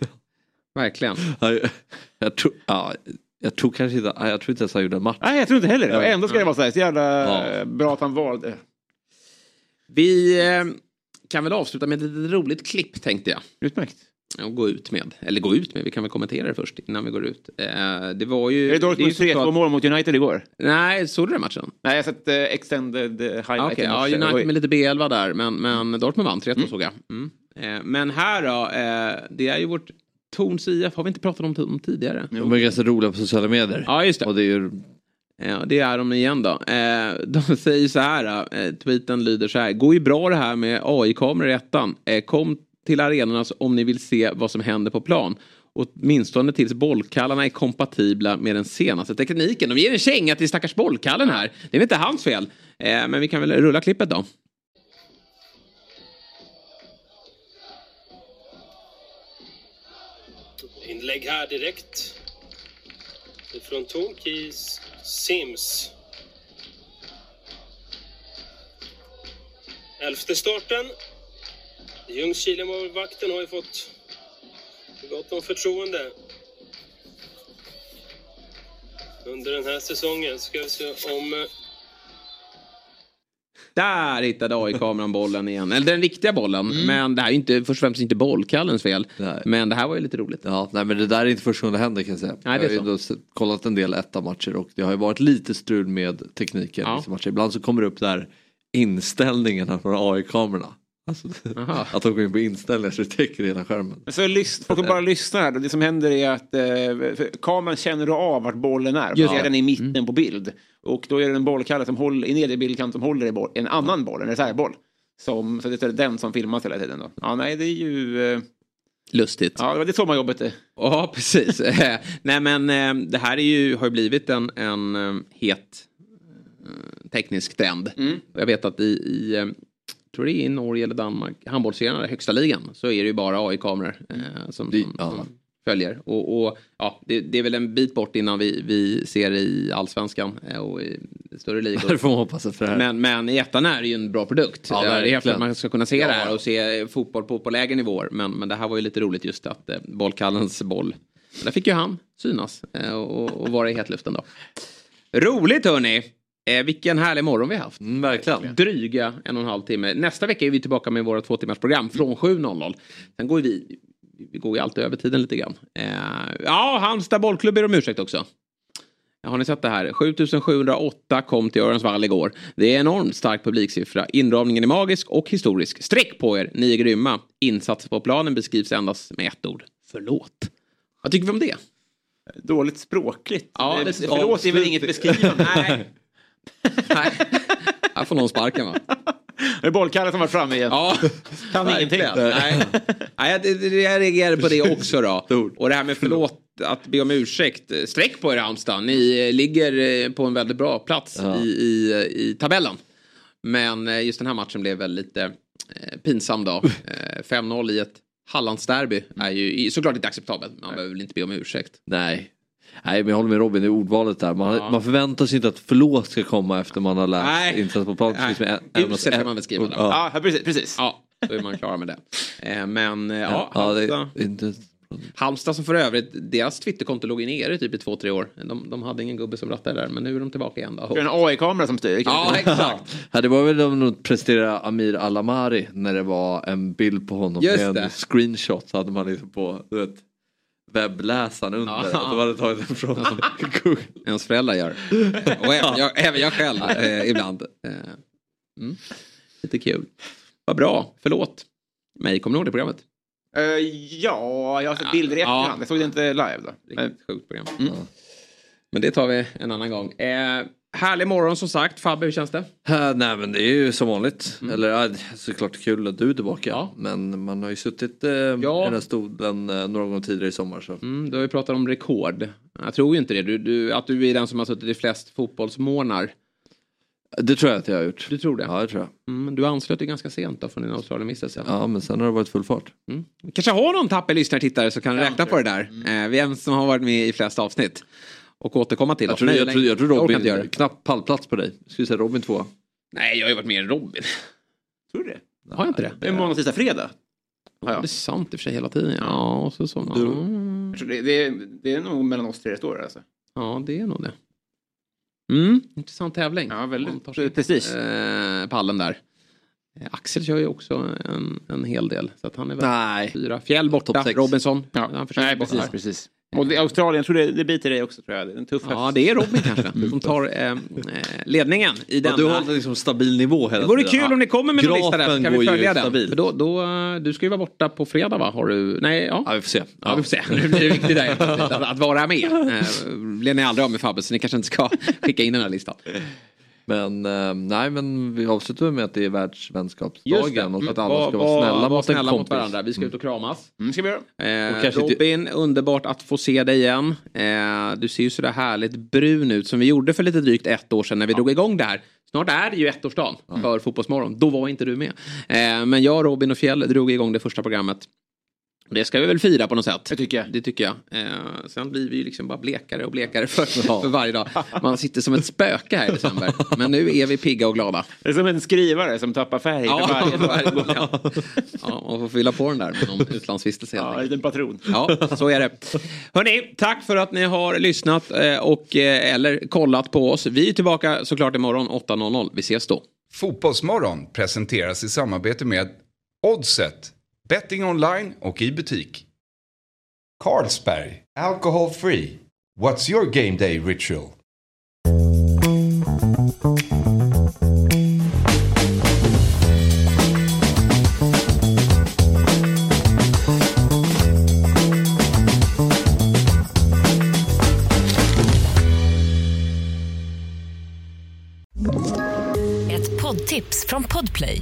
Verkligen. Ja, jag, jag, tror, ja, jag tror kanske inte, jag tror inte ens han gjorde en match. Nej, jag tror inte heller det. Ändå ska det vara så här, så jävla Ja. bra att han valde. Vi eh, kan väl avsluta med ett litet roligt klipp tänkte jag. Utmärkt. Att gå ut med. Eller gå ut med, vi kan väl kommentera det först innan vi går ut. Eh, det var ju... Är det Dortmunds 3-2 mål mot United igår? Nej, såg du den matchen? Nej, jag har sett uh, extended highlight. Okay, ja, United med lite B11 där, men, men Dortmund vann 3-2 mm. såg jag. Mm. Eh, men här då, eh, det är ju vårt Torns IF, har vi inte pratat om dem tidigare? De är ganska roliga på sociala medier. Ja, just det. Och det är ju Ja, det är de igen då. Eh, de säger så här, eh, tweeten lyder så här. Går ju bra det här med AI-kameror i ettan. Eh, kom till arenorna om ni vill se vad som händer på plan. Åtminstone tills bollkallarna är kompatibla med den senaste tekniken. De ger en känga till stackars bollkallen här. Det är väl inte hans fel. Eh, men vi kan väl rulla klippet då. Inlägg här direkt. Från Tonkis Sims. Elfte starten. Ljungskile-målvakten har ju fått gott om förtroende under den här säsongen. Ska vi se om där hittade AI-kameran bollen igen. Eller den riktiga bollen. Mm. Men det här är inte först och främst inte bollkallens fel. Nej. Men det här var ju lite roligt. Ja, nej men det där är inte första gången det händer kan jag säga. Nej, det är jag har ju kollat en del etta-matcher och det har ju varit lite strul med tekniken. Ja. matcher. Ibland så kommer det upp där inställningarna från AI-kamerorna. Alltså, att de går in på inställningar så det täcker hela skärmen. Så lys folk bara lyssnar. Det som händer är att eh, kameran känner av vart bollen är. Just den i mitten mm. på bild. Och då är det en bollkalle som håller, i nedre bildkant som håller i boll, en annan boll, en reservboll. Som, så det är den som filmas hela tiden då. Ja, nej, det är ju... Eh... Lustigt. Ja, det är sommarjobbet det. Ja, precis. nej, men eh, det här är ju, har ju blivit en, en eh, het eh, teknisk trend. Mm. Jag vet att i, i eh, tror det är i Norge eller Danmark, handbollsserien, högsta ligan, så är det ju bara AI-kameror eh, som, som, ja. som, följer. Och, och ja, det, det, är väl en bit bort innan vi, vi ser det i allsvenskan eh, och i större ligor. det får man hoppas för det här. Men, men i ettan är det ju en bra produkt. Ja, det är häftigt att man ska kunna se ja. det här och se fotboll på, på lägre nivåer. Men, men det här var ju lite roligt just att eh, bollkallens boll, där fick ju han synas eh, och, och vara i hetluften då. Roligt hörni! Eh, vilken härlig morgon vi har haft. Mm, verkligen. Dryga en och en halv timme. Nästa vecka är vi tillbaka med våra två timmars program från 7.00. Sen går vi, vi går ju alltid över tiden lite grann. Eh, ja, Halmstad bollklubb ber om ursäkt också. Har ni sett det här? 7708 kom till Örensvall igår. Det är enormt stark publiksiffra. Inramningen är magisk och historisk. Sträck på er, ni är grymma. Insatser på planen beskrivs endast med ett ord. Förlåt. Vad tycker vi om det? Dåligt språkligt. Ja, det, förlåt är väl inget beskrivande. Nej. Nej, här får någon sparken va? Det är bollkalle som var framme igen. Ja, kan ingenting. Nej, Nej jag, reagerar på det också då. Och det här med förlåt, att be om ursäkt. Sträck på er Halmstad. Ni eh, ligger eh, på en väldigt bra plats ja. i, i, i tabellen. Men eh, just den här matchen blev väl lite pinsam då. 5-0 i ett Hallandsderby är ju såklart inte acceptabelt. Man behöver väl inte be om ursäkt. Nej, Nej men jag håller med Robin i ordvalet där. Man, ja. man förväntar sig inte att förlåt ska komma efter man har läst insats på plan. Uselt kan man beskriva det. Ja, ja precis. precis. Ja, då är man klar med det. Eh, men ja, ja, ja Halmstad. Det, inte... Halmstad som för övrigt, deras Twitterkonto låg nere typ i två, tre år. De, de hade ingen gubbe som rattade där, men nu är de tillbaka igen. Då. Det är en AI-kamera som styr. Ja, exakt. ja, det var väl de nog presterade Amir Alamari när det var en bild på honom Just med det. en screenshot. Så hade man liksom på, du vet, webbläsaren under. Ja. Att de hade tagit den från Google. Ens föräldrar gör. Och även jag, även jag själv eh, ibland. Eh, mm. Lite kul. Vad bra, förlåt mig. Kommer du ihåg det programmet? Uh, ja, jag har sett bilder i efterhand. Ja. Jag såg det inte live då. Riktigt sjukt program. Mm. Men det tar vi en annan gång. Eh, Härlig morgon som sagt. Fabbe, hur känns det? Uh, nej men det är ju som vanligt. Mm. Eller uh, såklart kul att du är tillbaka. Ja. Men man har ju suttit uh, ja. i den här stolen uh, några gånger tidigare i sommar. Så. Mm, du har ju pratat om rekord. Jag tror ju inte det. Du, du, att du är den som har suttit i flest fotbollsmånar. Det tror jag att jag har gjort. Du tror det? Ja, det tror jag. Mm, du anslöt ju ganska sent då från din Australienvistelse. Ja, men sen har det varit full fart. Mm. Kanske har någon tappig lyssnartittare som kan räkna på det där. Mm. vem som har varit med i flest avsnitt och återkomma till. Jag tror, jag, tror, jag tror Robin, jag knappt pallplats på dig. Skulle säga Robin två. Nej, jag har ju varit mer än Robin. Tror du det? Har jag inte det? Det är måndag, tisdag, fredag. Har jag. Det är sant i och för sig hela tiden. Ja, så, så. Du, mm. det, det, är, det är nog mellan oss tre ett år alltså. Ja, det är nog det. Mm, intressant tävling. Ja, väldigt precis. Eh, pallen där. Eh, Axel kör ju också en, en hel del. Så att han är väl Nej. fyra. Fjäll borta. Robinson. Ja. Han Nej, precis, precis. Och det, Australien, tror det, det biter dig också tror jag. Det är En tuff Ja, det är Robin kanske som tar eh, eh, ledningen i Ja, denna. du håller liksom stabil nivå hela Det vore tiden. kul om ni kommer med någon lista där så kan vi följa den. För då, då, eh, du ska ju vara borta på fredag va? Har du? Nej, ja. Ja, vi får se. Ja, vi får se. Nu blir det viktigt där att, att vara med. Eh, blir ni aldrig av med Fabbe så ni kanske inte ska skicka in den här listan. Men eh, nej men vi avslutar med att det är världsvänskapsdagen och att alla Var- ska vara var- snälla var mot snälla mot varandra. Vi ska ut och kramas. Mm, ska vi göra. Eh, inte- Robin, underbart att få se dig igen. Eh, du ser ju sådär härligt brun ut som vi gjorde för lite drygt ett år sedan när vi drog igång det här. Snart är det ju ettårsdagen för Fotbollsmorgon. Då var inte du med. Eh, men jag, Robin och Fjäll drog igång det första programmet. Det ska vi väl fira på något sätt. Det tycker jag. Det tycker jag. Eh, sen blir vi ju liksom bara blekare och blekare för, för varje dag. Man sitter som ett spöke här i december. Men nu är vi pigga och glada. Det är som en skrivare som tappar färg Ja, varje varje gång, ja. ja, och får fylla på den där med någon utlandsvistelse. Ja, en liten patron. Ja, så är det. Hörni, tack för att ni har lyssnat eh, och, eh, eller kollat på oss. Vi är tillbaka såklart imorgon 8.00. Vi ses då. Fotbollsmorgon presenteras i samarbete med Oddset, betting online och i butik. Carlsberg, alcohol free. What's your game day ritual? Ett poddtips från Podplay.